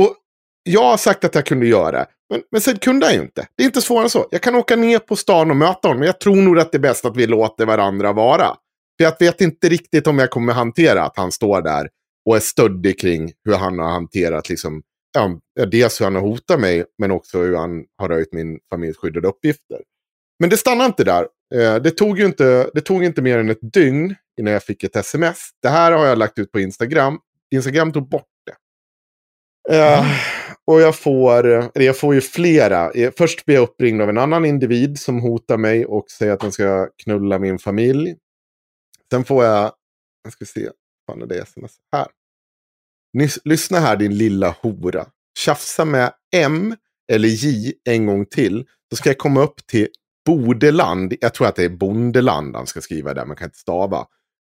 Och jag har sagt att jag kunde göra det. Men, men sen kunde jag ju inte. Det är inte svårare än så. Jag kan åka ner på stan och möta honom. Men jag tror nog att det är bäst att vi låter varandra vara. För jag vet inte riktigt om jag kommer hantera att han står där och är stöddig kring hur han har hanterat liksom, ja, dels hur han har hotat mig, men också hur han har röjt min familjs skyddade uppgifter. Men det stannar inte där. Eh, det tog ju inte, det tog inte mer än ett dygn innan jag fick ett sms. Det här har jag lagt ut på Instagram. Instagram tog bort det. Mm. Och jag får, eller jag får ju flera. Först blir jag uppringd av en annan individ som hotar mig och säger att den ska knulla min familj. Sen får jag, jag ska se, fan är det sms här. Lyssna här din lilla hora. Tjafsa med M eller J en gång till. Så ska jag komma upp till Bodeland. Jag tror att det är Bondeland han ska skriva där, man kan inte stava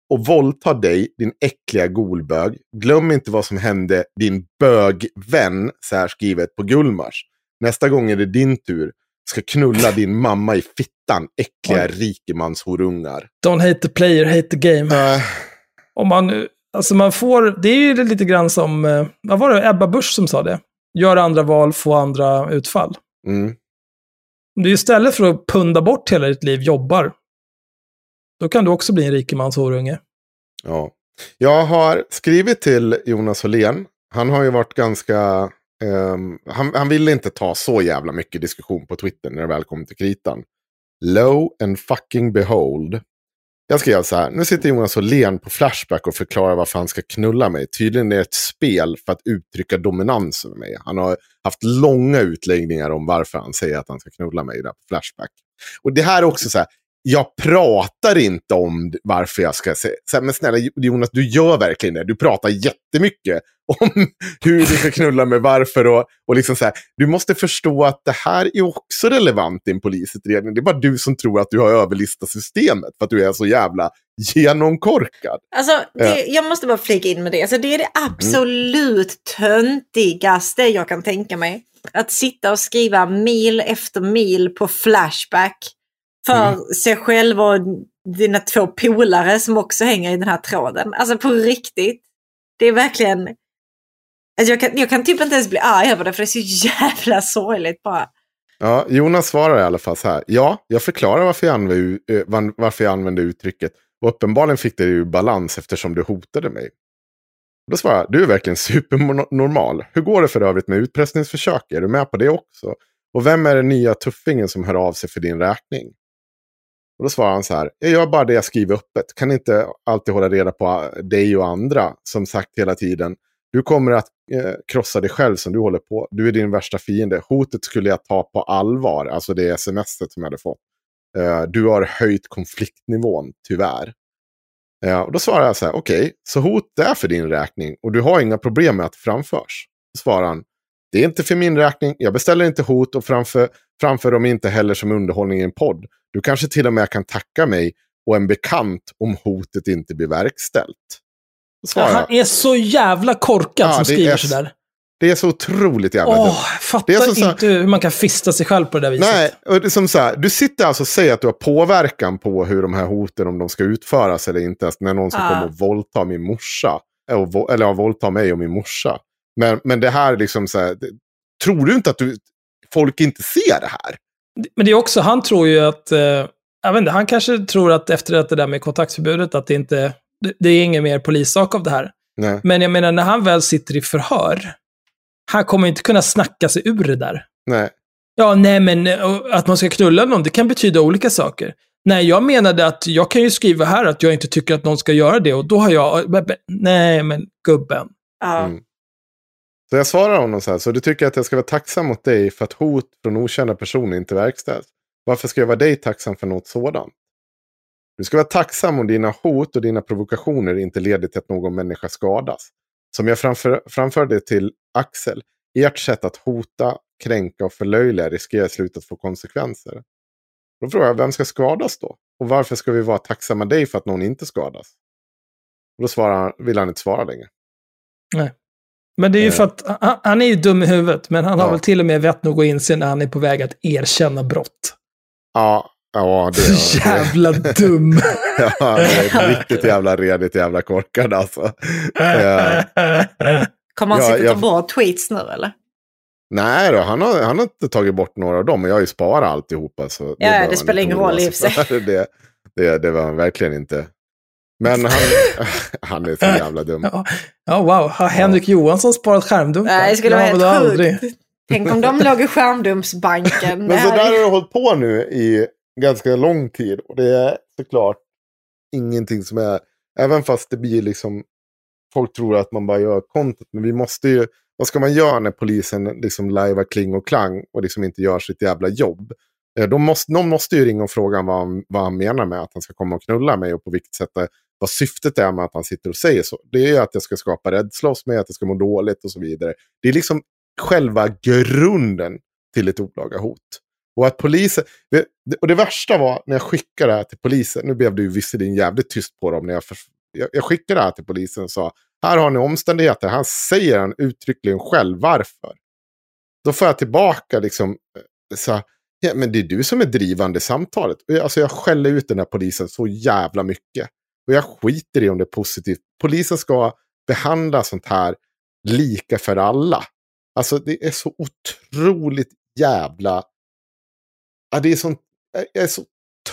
och våldta dig, din äckliga golbög. Glöm inte vad som hände din bögvän, så här skrivet på Gullmars. Nästa gång är det din tur. Ska knulla din mamma i fittan, äckliga rikemanshorungar. Don't hate the player, hate the game. Uh. Om man, alltså man får, det är ju lite grann som, eh, vad var det, Ebba Busch som sa det? Gör andra val, få andra utfall. Mm. Om du istället för att punda bort hela ditt liv jobbar, då kan du också bli en rikemans horunge. Ja. Jag har skrivit till Jonas Åhlén. Han har ju varit ganska... Um, han, han ville inte ta så jävla mycket diskussion på Twitter när det väl kom till kritan. Low and fucking behold. Jag skrev så här, nu sitter Jonas Åhlén på Flashback och förklarar varför han ska knulla mig. Tydligen är det ett spel för att uttrycka dominans över mig. Han har haft långa utläggningar om varför han säger att han ska knulla mig där på Flashback. Och det här är också så här, jag pratar inte om varför jag ska säga. Men snälla Jonas, du gör verkligen det. Du pratar jättemycket om hur du ska knulla med varför. Och, och liksom så här, du måste förstå att det här är också relevant i en polisutredning. Det är bara du som tror att du har överlistat systemet för att du är så jävla genomkorkad. Alltså, det, jag måste bara flika in med det. Alltså, det är det absolut mm. töntigaste jag kan tänka mig. Att sitta och skriva mil efter mil på Flashback för mm. sig själv och dina två polare som också hänger i den här tråden. Alltså på riktigt. Det är verkligen... Alltså jag, kan, jag kan typ inte ens bli arg över det för det är så jävla sorgligt bara. Ja, Jonas svarar i alla fall så här. Ja, jag förklarar varför jag använde, eh, varför jag använde uttrycket. Och uppenbarligen fick det ju balans eftersom du hotade mig. Då svarar jag, du är verkligen supernormal. Hur går det för övrigt med utpressningsförsök? Är du med på det också? Och vem är den nya tuffingen som hör av sig för din räkning? Och då svarar han så här, jag gör bara det jag skriver öppet. Kan inte alltid hålla reda på ah, dig och andra. Som sagt hela tiden, du kommer att eh, krossa dig själv som du håller på. Du är din värsta fiende. Hotet skulle jag ta på allvar, alltså det sms som jag hade fått. Eh, du har höjt konfliktnivån, tyvärr. Eh, och då svarar jag så här, okej, okay, så hot är för din räkning och du har inga problem med att det framförs. Då svarar han, det är inte för min räkning, jag beställer inte hot och framför, framför dem inte heller som underhållning i en podd. Du kanske till och med kan tacka mig och en bekant om hotet inte blir verkställt. Ja, han är så jävla korkad ja, som skriver sådär. Det är så otroligt jävla dumt. Oh, fattar det är som inte hur man kan fista sig själv på det där viset. Nej, och det är som så här, du sitter alltså och säger att du har påverkan på hur de här hoten, om de ska utföras eller inte, när någon ska ah. komma och våldta min morsa. Eller våldta mig och min morsa. Men, men det här liksom så här, tror du inte att du, folk inte ser det här? Men det är också, han tror ju att, eh, jag vet inte, han kanske tror att efter att det där med kontaktförbudet, att det inte, det, det är ingen mer polissak av det här. Nej. Men jag menar, när han väl sitter i förhör, han kommer inte kunna snacka sig ur det där. Nej. Ja, nej men att man ska knulla någon, det kan betyda olika saker. Nej, jag menade att jag kan ju skriva här att jag inte tycker att någon ska göra det och då har jag, nej men gubben. Ja. Mm. Så jag svarar honom så här, så du tycker att jag ska vara tacksam mot dig för att hot från okända personer inte verkställs? Varför ska jag vara dig tacksam för något sådant? Du ska vara tacksam om dina hot och dina provokationer inte leder till att någon människa skadas. Som jag framför, framförde till Axel, ert sätt att hota, kränka och förlöjliga riskerar i slutet att få konsekvenser. Då frågar jag, vem ska skadas då? Och varför ska vi vara tacksamma dig för att någon inte skadas? Och då svarar, vill han inte svara längre. Nej. Men det är ju för att han, han är ju dum i huvudet, men han har väl till och med vett nog att inse när han är på väg att erkänna brott. Ja, ja det Så jävla dum. ja, det är riktigt jävla redigt jävla korkad alltså. Eh, Kommer han Ja, sitta och ta jag- bort tweets nu eller? Nej då, han har, han har inte tagit bort några av dem. Men jag har ju sparat alltihopa. Så Ja, behöver det spelar ingen roll i och för sig. det, det, det var han verkligen inte. Men han, han är så jävla dum. Ja, ja wow. Har Henrik Johansson sparat skärmdumpar? Nej, det skulle vara helt aldrig. sjukt. Tänk om de låg i skärmdumpsbanken. Men så Det där har det hållit på nu i ganska lång tid. Och det är såklart ingenting som är, även fast det blir liksom, folk tror att man bara gör content. Men vi måste ju, vad ska man göra när polisen liksom lajvar kling och klang och liksom inte gör sitt jävla jobb? Eh, De måste, någon måste ju ringa och fråga vad han, vad han menar med att han ska komma och knulla mig och på vilket sätt vad syftet är med att han sitter och säger så. Det är ju att jag ska skapa rädsla hos mig, att jag ska må dåligt och så vidare. Det är liksom själva grunden till ett olaga hot. Och att polisen, och det värsta var när jag skickade det här till polisen, nu blev det ju visserligen jävligt tyst på dem när jag, för, jag, jag skickade det här till polisen och sa, här har ni omständigheter, han säger han uttryckligen själv varför. Då får jag tillbaka liksom, eh, så, ja, men det är du som är drivande i samtalet. Alltså jag skäller ut den här polisen så jävla mycket. Och jag skiter i om det är positivt. Polisen ska behandla sånt här lika för alla. Alltså det är så otroligt jävla... Ja, det är sånt... Jag är så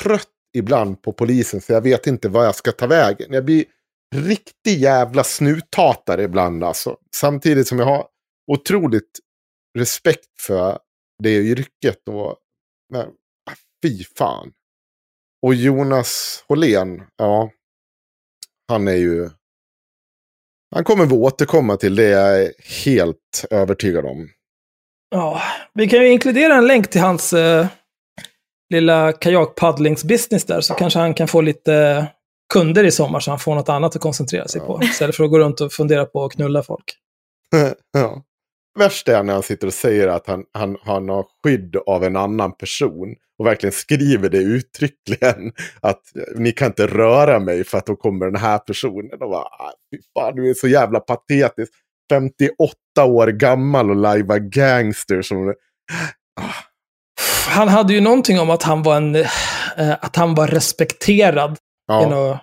trött ibland på polisen så jag vet inte vad jag ska ta vägen. Jag blir riktig jävla snuttatare ibland alltså. Samtidigt som jag har otroligt respekt för det yrket. Och, men, ah, fy fan. Och Jonas Hållén, ja. Han är ju... Han kommer vi återkomma till, det är jag helt övertygad om. Ja, vi kan ju inkludera en länk till hans eh, lilla kajakpaddlingsbusiness där, så kanske han kan få lite kunder i sommar så han får något annat att koncentrera sig på. Istället för att gå runt och fundera på att knulla folk. ja. Värst är när han sitter och säger att han, han, han har skydd av en annan person. Och verkligen skriver det uttryckligen. Att ni kan inte röra mig för att då kommer den här personen. Och bara, "Ah, fy fan, du är så jävla patetisk. 58 år gammal och lajva gangster som... Han hade ju någonting om att han var, en, eh, att han var respekterad. Ja. nå-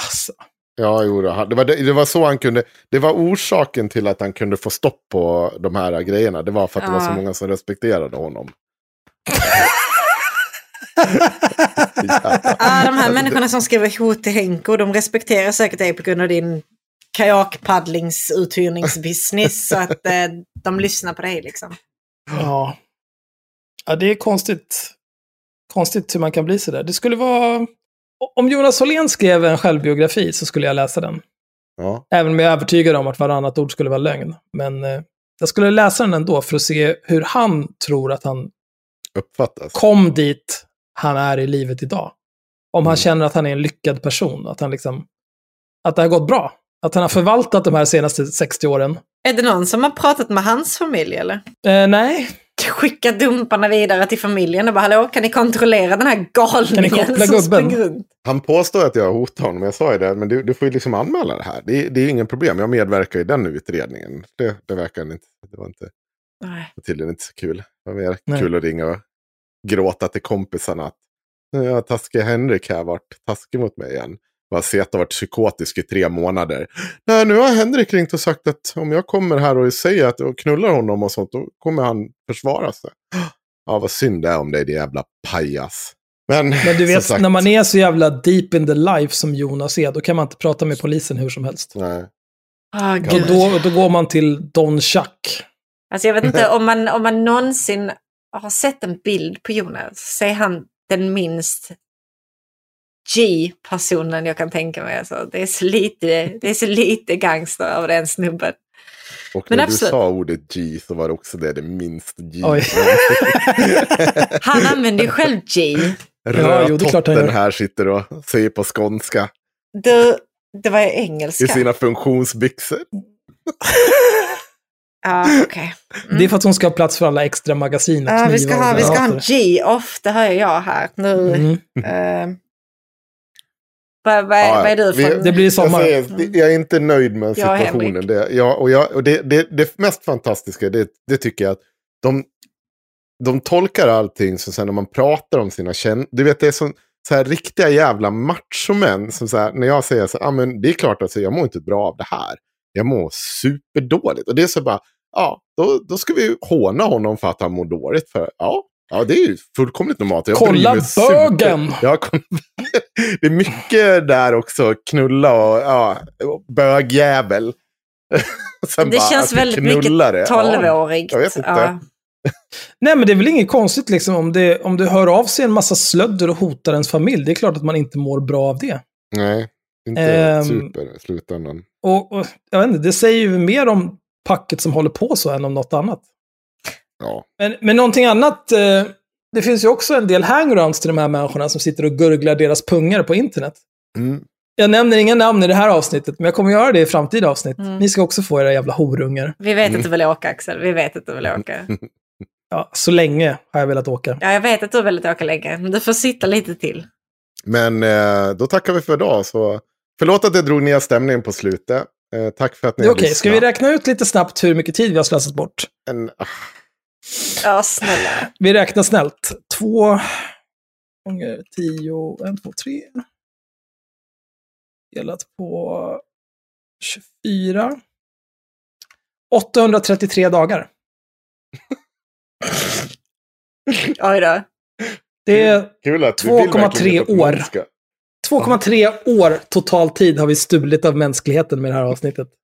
alltså, Ja, jo, då. Det var, det, det var så han kunde. Det var orsaken till att han kunde få stopp på de här grejerna. Det var för att det var så Ja. många som respekterade honom. Ah, de här människorna som skriver hot till Henko, de respekterar säkert dig på grund av din kajakpaddlingsuthyrningsbusiness. så att eh, de lyssnar på dig liksom. ja. ja, det är konstigt. Konstigt hur man kan bli sådär. Det skulle vara... Om Jonas Hållén skrev en självbiografi så skulle jag läsa den. Ja. Även om jag är övertygad om att varannat ord skulle vara lögn. Men eh, jag skulle läsa den ändå för att se hur han tror att han Uppfattas. kom dit han är i livet idag. Om han Mm. känner att han är en lyckad person. Att, han liksom, att det har gått bra. Att han har förvaltat de här senaste 60 åren. Är det någon som har pratat med hans familj eller? Eh, nej, Skicka dumparna vidare till familjen och bara hallå, kan ni kontrollera den här galningen som gubben? springer runt? Han påstår att jag hotar honom, jag sa ju det, men du, du får ju liksom anmäla det här. Det, är- det är ingen problem, jag medverkar i den utredningen. Det, det verkar inte, det var inte, Nej. tydligen inte så kul. Det var mer Nej. kul att ringa och gråta till kompisarna att nu har taskiga Henrik här varit taskig mot mig igen. Att jag varit psykotisk i tre månader. Nej, nu har Henrik ringt och sagt att om jag kommer här och säger att och knullar honom och sånt, då kommer han försvara sig. Ja, vad synd det är om dig, din jävla pajas. Men, men du vet, sagt, när man är så jävla deep in the life som Jonas är, då kan man inte prata med polisen hur som helst. Nej. Ah, gud. Då, då går man till Don Chuck. Alltså jag vet inte om man, om man någonsin har sett en bild på Jonas så är han den minst G-personen jag kan tänka mig. Alltså, det, är så lite, det är så lite gangster över den snubben. Och Men när absolut. du sa ordet G så var det också det, det minst G. Han använder ju själv G. Rödtotten här sitter och säger på skånska Du, det var ju i engelska. sina funktionsbyxor. Ja, okay. Mm. Det är för att hon ska ha plats för alla extra magasin och ja, vi ska ha, Vi ska ha en G-off, det hör jag här nu. Mm. Uh, vad, vad, ja, vad är du för? det blir sommar. Jag, säger, jag, är inte nöjd med situationen. Det, jag, och jag, och det, det, det mest fantastiska, det, det tycker jag att de, de tolkar allting så sen när man pratar om sina känslor. Du vet, det är så, så här riktiga jävla machomän. Som så här, när jag säger så här, ah, men det är klart att alltså, jag mår inte bra av det här. Jag mår superdåligt. Och det är så bara, ja, då, då ska vi håna honom för att han mår dåligt. För, ja, ja, det är ju fullkomligt normalt. Jag Kolla bögen! Ja, det är mycket där också, knulla och ja, bögjävel. det bara, känns väldigt mycket tolvårigt. Ja, jag vet inte. Ja. Nej, men det är väl inget konstigt liksom om det, om det hör av sig en massa slödder och hotar ens familj. Det är klart att man inte mår bra av det. Nej, inte um, super i slutändan. Och, och, jag vet inte, det säger ju mer om packet som håller på så än om något annat. Ja. Men, men någonting annat, eh, det finns ju också en del hangarounds till de här människorna som sitter och gurglar deras pungar på internet. Mm. Jag nämner inga namn i det här avsnittet, men jag kommer göra det i framtida avsnitt. Mm. Ni ska också få era jävla horungar. Vi vet att du vill åka, Axel. Vi vet att du vill åka. Ja, så länge har jag velat åka. Ja, jag vet att du har velat åka länge, men du får sitta lite till. Men eh, då tackar vi för idag. Så förlåt att jag drog ner stämningen på slutet. Eh, tack för att ni har Okej, ska vi räkna ut lite snabbt hur mycket tid vi har slösat bort? En, ah. Ja, snälla. Vi räknar snällt. Två gånger tio, en, två, tre. Delat på 24. 833 dagar. Oj då. Det är 2,3 år. 2,3 år total tid har vi stulit av mänskligheten med det här avsnittet.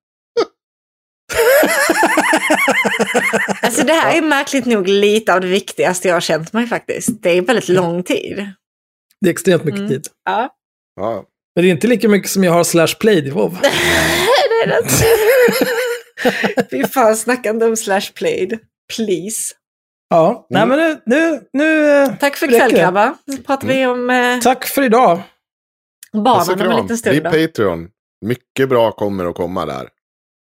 alltså det här är märkligt nog lite av det viktigaste jag har känt mig faktiskt. Det är väldigt lång tid. Det är extremt mycket mm. tid. Ja. ja. Men det är inte lika mycket som jag har slash played i WoW. det är det inte. Fy fan, snacka inte om slash played. Please. Ja, mm. nej men nu... nu, nu eh, Tack för ikväll grabbar. Nu pratar vi om... Eh, Tack för idag. Barnen om en liten stund. Bli Patreon. Mycket bra kommer att komma där.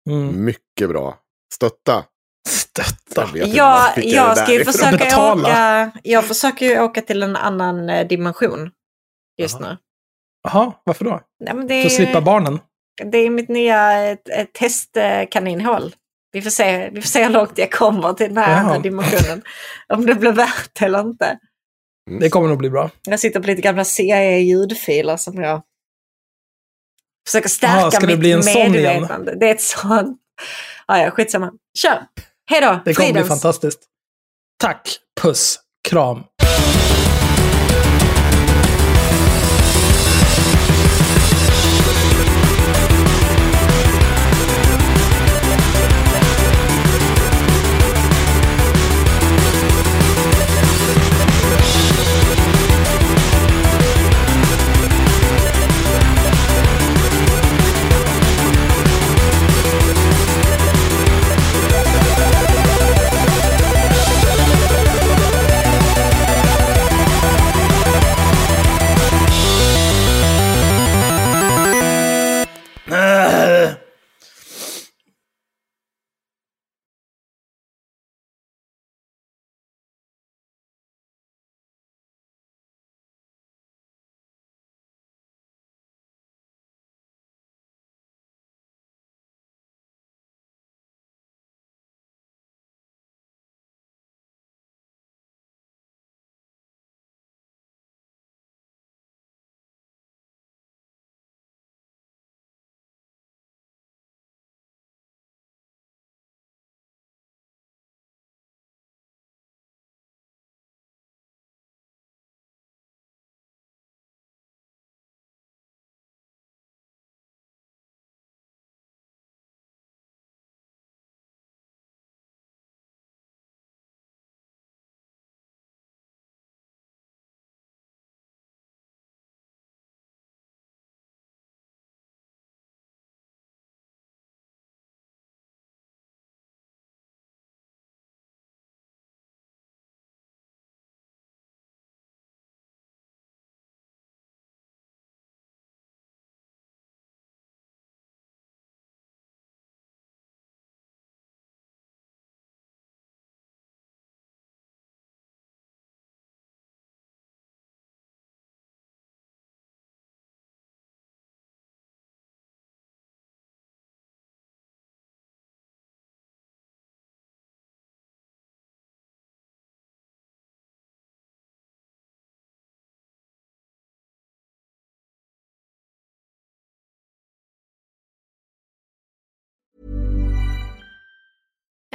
Mm. Mycket bra. Stötta. Stötta. Jag, ja, jag ska ju försöka åka... Jag försöker ju åka till en annan eh, dimension just Aha. nu. Jaha, varför då? Nej, men det För att slippa barnen? Det är mitt nya testkaninhål. Vi får, se, vi får se hur långt jag kommer till den här Jaha. dimensionen. Om det blir värt eller inte. Mm. Det kommer nog bli bra. Jag sitter på lite gamla CIA-ljudfiler som jag försöker stärka Aha, ska mitt det bli en medvetande. Sån igen? Det är ett sånt. Ja, ja, skitsamma. Kör! Hej då! Det kommer bli fantastiskt. Tack, puss, kram.